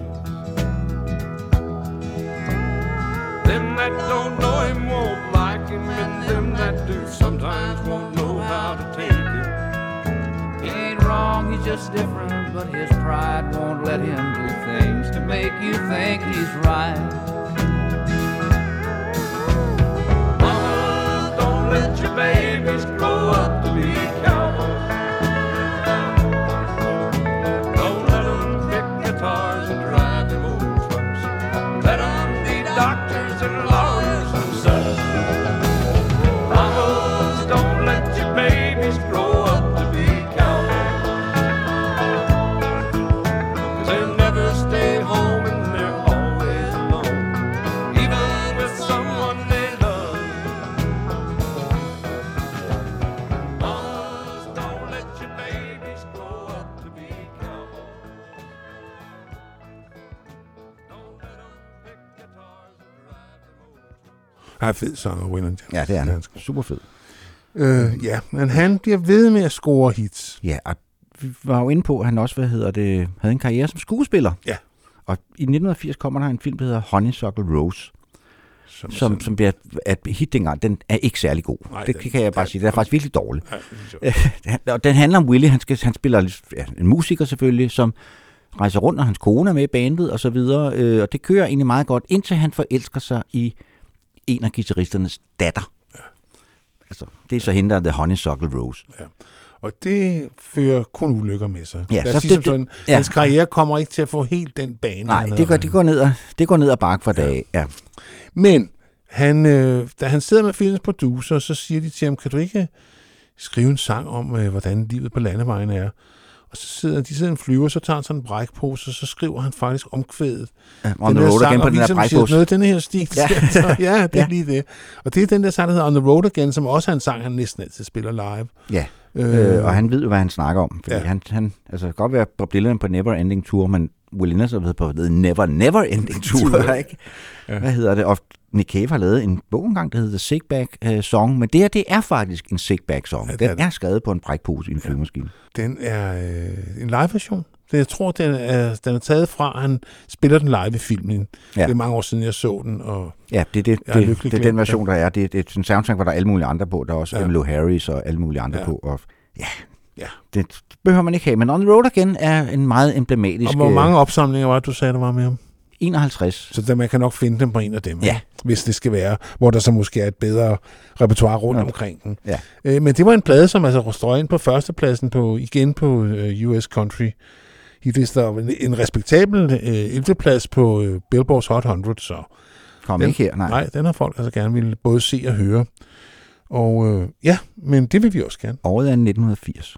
E: Them that don't know him won't like him, and them that do sometimes won't know how to take it.
D: He ain't wrong, he's just different, but his pride won't let him do things to make you think he's right.
E: Mama, don't let your babies grow up to be cowboys.
B: Er fed sanger, William Jackson.
C: Ja, det er han. Super fed.
B: Øh, ja, men han bliver ved med at score hits.
C: Ja, og vi var jo inde på, at han også hvad hedder det, havde en karriere som skuespiller.
B: Ja.
C: Og i 1980 kommer der en film, der hedder Honeysuckle Rose,
B: Som,
C: som, som bliver et hit dengang. Den er ikke særlig god.
B: Nej,
C: det
B: den-
C: kan jeg bare
B: ja,
C: sige. Den er faktisk virkelig dårlig.
B: Ja, jeg.
C: Og den handler om Willie. Han, skal, han spiller ja, en musiker selvfølgelig, som rejser rundt, og hans kone er med i bandet og så videre. Øh, og det kører egentlig meget godt, indtil han forelsker sig i en af guitaristernes datter. Altså, det er så hende, der er The Honeysuckle Rose.
B: Og det fører kun ulykker med sig.
C: Ja,
B: Lad
C: så
B: sige
C: det-
B: sådan,
C: ja.
B: Hans karriere kommer ikke til at få helt den bane.
C: Nej, det går, det går ned ad, det går ned ad bakke for dag. Ja.
B: Men han, øh, da han sidder med filmens producer, så siger de til ham, kan du ikke skrive en sang om, øh, hvordan livet på landevejen er? Og så sidder de sidder en flyver, så tager han sådan en brækpose, og så skriver han faktisk omkvædet.
C: ja on the road again på
B: og
C: den der
B: ligesom siger,
C: brækpose.
B: noget af den her stil.
C: Ja.
B: Ja, ja det er
C: Ja.
B: lige det. Og det er den der sang, der hedder On the Road Again, som også er en sang, han næsten altid spiller live.
C: Ja, øh, og han ved jo, hvad han snakker om. Fordi
B: Ja.
C: han, han, altså, godt være Bob Dylan på Never Ending Tour, men Will Innes har været på The Never Never Ending Tour.
B: Tour.
C: ikke? Ja. Hvad hedder det? Og Nick Cave har lavet en bog engang, der hedder The Sick Bag uh, Song, men det her, det er faktisk en Sick Bag Song.
B: Ja, det er
C: den
B: det.
C: er skrevet på en brækpose i en flyvemaskine.
B: Den er øh, en live-version. Det, jeg tror, den er, den er taget fra, han spiller den live i filmen. Ja. Det er mange år siden, jeg så den. Og,
C: Ja, det er, det,
B: er
C: det,
B: lykkelig
C: det er den version, der er. Det, det er en soundtrack, hvor der er alle mulige andre på. Der er også
B: Ja.
C: Emmylou Harris og alle mulige andre
B: Ja.
C: ja. på. Og ja,
B: ja.
C: det behøver man ikke have. Men On the Road Again er en meget emblematisk...
B: og hvor
C: øh,
B: mange opsamlinger var det, du sagde, der var med ham?
C: 51.
B: Så der, man kan nok finde dem på en af dem,
C: Ja.
B: hvis det skal være, hvor der så måske er et bedre repertoire rundt ja. Omkring den.
C: Ja.
B: Øh, men det var en plade, som altså strøg ind på førstepladsen på, igen på uh, US Country hitlister. En, en respektabel 11. plads på uh, Billboard's Hot 100, så
C: Kom
B: Den-
C: ikke her, nej.
B: nej, den har folk altså gerne ville både se og høre. Og uh, ja, men det vil vi også gerne.
C: Året er 1980.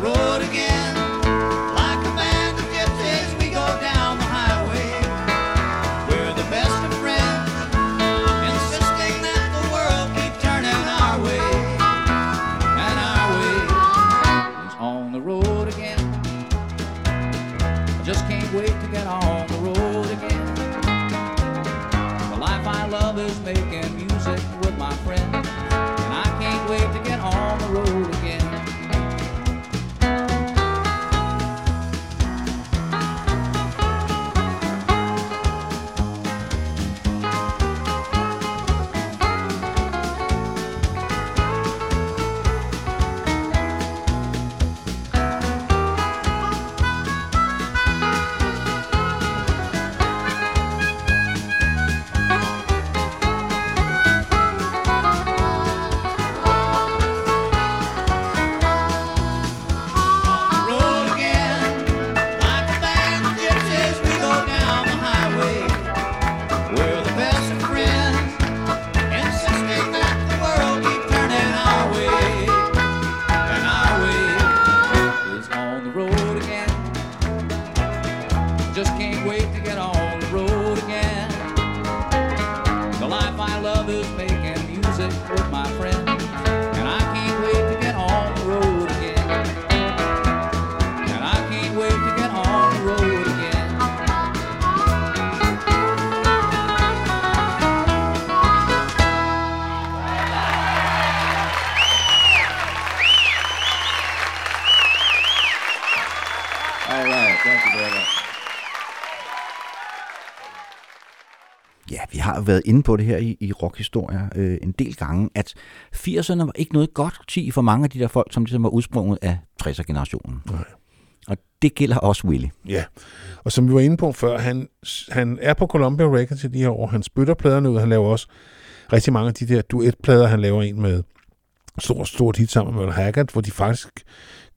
D: road again.
C: Været inde på det her i, i rockhistorier øh, en del gange, at 80'erne var ikke noget godt 10 for mange af de der folk, som ligesom var udsprunget af 60'er-generationen.
B: Nej.
C: Og det gælder også Willy.
B: Ja, og som vi var inde på før, han, han er på Columbia Records i de her år. Han spytter pladerne ud. Han laver også rigtig mange af de der duetplader. Han laver en med stort, stort hit sammen med Haggard, hvor de faktisk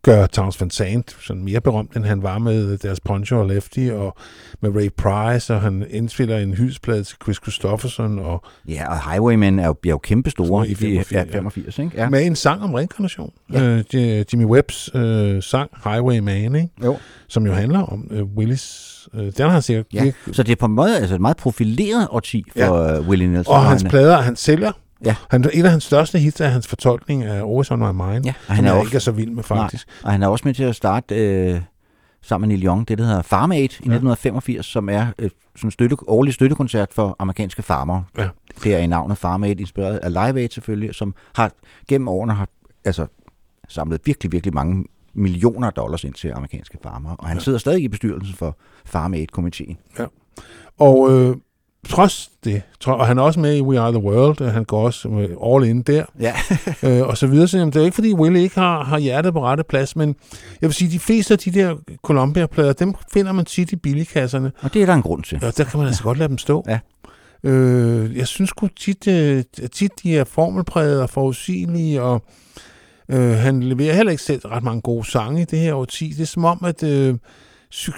B: gør Towns Van Sant sådan mere berømt, end han var med deres Poncho og Lefty, og med Ray Price, og han indspiller en hydsplade til Chris Christofferson, og
C: Ja, og Highwaymen er jo, bliver jo kæmpe store
B: I
C: i de
B: 85,
C: ja,
B: ja.
C: 85, ikke?
B: ja. Med en sang om reinkarnation.
C: Ja.
B: Øh, Jimmy Webbs øh, sang Highwayman, ikke?
C: Jo.
B: som jo handler om øh, Willis. Øh, den har han sikkert
C: Ja, så det er på en måde altså et meget profileret årti for ja. Willie Nelson.
B: Og hans
C: han,
B: plader, han sælger.
C: Ja.
B: Han, et af hans største hits er hans fortolkning af Always On My Mind,
C: Ja,
B: ja,
C: og
B: han
C: er
B: jeg
C: også-
B: ikke er så vild med, faktisk.
C: og han er også med til at starte øh, sammen med Neil Young, det der hedder Farm Aid i 1985, som er øh, sådan en støtte, årlig støttekoncert for amerikanske farmere.
B: Ja.
C: Det er i navnet Farm Aid, inspireret af Live Aid selvfølgelig, som har gennem årene har altså, samlet virkelig, virkelig mange millioner dollars ind til amerikanske farmere. Og han
B: Ja.
C: sidder stadig i bestyrelsen for Farm Aid-komiteen.
B: Og øh, trods det, tro, og han er også med i We Are The World, øh, han går også øh, all in der,
C: Ja.
B: øh, og så videre. Så jamen, det er ikke, fordi Willie ikke har, har hjertet på rette plads, men jeg vil sige, de fleste af de der Columbia-plader, dem finder man tit i billigkasserne,
C: Og det er der en grund til.
B: og der kan man altså godt lade dem stå.
C: Ja.
B: Øh, jeg synes sgu tit, øh, tit, de er formelpræget og forudsigelige, og øh, han leverer heller ikke selv ret mange gode sange i det her årti. Det er som om, at øh,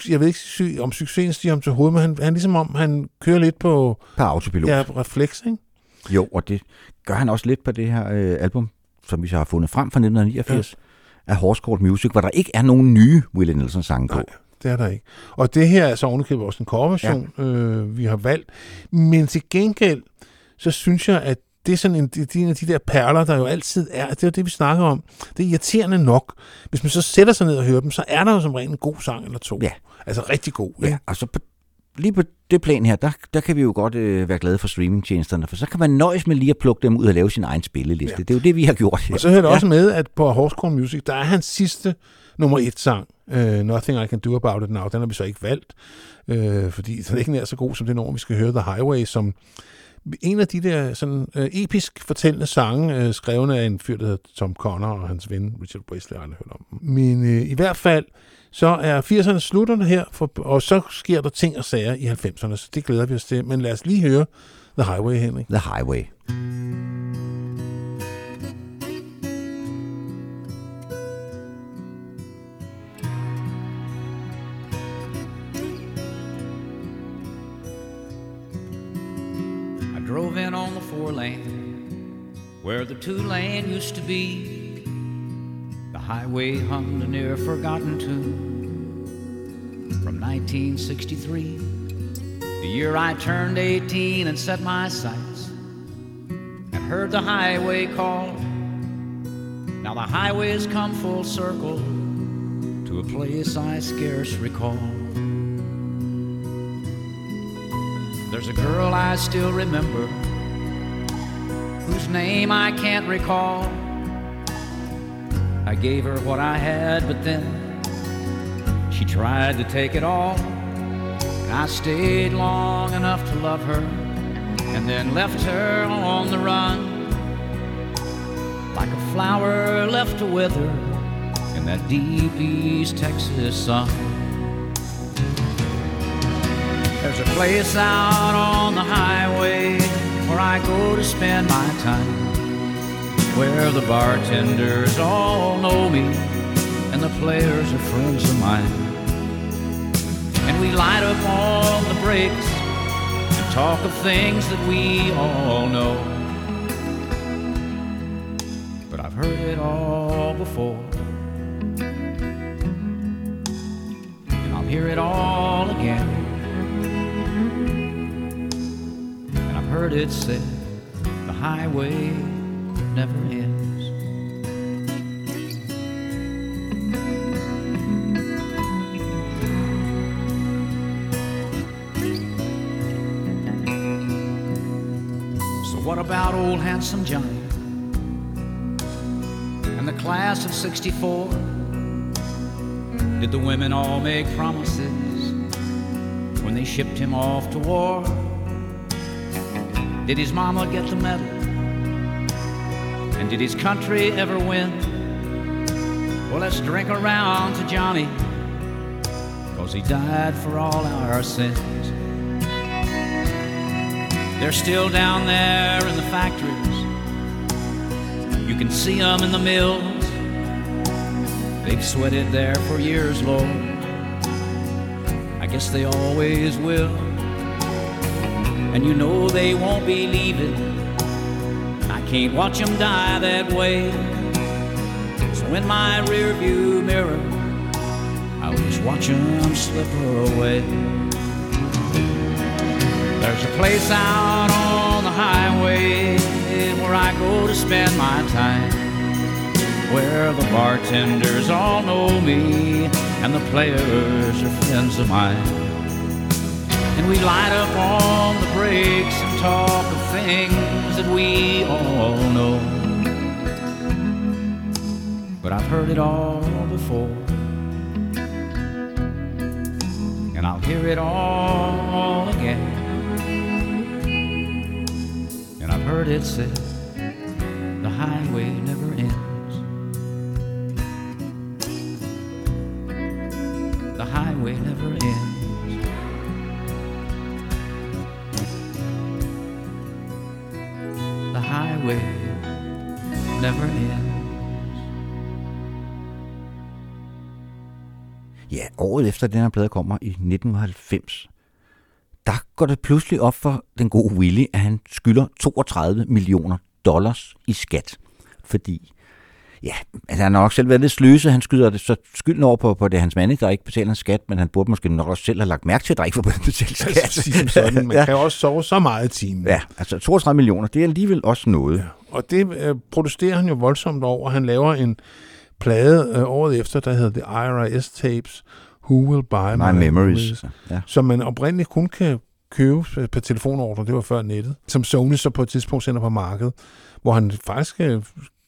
B: jeg ved ikke om succesen stiger ham til hovedet, men han, han ligesom om, han kører lidt på
C: På autopilot.
B: ja, refleks, ikke?
C: Jo, og det gør han også lidt på det her øh, album, som vi så har fundet frem fra 1989, ja. af Horse Court Music, hvor der ikke er nogen nye Willie Nelson sange på.
B: Nej. Det er der ikke. Og det her er så ovenikøbet også en coverversion, ja. øh, vi har valgt. Men til gengæld, så synes jeg, at det er sådan en, det er en af de der perler, der jo altid er, det er det, vi snakker om. Det er irriterende nok. Hvis man så sætter sig ned og hører dem, så er der jo som regel en god sang eller to.
C: Ja.
B: Altså rigtig god.
C: Ja,
B: Ikke?
C: og så på, lige på det plan her, der, der kan vi jo godt øh, være glade for streamingtjenesterne, for så kan man nøjes med lige at plukke dem ud og lave sin egen spilleliste.
B: Ja.
C: Ja. Det er jo det, vi har gjort her.
B: Og så hører det
C: ja.
B: også med, at på Horsecore Music, der er hans sidste nummer et sang, uh, Nothing I Can Do About It Now. Den har vi så ikke valgt, uh, fordi den er ikke nær så god som det nummer, vi skal høre, The Highway, som en af de der sådan, øh, episk fortællende sange, øh, skrevet af en fyr, der hedder Tom Connor og hans ven Richard Wesley, har hørt om. Men øh, i hvert fald, så er 80'erne slutterne her, for, og så sker der ting og sager i 90'erne, så det glæder vi os til. Men lad os lige høre The Highway, Henrik.
C: The Highway.
D: Drove in on the four lane where the two lane used to be. The highway hummed a near forgotten tune from 1963, the year I turned 18 and set my sights and heard the highway call. Now the highway's come full circle to a place I scarce recall. There's a girl I still remember whose name I can't recall. I gave her what I had, but then she tried to take it all. I stayed long enough to love her and then left her on the run. Like a flower left to wither in that deep East Texas sun. There's a place out on the highway where I go to spend my time. Where the bartenders all know me and the players are friends of mine. And we light up all the breaks and talk of things that we all know. But I've heard it all before. And I'll hear it all again heard it said the highway never ends. So, what about old handsome Johnny and the class of 64? Did the women all make promises when they shipped him off to war? Did his mama get the medal? And did his country ever win? Well, let's drink around to Johnny, cause he died for all our sins. They're still down there in the factories. You can see them in the mills. They've sweated there for years, Lord. I guess they always will. And you know they won't be leaving. I can't watch them die that way. So in my rearview mirror, I'll just watch them slip away. There's a place out on the highway where I go to spend my time. Where the bartenders all know me and the players are friends of mine. And we light up on the breaks and talk of things that we all know. But I've heard it all before. And I'll hear it all again. And I've heard it said the highway
C: efter den her plade kommer i 1990, der går det pludselig op for den gode Willy, at han skylder 32 millioner dollars i skat. Fordi, ja, altså han har nok selv været lidt sløse, han skyder det så skylden over på, på det hans mand, der ikke betaler en skat, men han burde måske nok også selv have lagt mærke til, at der ikke var betalt skat.
B: Altså, sige som sådan. Man
C: ja.
B: kan også sove så meget i timen.
C: ja, altså 32 millioner, det er alligevel også noget. Ja.
B: Og det øh, protesterer han jo voldsomt over. Han laver en plade øh, året efter, der hedder The IRS Tapes, Who Will Buy
C: My memories. Ja.
B: som man oprindeligt kun kan købe per telefonordre, det var før nettet, som Sony så på et tidspunkt sender på markedet, hvor han faktisk øh,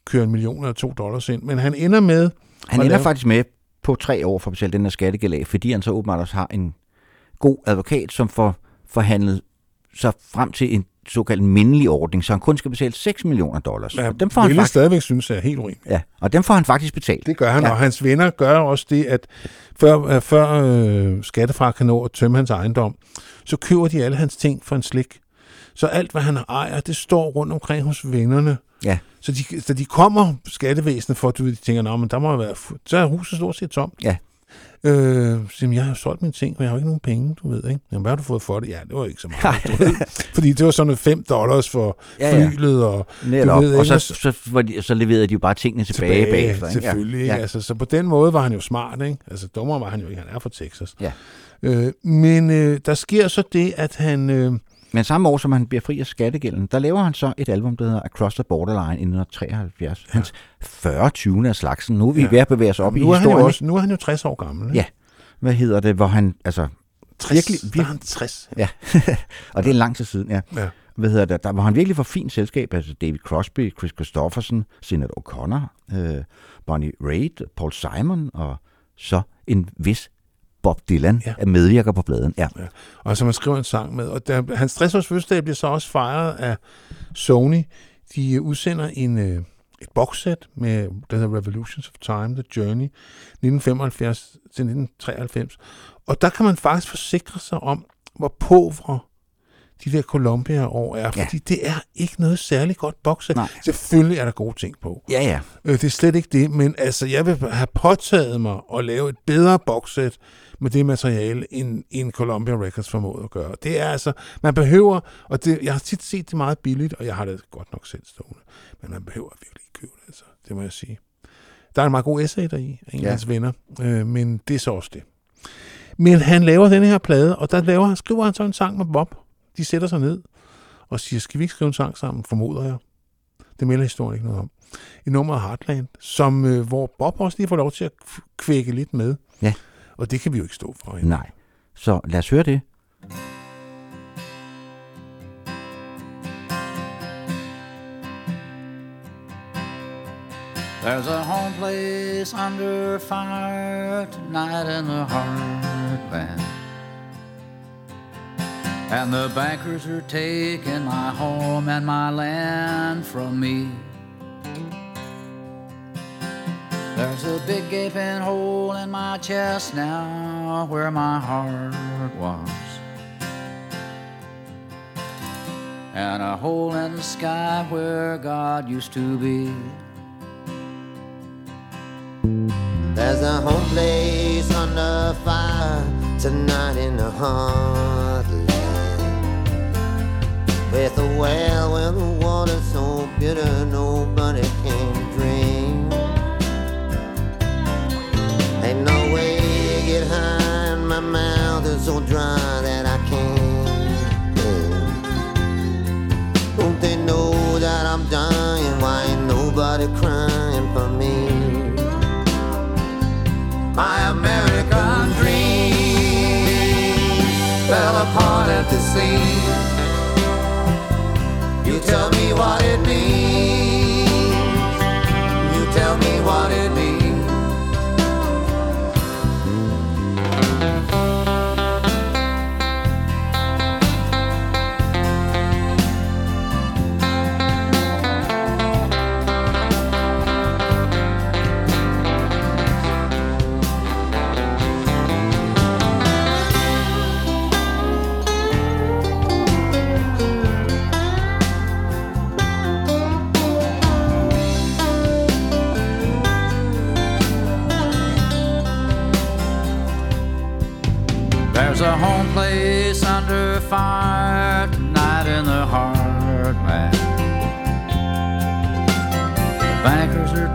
B: kører en million eller to dollars ind. Men han ender med...
C: Han ender
B: lave-
C: faktisk med på tre år for at betale den her skattegæld af, fordi han så åbenbart også har en god advokat, som får forhandlet sig frem til en såkaldt mindelig ordning, så han kun skal betale 6 millioner dollars.
B: Ja,
C: og dem får han faktisk,
B: stadigvæk synes er helt urimeligt.
C: ja, og dem får han faktisk betalt.
B: Det gør han,
C: Ja.
B: og hans venner gør også det, at før, øh, før øh, skattefar kan nå at tømme hans ejendom, så køber de alle hans ting for en slik. Så alt, hvad han ejer, det står rundt omkring hos vennerne.
C: Ja.
B: Så de, så de kommer skattevæsenet for, at de tænker, Nå, men der må være, så er huset stort set tomt.
C: Ja.
B: Øh, så jeg har solgt mine ting, men jeg har jo ikke nogen penge, du ved, ikke? Jamen, hvad har du fået for det? Ja, det var ikke så meget. du ved. Fordi det var sådan noget 5 dollars for
C: Ja, ja.
B: flylet, og
C: Netop.
B: ved,
C: og
B: ikke?
C: så, så, så, de, så leverede de jo bare tingene tilbage, tilbage bagefter. ikke?
B: Selvfølgelig,
C: Ja.
B: Ja. Altså, så på den måde var han jo smart, ikke? Altså, dummere var han jo ikke, han er fra Texas.
C: Ja.
B: Øh, men øh, der sker så det, at han... Øh,
C: Men samme år, som han bliver fri af skattegælden, der laver han så et album, der hedder Across the Borderline i 1973. Ja. Hans 40 20. af slagsen. Nu er vi ja. Ved at bevæge os op i
B: nu, han
C: historien.
B: også, nu er han jo 60 år gammel. Ikke?
C: Ja. Hvad hedder det, hvor han, altså,
B: 60,
C: virkelig-
B: virkelig, der er han 60.
C: ja, og det er lang tid siden, ja.
B: Ja.
C: Hvad hedder det, der, hvor han virkelig får fint selskab, altså David Crosby, Chris Christopherson, Sinead O'Connor, øh, Bonnie Raitt, Paul Simon, og så en vis Bob Dylan ja. Er medvirker på bladen. Ja.
B: Ja. Og som han skriver en sang med. Og der, hans 60 års fødselsdag bliver så også fejret af Sony. De øh, udsender en, øh, et boxsæt med, der hedder Revolutions of Time, The Journey, 1975 til 1993. Og der kan man faktisk forsikre sig om, hvor povre de der Columbia-år er,
C: Ja.
B: fordi det er ikke noget særligt godt boxsæt.
C: Nej.
B: Selvfølgelig er der gode ting på.
C: Ja, ja.
B: Øh, det er slet ikke det, men altså, jeg vil have påtaget mig at lave et bedre boxsæt med det materiale, end, end Columbia Records formåede at gøre. Det er altså, man behøver, og det, jeg har tit set det meget billigt, og jeg har det godt nok selv stående, men man behøver virkelig ikke købe det, altså. det må jeg sige. Der er en meget god essay deri af en
C: Ja.
B: af hans venner, øh, men det er så også det. Men han laver den her plade, og der laver, skriver han så en sang med Bob. De sætter sig ned, og siger, skal vi ikke skrive en sang sammen, formoder jeg. Det melder historien ikke noget om. I nummeret Heartland, som, øh, hvor Bob også lige får lov til at kvække lidt med.
C: Ja.
B: Og det kan vi jo ikke stå for. hende.
C: Nej. Så lad os høre det.
D: There's a home place under fire tonight in the heartland. And the bankers are taking my home and my land from me. There's a big gaping hole in my chest now where my heart was. And a hole in the sky where God used to be.
F: There's a home place under fire tonight in the heartland. With a well where the water's so bitter nobody can Ain't no way to get high, and my mouth is so dry that I can't. breathe. Don't they know that I'm dying? Why ain't nobody crying for me?
D: My American dream fell apart at the seams.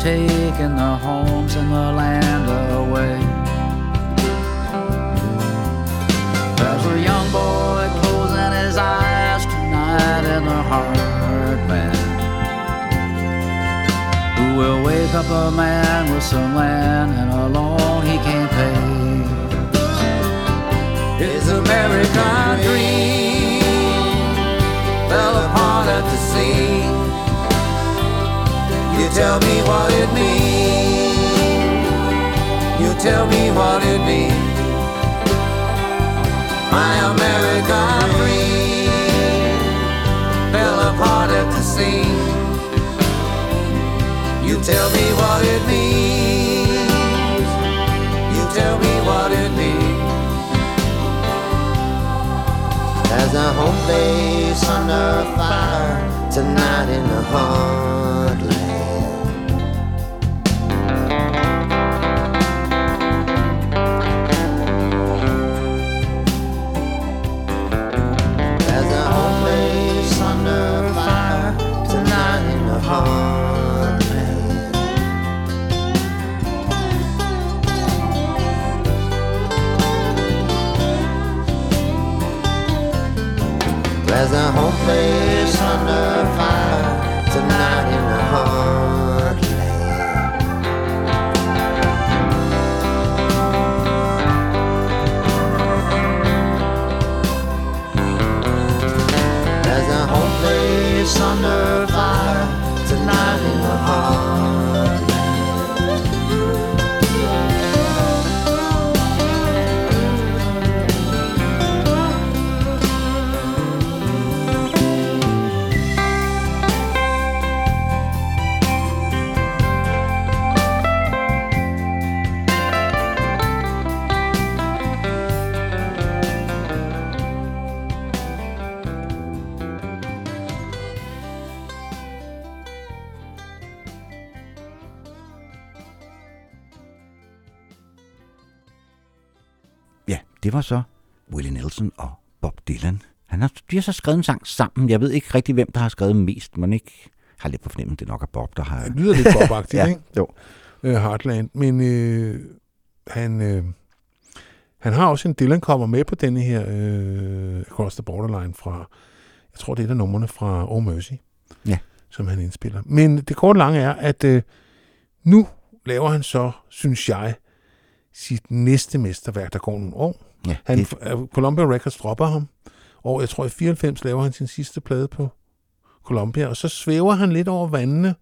D: Taking the homes and the land away. There's a young boy closing his eyes tonight in the heartland. Who will wake up a man with some land and a loan he can't pay? His American dream fell apart at the seams. Tell me what it means. You tell me what it means. My American dream fell apart at the seams. You tell me what it means. You tell me what it means.
F: There's a home place under fire tonight in the heartland.
C: De har så skrevet en sang sammen. Jeg ved ikke rigtig, hvem der har skrevet mest, men ikke har lidt på fornemmelsen, det nok er Bob, der har...
B: Det lyder lidt bobagtigt,
C: ja,
B: ikke?
C: jo.
B: øh, Heartland. Men øh, han, øh, han har også en Dylan kommer med på denne her øh, Across the Borderline fra, Jeg tror, det er et af numrene fra Oh Mercy,
C: Ja.
B: som han indspiller. Men det korte lange er, at øh, nu laver han så, synes jeg, sit næste mesterværk, der går nogle år.
C: Ja,
B: Han,
C: det,
B: det... Columbia Records dropper ham, og jeg tror i 94 laver han sin sidste plade på Columbia, og så svæver han lidt over vandene,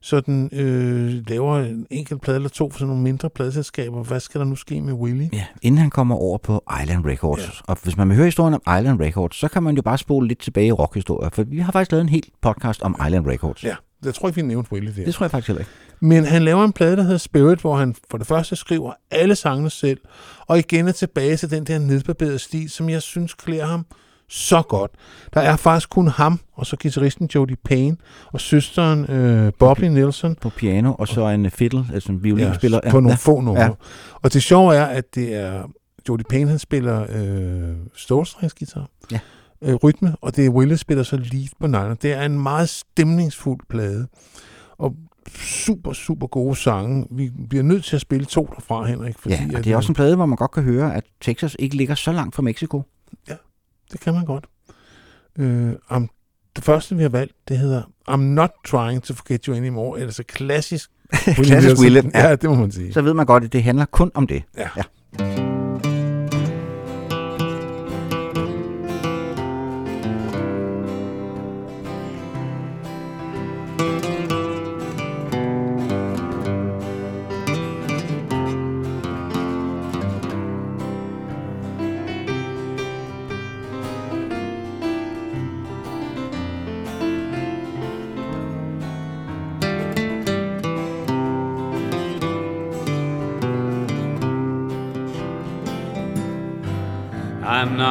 B: så den øh, laver en enkelt plade eller to for sådan nogle mindre pladeselskaber. Hvad skal der nu ske med Willie?
C: ja, inden han kommer over på Island Records.
B: Ja.
C: Og hvis man vil høre historien om Island Records, så kan man jo bare spole lidt tilbage i rockhistorie, for vi har faktisk lavet en helt podcast om Island Records.
B: Ja, jeg tror ikke, vi nævnte Willie der.
C: Det tror jeg faktisk heller ikke.
B: Men han laver en plade, der hedder Spirit, hvor han for det første skriver alle sangene selv, og igen er tilbage til den der nedbarberede stil, som jeg synes klæder ham så godt. Der er faktisk kun ham, og så guitaristen Jody Payne, og søsteren øh, Bobby Nielsen,
C: På piano, og så en fiddle, altså en violinspiller.
B: ja, på nogle
C: ja.
B: få numre. Ja. Og det sjove er, at det er Jody Payne, han spiller øh, stålstrengsgitar,
C: Ja.
B: øh, rytme, og det er Willie, der spiller så lead på nylon. Det er en meget stemningsfuld plade, og super, super gode sange. Vi bliver nødt til at spille to derfra, Henrik. Fordi,
C: Ja, og
B: at,
C: det er også
B: øh,
C: en plade, hvor man godt kan høre, at Texas ikke ligger så langt fra Mexico.
B: Det kan man godt. Øh, um, det første, vi har valgt, det hedder I'm Not Trying to Forget You Anymore, eller så klassisk
C: Klassisk
B: Nielsen.
C: Willie,
B: Ja.
C: ja.
B: det må man sige.
C: Så ved man godt, at det handler kun om det.
B: Ja.
C: ja.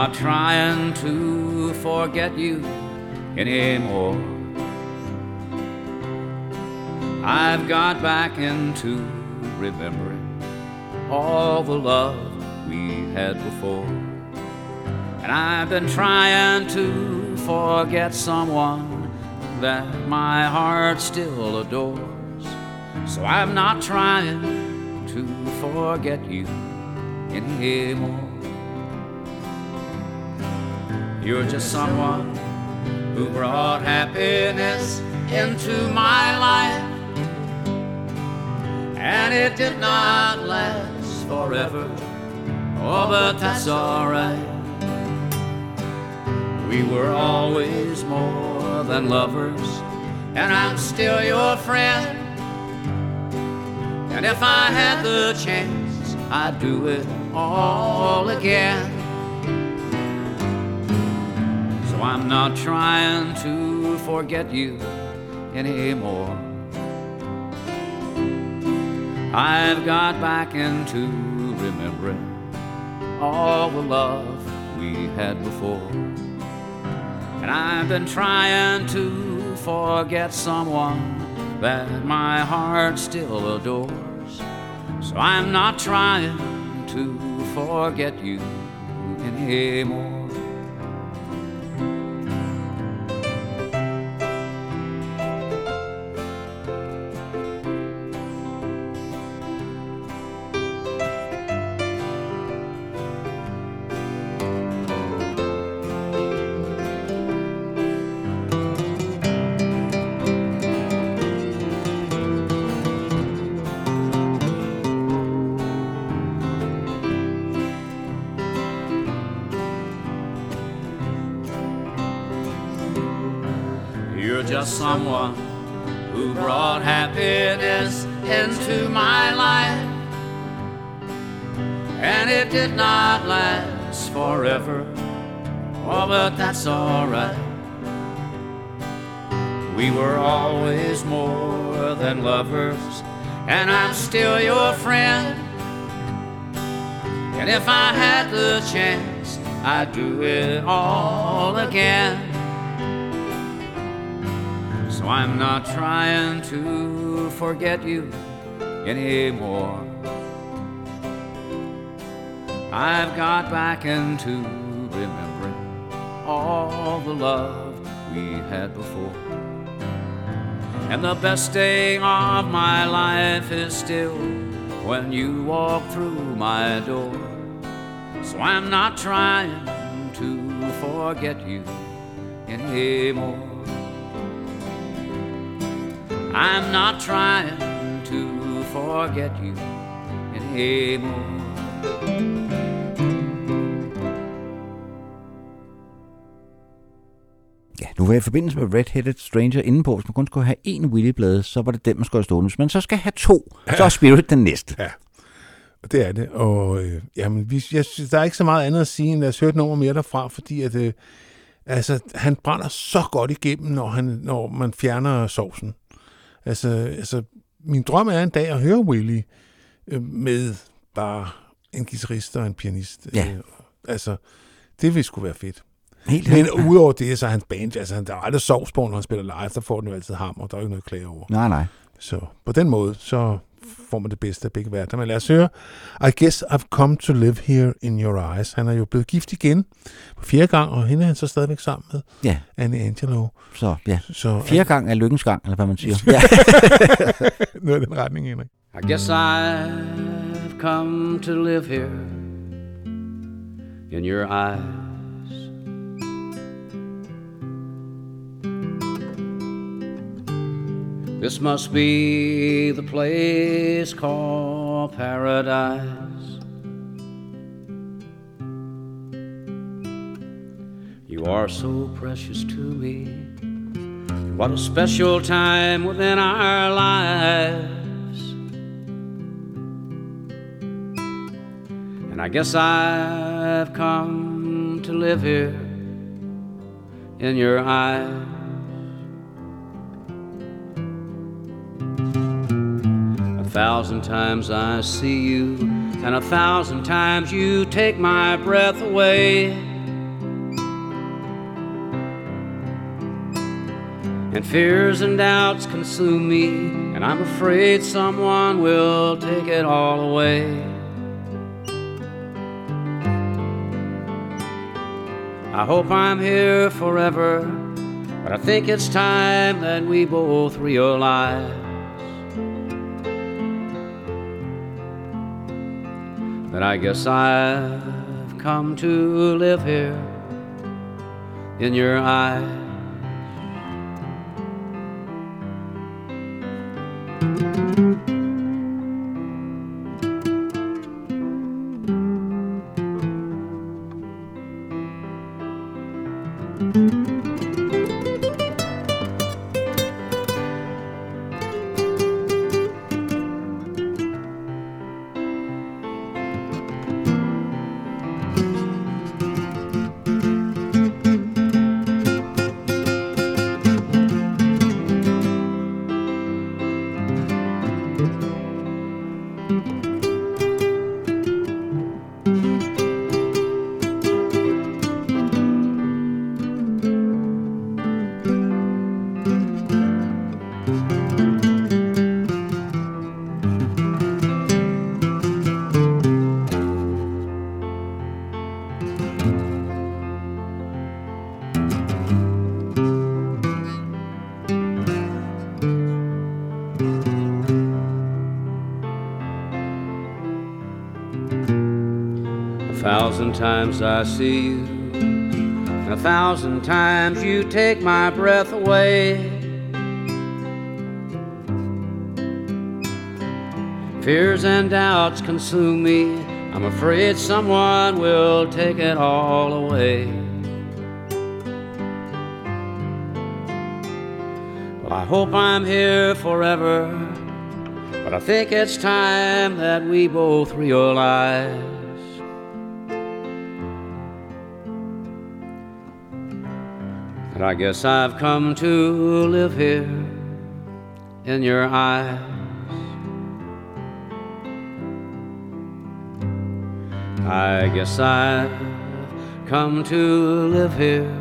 D: Not trying to forget you anymore. I've got back into remembering all the love we had before. And I've been trying to forget someone that my heart still adores. So I'm not trying to forget you anymore. You're just someone who brought happiness into my life. And it did not last forever. Oh, but that's alright. We were always more than lovers, and I'm still your friend. And if I had the chance, I'd do it all again. I'm not trying to forget you anymore. I've got back into remembering all the love we had before. And I've been trying to forget someone that my heart still adores. So I'm not trying to forget you anymore. Forget you anymore. I've got back into remembering all the love we had before. And the best day of my life is still when you walk through my door. So I'm not trying to forget you anymore. I'm not trying to forget you anymore.
C: Ja, nu var jeg i forbindelse med Red-Headed Stranger inde på, hvis man kun skulle have én Willy-blade, så var det den, man skulle have stående. Hvis man så skal have to, så er Spirit den næste.
B: Ja, og det er det. Og øh, jamen, vi, jeg synes, der er ikke så meget andet at sige, end lad os høre et nummer mere derfra, fordi at, øh, altså, han brænder så godt igennem, når, han, når man fjerner sovsen. Altså, altså, min drøm er en dag at høre Willy øh, med bare en guitarist og en pianist.
C: Ja.
B: Øh, altså, det ville sgu være fedt.
C: Helt
B: Men udover det, så er hans band, altså han, der er aldrig sovs på, når han spiller live, der får den jo altid hammer, der er jo ikke noget at klage over.
C: Nej, nej.
B: Så på den måde, så får man det bedste af begge verdener. Men lad os høre, I guess I've come to live here in your eyes. Han er jo blevet gift igen på fjerde gang, og hende er han så stadigvæk sammen med,
C: Ja,
B: Annie Angelo.
C: så ja.
B: Så
C: Fjerde gang er lykkens gang, eller hvad man siger. Ja.
B: noget i den retning, Henrik.
D: I guess I've come to live here in your eyes. This must be the place called paradise. You are so precious to me. What a special time within our lives. And I guess I've come to live here in your eyes. Thousand times I see you, and a thousand times you take my breath away. And fears and doubts consume me, and I'm afraid someone will take it all away. I hope I'm here forever, but I think it's time that we both realize that I guess I've come to live here in your eyes. Thousand times I see you, and a thousand times you take my breath away. Fears and doubts consume me. I'm afraid someone will take it all away. Well, I hope I'm here forever, but I think it's time that we both realize that I guess I've come to live here in your eyes. I guess I've come to live here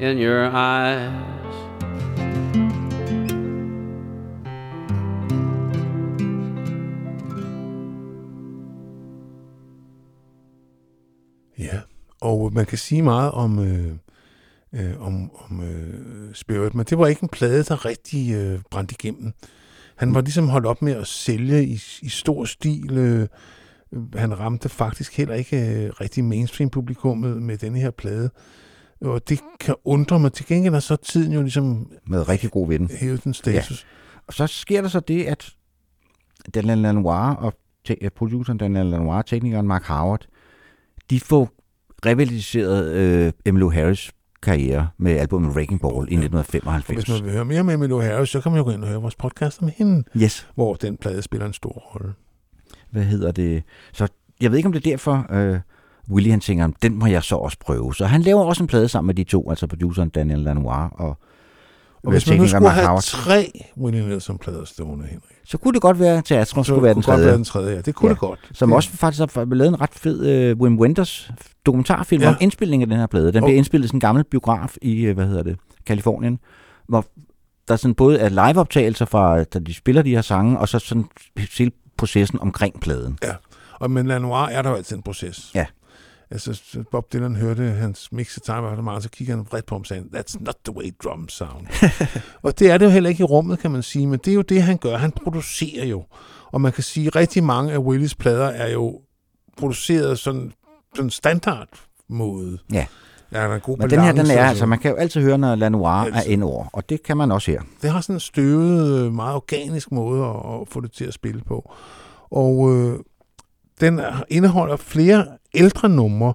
D: in your eyes.
B: Og man kan sige meget om, øh, øh, om, om øh, Spirit, men det var ikke en plade, der rigtig øh, brændte igennem. Han var ligesom holdt op med at sælge i, i stor stil. Øh, han ramte faktisk heller ikke øh, rigtig mainstream-publikummet med denne her plade. Og det kan undre mig. Til gengæld er så tiden jo ligesom
C: Med rigtig god vind.
B: hævet den status.
C: Og så sker der så det, at Daniel Lanois og te- produceren Daniel Lanois og teknikeren Mark Howard, de får revitaliseret øh, Emmylou Harris karriere med albumet Wrecking Ball i
B: Og
C: 1995.
B: hvis man vil høre mere med Emmylou Harris, så kan man jo gå ind og høre vores podcast om hende,
C: Yes.
B: hvor den plade spiller en stor rolle.
C: Hvad hedder det? Så jeg ved ikke, om det er derfor, øh, Willie han tænker, den må jeg så også prøve. Så han laver også en plade sammen med de to, altså produceren Daniel Lanois og,
B: Og hvis man nu skulle have
C: Howard.
B: tre Willie Nelson-plader stående, Henrik,
C: Så kunne det godt være, at teatret skulle være den
B: kunne godt
C: tredje.
B: være den tredje. Ja, det kunne
C: Ja.
B: det godt.
C: Som
B: det,
C: også faktisk har lavet en ret fed øh, Wim Wenders dokumentarfilm
B: Ja.
C: om indspilningen af den her plade. Den
B: Og-
C: bliver indspillet i sådan en gammel biograf i, øh, hvad hedder det, Kalifornien, hvor der sådan både er liveoptagelser fra, da de spiller de her sange, og så sådan hele processen omkring pladen.
B: Og men Lanois er der jo altid en proces.
C: Ja.
B: Altså, så Bob Dylan hørte hans mixetime og meget, så kigger han vredt på ham og sagde, that's not the way drums sound. og det er det jo heller ikke i rummet, kan man sige, men det er jo det, han gør. Han producerer jo. Og man kan sige, at rigtig mange af Willis plader er jo produceret sådan, sådan standard måde.
C: Ja.
B: Ja, der er en god
C: Men den her, den er, altså man kan jo altid høre, når Lanois er
B: Altid.
C: indover, og det kan man også her.
B: det har sådan en støvet, øh, meget organisk måde at, at få det til at spille på. Og øh, den er- indeholder flere ældre numre.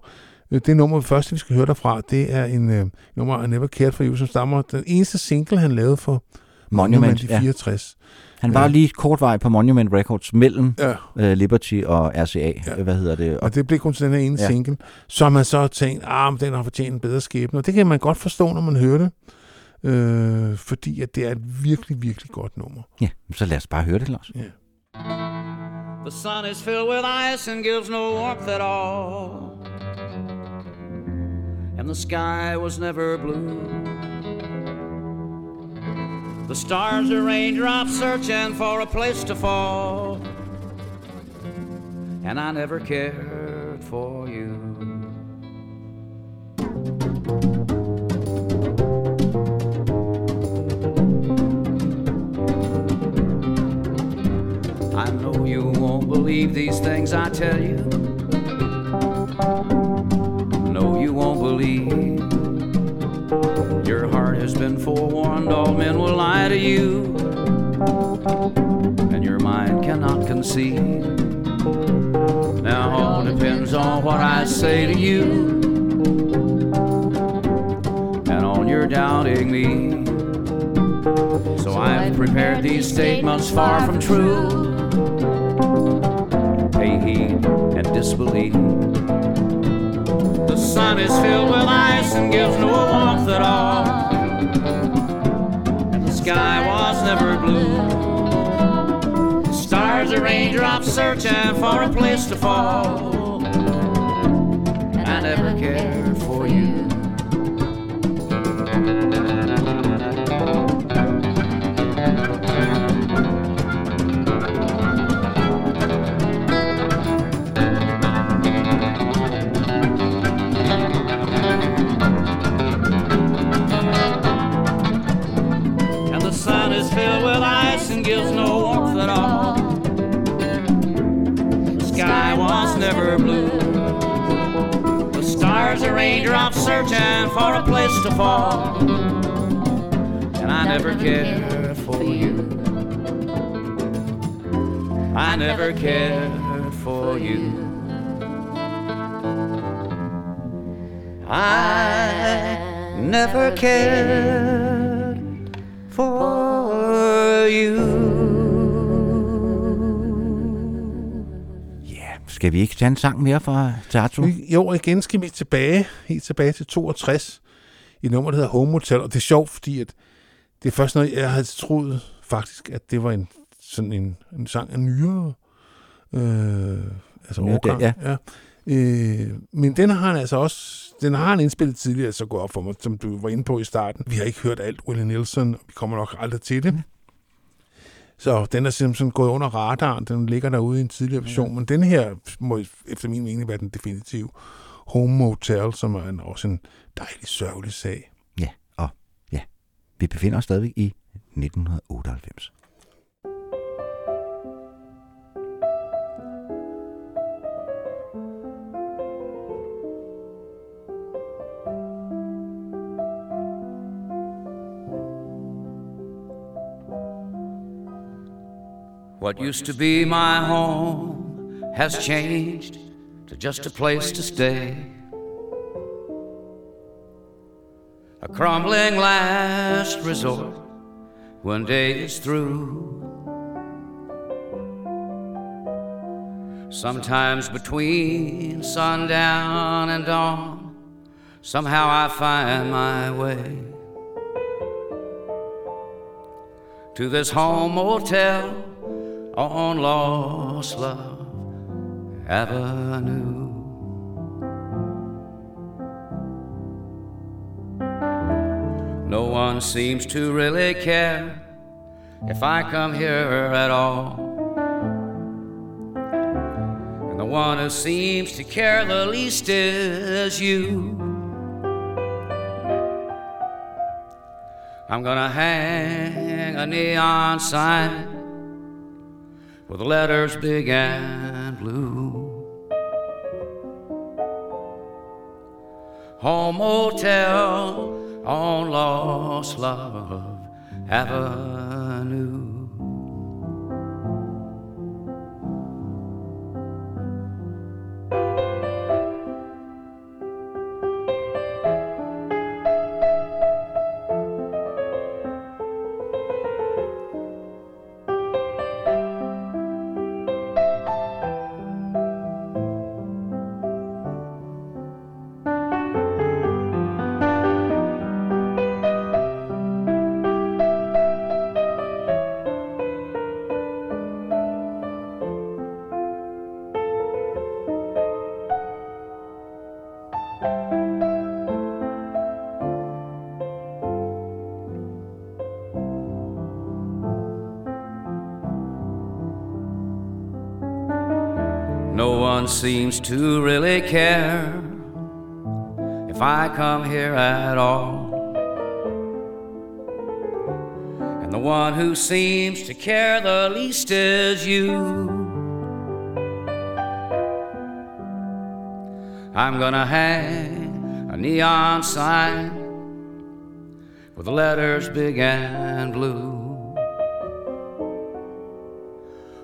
B: Øh, Det nummer, vi første, vi skal høre derfra, det er en øh, nummer, I Never Cared For You, som stammer den eneste single, han lavede for
C: Monument,
B: i
C: ja.
B: 64.
C: Han var
B: Ja.
C: lige kort vej på Monument Records mellem
B: Ja,
C: øh, Liberty og RCA,
B: Ja.
C: ja. hvad hedder det, og
B: og det blev kun til den her ene ja.
C: Ja.
B: single, som man så har tænkt, ah, men den har fortjent en bedre skæbne. Og det kan man godt forstå, når man hører det, øh, fordi at det er et virkelig, virkelig godt nummer.
C: ja, så lad os bare høre det, Lars.
B: Ja.
D: The sun is filled with ice and gives no warmth at all. And the sky was never blue. The stars are raindrops searching for a place to fall. And I never cared for you. I know you won't believe these things I tell you. No, you won't believe. Your heart has been forewarned, all men will lie to you. And your mind cannot conceive. Now, all depends on what I say to you. And on your doubting me. So I've prepared these statements far from true. Pay heed and disbelieve. The sun is filled with ice and gives no warmth at all. And the sky was never blue. The stars are raindrops searching for a place to fall. I never cared for you. The a raindrop searching for a place to fall. And I never cared for you. I never cared for you. I never cared for you.
C: Skal vi ikke tage en sang mere fra Teatro?
B: Vi- Jo, igen skal vi tilbage, helt tilbage til 62, i nummer, der hedder Home Motel, og det er sjovt, fordi at det er først noget, jeg havde troet faktisk, at det var en, sådan en, en sang af nyere, øh, altså
C: Nyere,
B: årgang.
C: ja.
B: ja. Øh, men den har han altså også, den har han indspillet tidligere, så går op for mig, som du var inde på i starten. Vi har ikke hørt alt Willie Nelson, og vi kommer nok aldrig til det. Så den er simpelthen gået under radaren, den ligger derude i en tidligere version, men den her må efter min mening være den definitive Home Motel, som er en, også en dejlig sørgelig sag.
C: Ja, og ja, vi befinder os stadigvæk i 1998.
D: What used to be my home has changed to just a place to stay. A crumbling last resort when day is through. Sometimes between sundown and dawn, somehow I find my way to this home motel on Lost Love Avenue. No one seems to really care if I come here at all. And the one who seems to care the least is you. I'm gonna hang a neon sign with letters big and blue. Home Motel on Lost Love Avenue. Seems to really care if I come here at all. And the one who seems to care the least is you. I'm gonna hang a neon sign with the letters big and blue.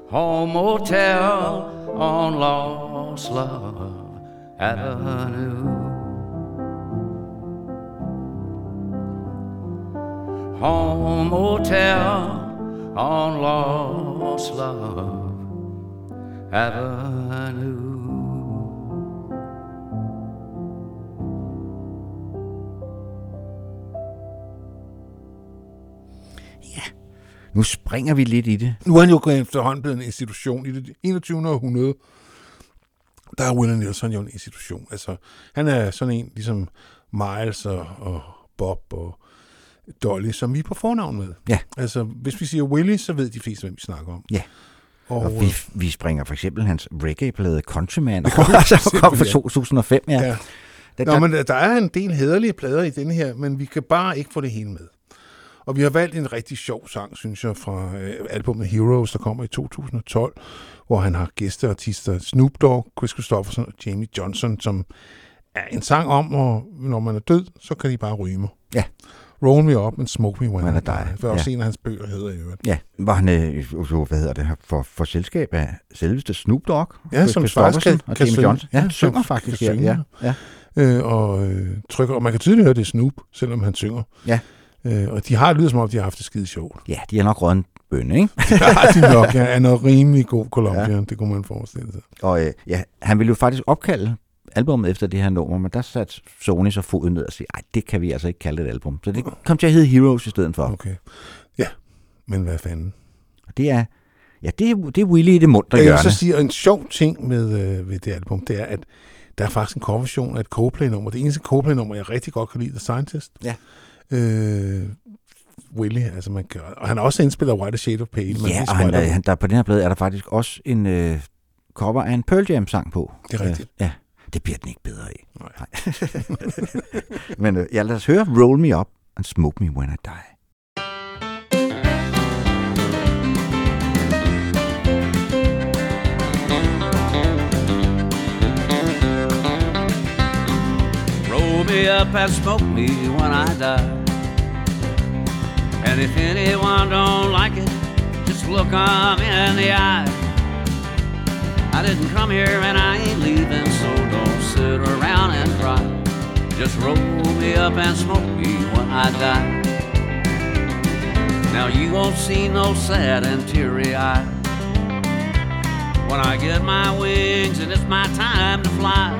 D: Home Motel on Lost Love Avenue. Home Motel on Lost Love Avenue.
C: Nu springer vi lidt i det.
B: Nu er han jo efterhånden blevet en institution. I det 21. århundrede, der er Willie Nelson jo en institution. Altså, han er sådan en, ligesom Miles og, og Bob og Dolly, som vi er på fornavn med.
C: Ja.
B: Altså, hvis vi siger Willie, så ved de fleste, hvem vi snakker om.
C: Ja.
B: Og,
C: Og vi, vi springer for eksempel hans reggae-plade Countryman,
B: vi
C: som kom fra
B: simpelthen.
C: 2005. Ja.
B: Ja.
C: Der,
B: Nå, men der er en del hederlige plader i den her, men vi kan bare ikke få det hele med. Og vi har valgt en rigtig sjov sang, synes jeg, fra øh, albumet Heroes, der kommer i 2012, hvor han har gæsteartister Snoop Dogg, Chris Christopherson og Jamie Johnson, som er en sang om, at når man er død, så kan de bare ryge mig.
C: Ja.
B: Roll Me Up and Smoke Me When, I
C: I
B: Die.
C: Die.
B: For også
C: Ja.
B: en af hans bøger hedder i øvrigt.
C: ja, var han øh, hvad hedder det her, for, for selskab af selveste Snoop Dogg?
B: Ja,
C: Chris
B: som faktisk kan-
C: og
B: kan
C: Jamie. Johnson. Ja,
B: Ja,
C: synger faktisk.
B: kan
C: Ja,
B: synge.
C: ja, ja.
B: Øh, og, øh, trykker, og man kan tydeligt høre, det er Snoop, selvom han synger.
C: Ja.
B: Øh, og de har lyder som om, de har haft det skide sjovt.
C: ja, de har nok en bønne, ikke?
B: Det har de nok, ja. Er noget rimelig god Columbia, ja. det kunne man forestille sig.
C: Og øh, ja, han ville jo faktisk opkalde albumet efter det her nummer, men der satte Sony så foden ned og sagde, ej, det kan vi altså ikke kalde et album. Så det kom til at hedde Heroes i stedet for.
B: Okay. Ja, men hvad fanden?
C: Og det er, ja, det er, det er Willy i det munter
B: Jeg vil så
C: hjørne.
B: sige, og en sjov ting med, øh, ved det album, det er, at der er faktisk en coverversion af et Coldplay-nummer. Det eneste Coldplay-nummer, jeg rigtig godt kan lide, The Scientist.
C: Ja.
B: Øh, Willy, altså man gør. Og han har også indspillet White Shade of Pale. men
C: Ja, og han, er, han, der på den her plade er der faktisk også en øh, cover af en Pearl Jam sang på.
B: Det er rigtigt.
C: Øh, ja, det bliver den ikke bedre af.
B: Nej.
C: Men øh, ja, lad os høre Roll Me Up and Smoke Me When I Die.
D: Roll me up and smoke me when I die. And if anyone don't like it, just look 'em in the eye. I didn't come here and I ain't leaving, so don't sit around and cry. Just roll me up and smoke me when I die. Now you won't see no sad and teary eye when I get my wings and it's my time to fly.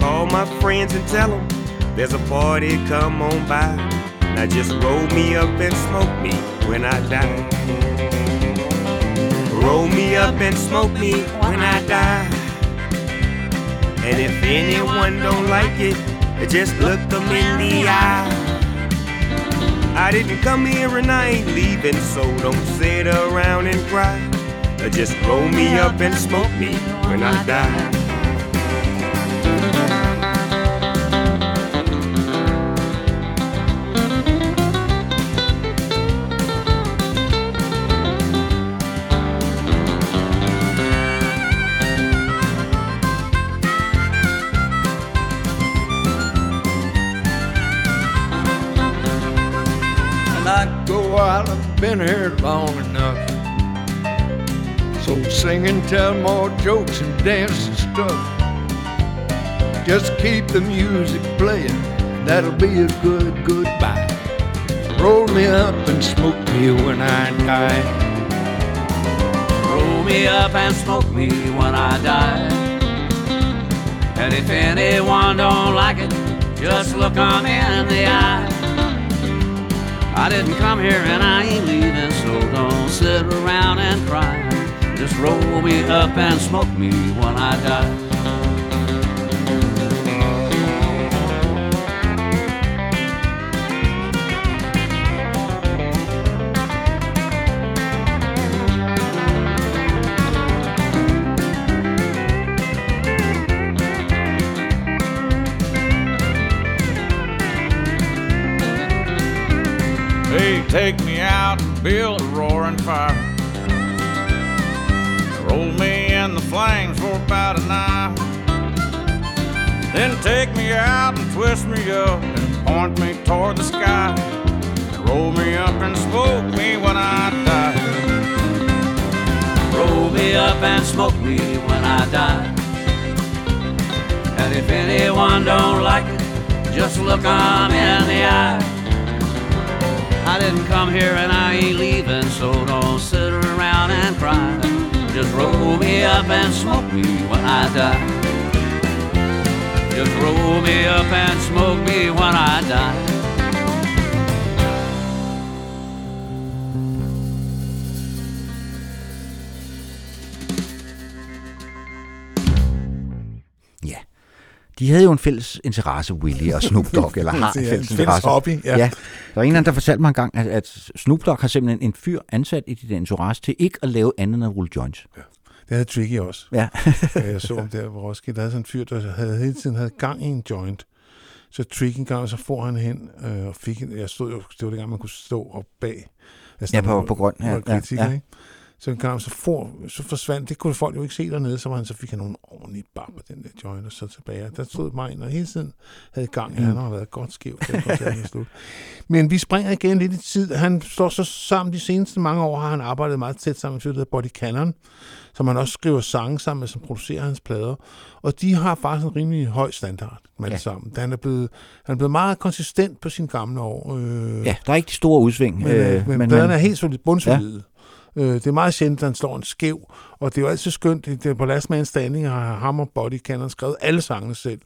G: Call my friends and tell them there's a party, come on by. Now just roll me up and smoke me when I die. Roll me up and smoke me when I die. And if anyone don't like it, just look them in the eye. I didn't come here and I ain't leaving, so don't sit around and cry. Just roll me up and smoke me when I die.
H: Out. I've been here long enough. So sing and tell more jokes and dance and stuff. Just keep the music playing, that'll be a good goodbye. Roll me up and smoke me when I die.
D: Roll me up and smoke me when I die. And if anyone don't like it, just look 'em in the eye. I didn't come here and I ain't leaving, so don't sit around and cry. Just roll me up and smoke me when I die.
I: Take me out and build a roaring fire. Roll me in the flames for about an hour. Then take me out and twist me up and point me toward the sky. Roll me up and smoke me when I die.
D: Roll me up and smoke me when I die. And if anyone don't like it, just look 'em in the eye. I didn't come here and I ain't leaving, so don't sit around and cry. Just roll me up and smoke me when I die. Just roll me up and smoke me when I die.
C: De havde jo en fælles interesse, Willie og Snoop Dogg, eller har en
B: Ja,
C: fælles
B: en fælles
C: interesse.
B: hobby, ja.
C: ja. Der var en eller anden, der fortalte mig engang, at, at Snoop Dogg har simpelthen en fyr ansat i den interesse til ikke at lave andet end at rulle joints.
B: Det havde Tricky også.
C: Ja.
B: Ja, jeg så om der på Roskilde, der havde sådan en fyr, der havde hele tiden havde gang i en joint. Så Tricky en gang, så får han hen øh, og fik en, jeg stod jo, det var det gang, man kunne stå op bag. Altså,
C: Ja, på- på grund, ja, ja, ja.
B: ikke? Så gang, så, for, så forsvandt, det kunne folk jo ikke se dernede, så, var han, så fik han nogle ordentlige bab den der joint, og så tilbage. Der stod mig, og hele tiden havde gang, mm. han har været godt skæv. til koncerten slut. Men vi springer igen lidt i tid. Han står så sammen de seneste mange år, har han arbejdet meget tæt sammen med der Body Cannon, som han også skriver sange sammen med, som producerer hans plader. Og de har faktisk en rimelig høj standard med ja.
C: Ja.
B: sammen. Han er, blevet, han er blevet meget konsistent på sine gamle år. Øh,
C: ja, der er ikke de store udsving.
B: men, øh, men, men pladerne er helt solid, bundsolide. Ja. Øh, det er meget sjældent, at han slår en skæv, og det er jo altid skønt. Det er på Last Man Standing har ham og Body Cannon skrevet alle sangene selv.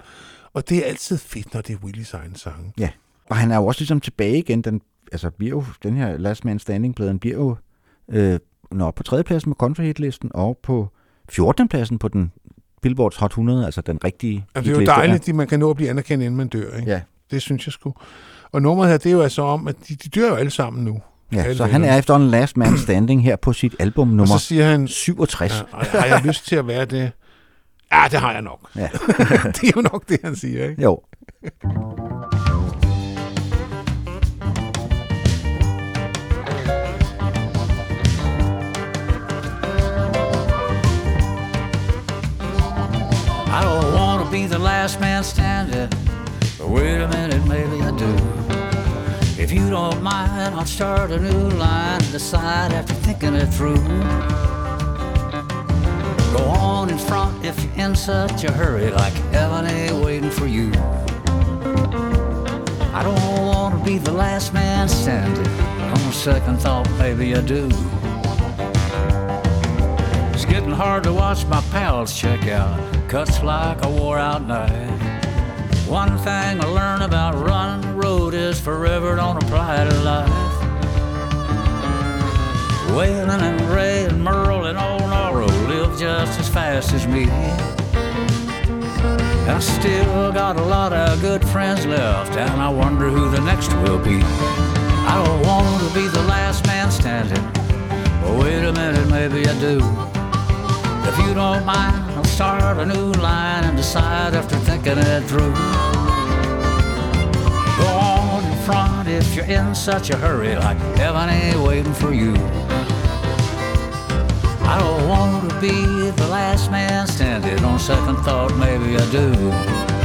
B: Og det er altid fedt, når det er Willys egen sange.
C: Ja, og han er jo også ligesom tilbage igen. Den, altså, bliver jo, den her Last Man Standing-pladen bliver jo øh, når på tredjepladsen med country hitlisten og på 14. pladsen på den Billboards Hot 100, altså den rigtige
B: Altså, det er jo dejligt, at man kan nå at blive anerkendt, inden man dør. Ikke?
C: Ja.
B: Det synes jeg sgu. Og nummeret her, det er jo altså om, at de, de dør jo alle sammen nu.
C: Ja,
B: Alle
C: så han er efter en Last Man Standing her på sit album
B: Og
C: nummer
B: så siger han,
C: 67.
B: ja, har jeg lyst til at være det? Ja, det har jeg nok.
C: Ja.
B: det er jo nok det, han siger. Ikke?
C: Jo.
D: I don't want to be the last man standing, but wait a minute, maybe I do. If you don't mind, I'll start a new line and decide after thinking it through. Go on in front if you're in such a hurry, like heaven ain't waiting for you. I don't want to be the last man standing. On second thought, maybe I do. It's getting hard to watch my pals check out. Cuts like a wore out knife. One thing I learned about running is forever don't apply to life. Waylon and Ray and Merle and old Noro live just as fast as me. I still got a lot of good friends left, and I wonder who the next will be. I don't want to be the last man standing, but wait a minute, maybe I do. If you don't mind, I'll start a new line and decide after thinking it through. If you're in such a hurry, like heaven ain't waiting for you. I don't want to be the last man standing. On second thought, maybe I do.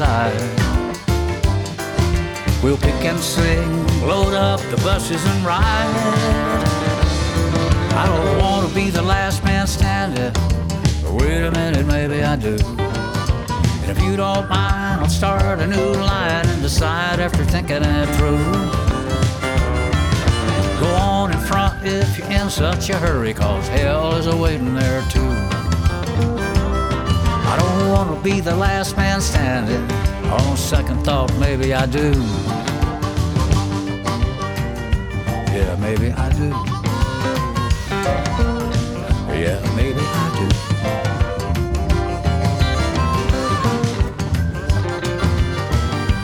D: Side. We'll pick and sing, load up the buses and ride. I don't want to be the last man standing, but wait a minute, maybe I do. And if you don't mind, I'll start a new line and decide after thinking it through. Go on in front if you're in such a hurry, cause hell is awaiting there too. I don't want to be the last man standing. On second thought, maybe I do. Yeah, maybe I do. Yeah, maybe I do.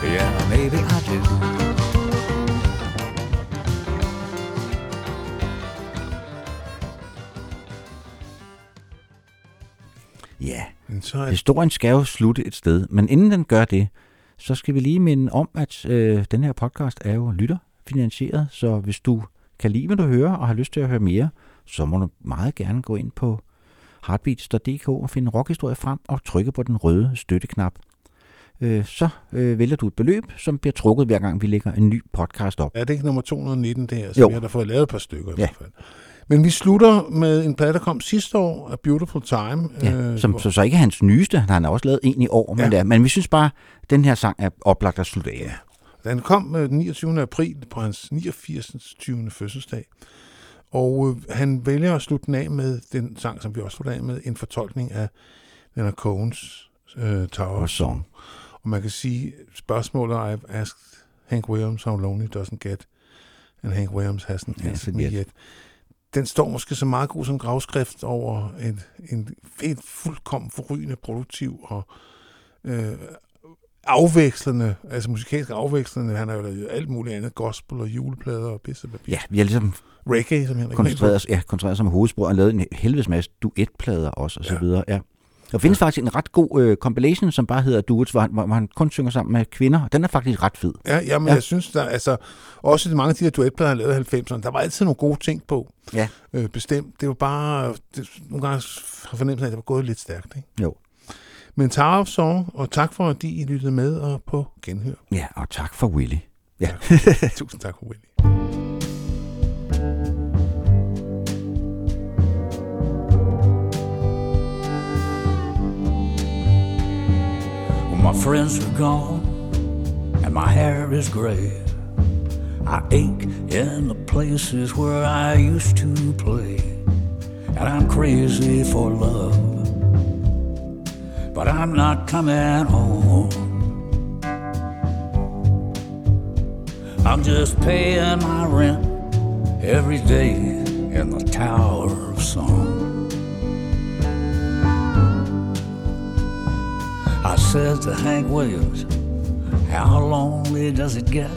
D: Yeah, maybe I do.
B: Så
C: historien skal jo slutte et sted, men inden den gør det, så skal vi lige minde om, at øh, den her podcast er jo lytterfinansieret, så hvis du kan lide, hvad du hører, og har lyst til at høre mere, så må du meget gerne gå ind på heartbeats.dk og finde rockhistorie frem og trykke på den røde støtteknap. Øh, så øh, vælger du et beløb, som bliver trukket hver gang vi lægger en ny podcast op.
B: Er det ikke nummer 219, det her? Så
C: Jo.
B: vi har da fået lavet et par stykker i
C: Ja.
B: hvert fald. Men vi slutter med en plade, der kom sidste år, A Beautiful Time.
C: Ja,
B: øh,
C: som
B: hvor-
C: så, så ikke er hans nyeste, han har også lavet en i år, men,
B: Ja.
C: ja. men vi synes bare, at den her sang er oplagt at slutte af. med.
B: Den kom øh, den 29. april på hans 89. 20. fødselsdag. Og øh, han vælger at slutte den af med den sang, som vi også slutter af med, en fortolkning af Leonard Cohen's øh, Tower of
C: Song.
B: Og man kan sige, spørgsmålet I've asked Hank Williams how lonely doesn't get, and Hank Williams hasn't
C: Ja,
B: answered me
C: yet.
B: yet. Den står måske så meget god som gravskrift over en, en, en fuldkommen forrygende, produktiv og øh, afvekslende, altså musikalsk afvekslende. Han har jo lavet alt muligt andet, gospel og juleplader og pisse
C: Ja, vi har ligesom
B: reggae, som Henrik
C: koncentreret ja, koncentreret os om hovedsprog og lavet en helvedes masse duetplader også, og så
B: Ja.
C: videre. Ja. Der findes faktisk en ret god øh, compilation, som bare hedder Duets, hvor han, hvor han kun synger sammen med kvinder. Den er faktisk ret fed.
B: Ja, jamen,
C: Ja.
B: jeg synes, der altså, også i mange af de her duetplader, han lavede i 90'erne, der var altid nogle gode ting på.
C: Ja.
B: Øh, bestemt. Det var bare, det, nogle gange har fornemmelsen af, at det var gået lidt stærkt. Ikke?
C: Jo.
B: Men Tower of Song, og tak for, at I lyttede med og på genhør.
C: Ja, og tak for Willy. Ja.
B: Tusind tak for Willy.
D: My friends are gone, and my hair is gray. I ache in the places where I used to play, and I'm crazy for love. But I'm not coming home. I'm just paying my rent every day in the Tower of Song. Said to Hank Williams, How lonely does it get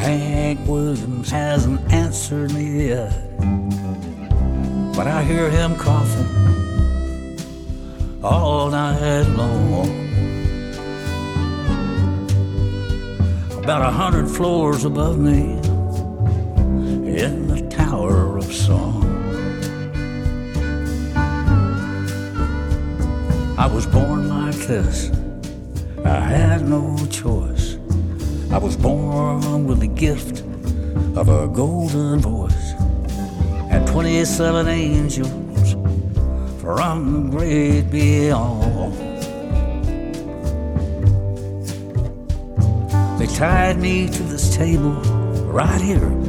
D: Hank Williams hasn't answered me yet, but I hear him coughing all night long. About a hundred floors above me in the Tower of Song. I was born like this. I had no choice. I was born with the gift of a golden voice and 27 angels from the great beyond. They tied me to this table right here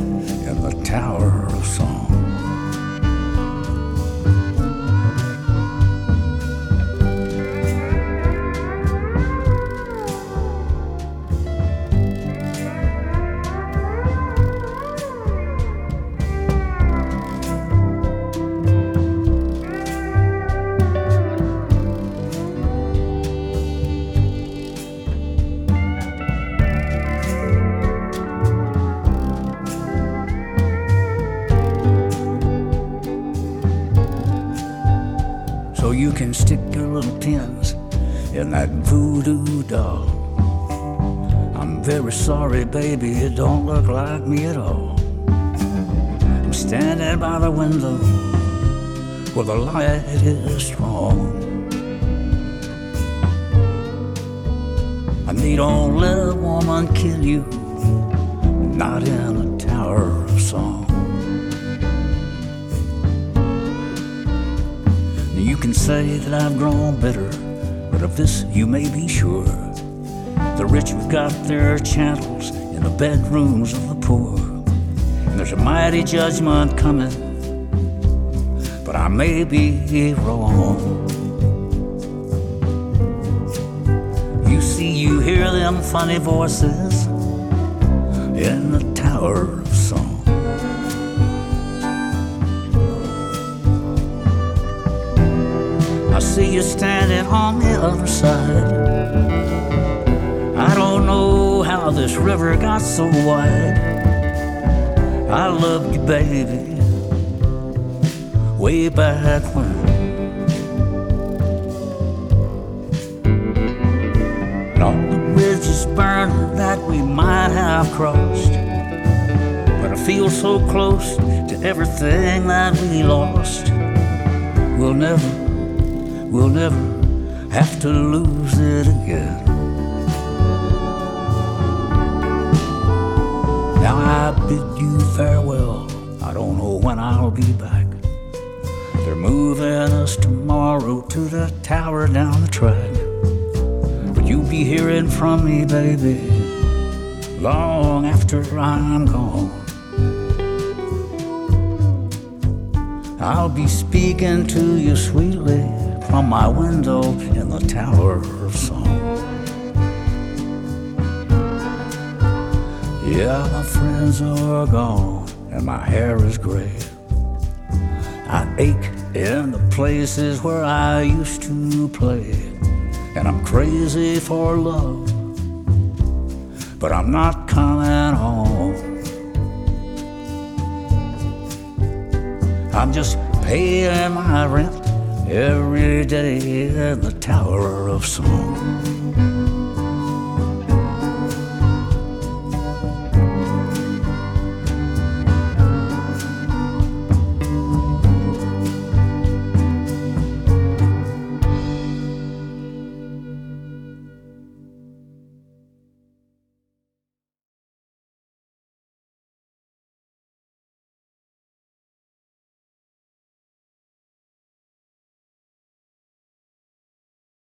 D: got their channels in the bedrooms of the poor. And there's a mighty judgment coming, but I may be wrong. You see, you hear them funny voices in the Tower of Song. I see you standing on the other side. River got so wide. I loved you, baby, way back when. And all the bridges burned that we might have crossed. But I feel so close to everything that we lost. We'll never we'll never have to lose it again. Farewell. I don't know when I'll be back. They're moving us tomorrow to the tower down the track. But you'll be hearing from me, baby, long after I'm gone. I'll be speaking to you sweetly from my window in the Tower Yeah, my friends are gone and my hair is gray. I ache in the places where I used to play, and I'm crazy for love, but I'm not coming home. I'm just paying my rent every day in the Tower of Song.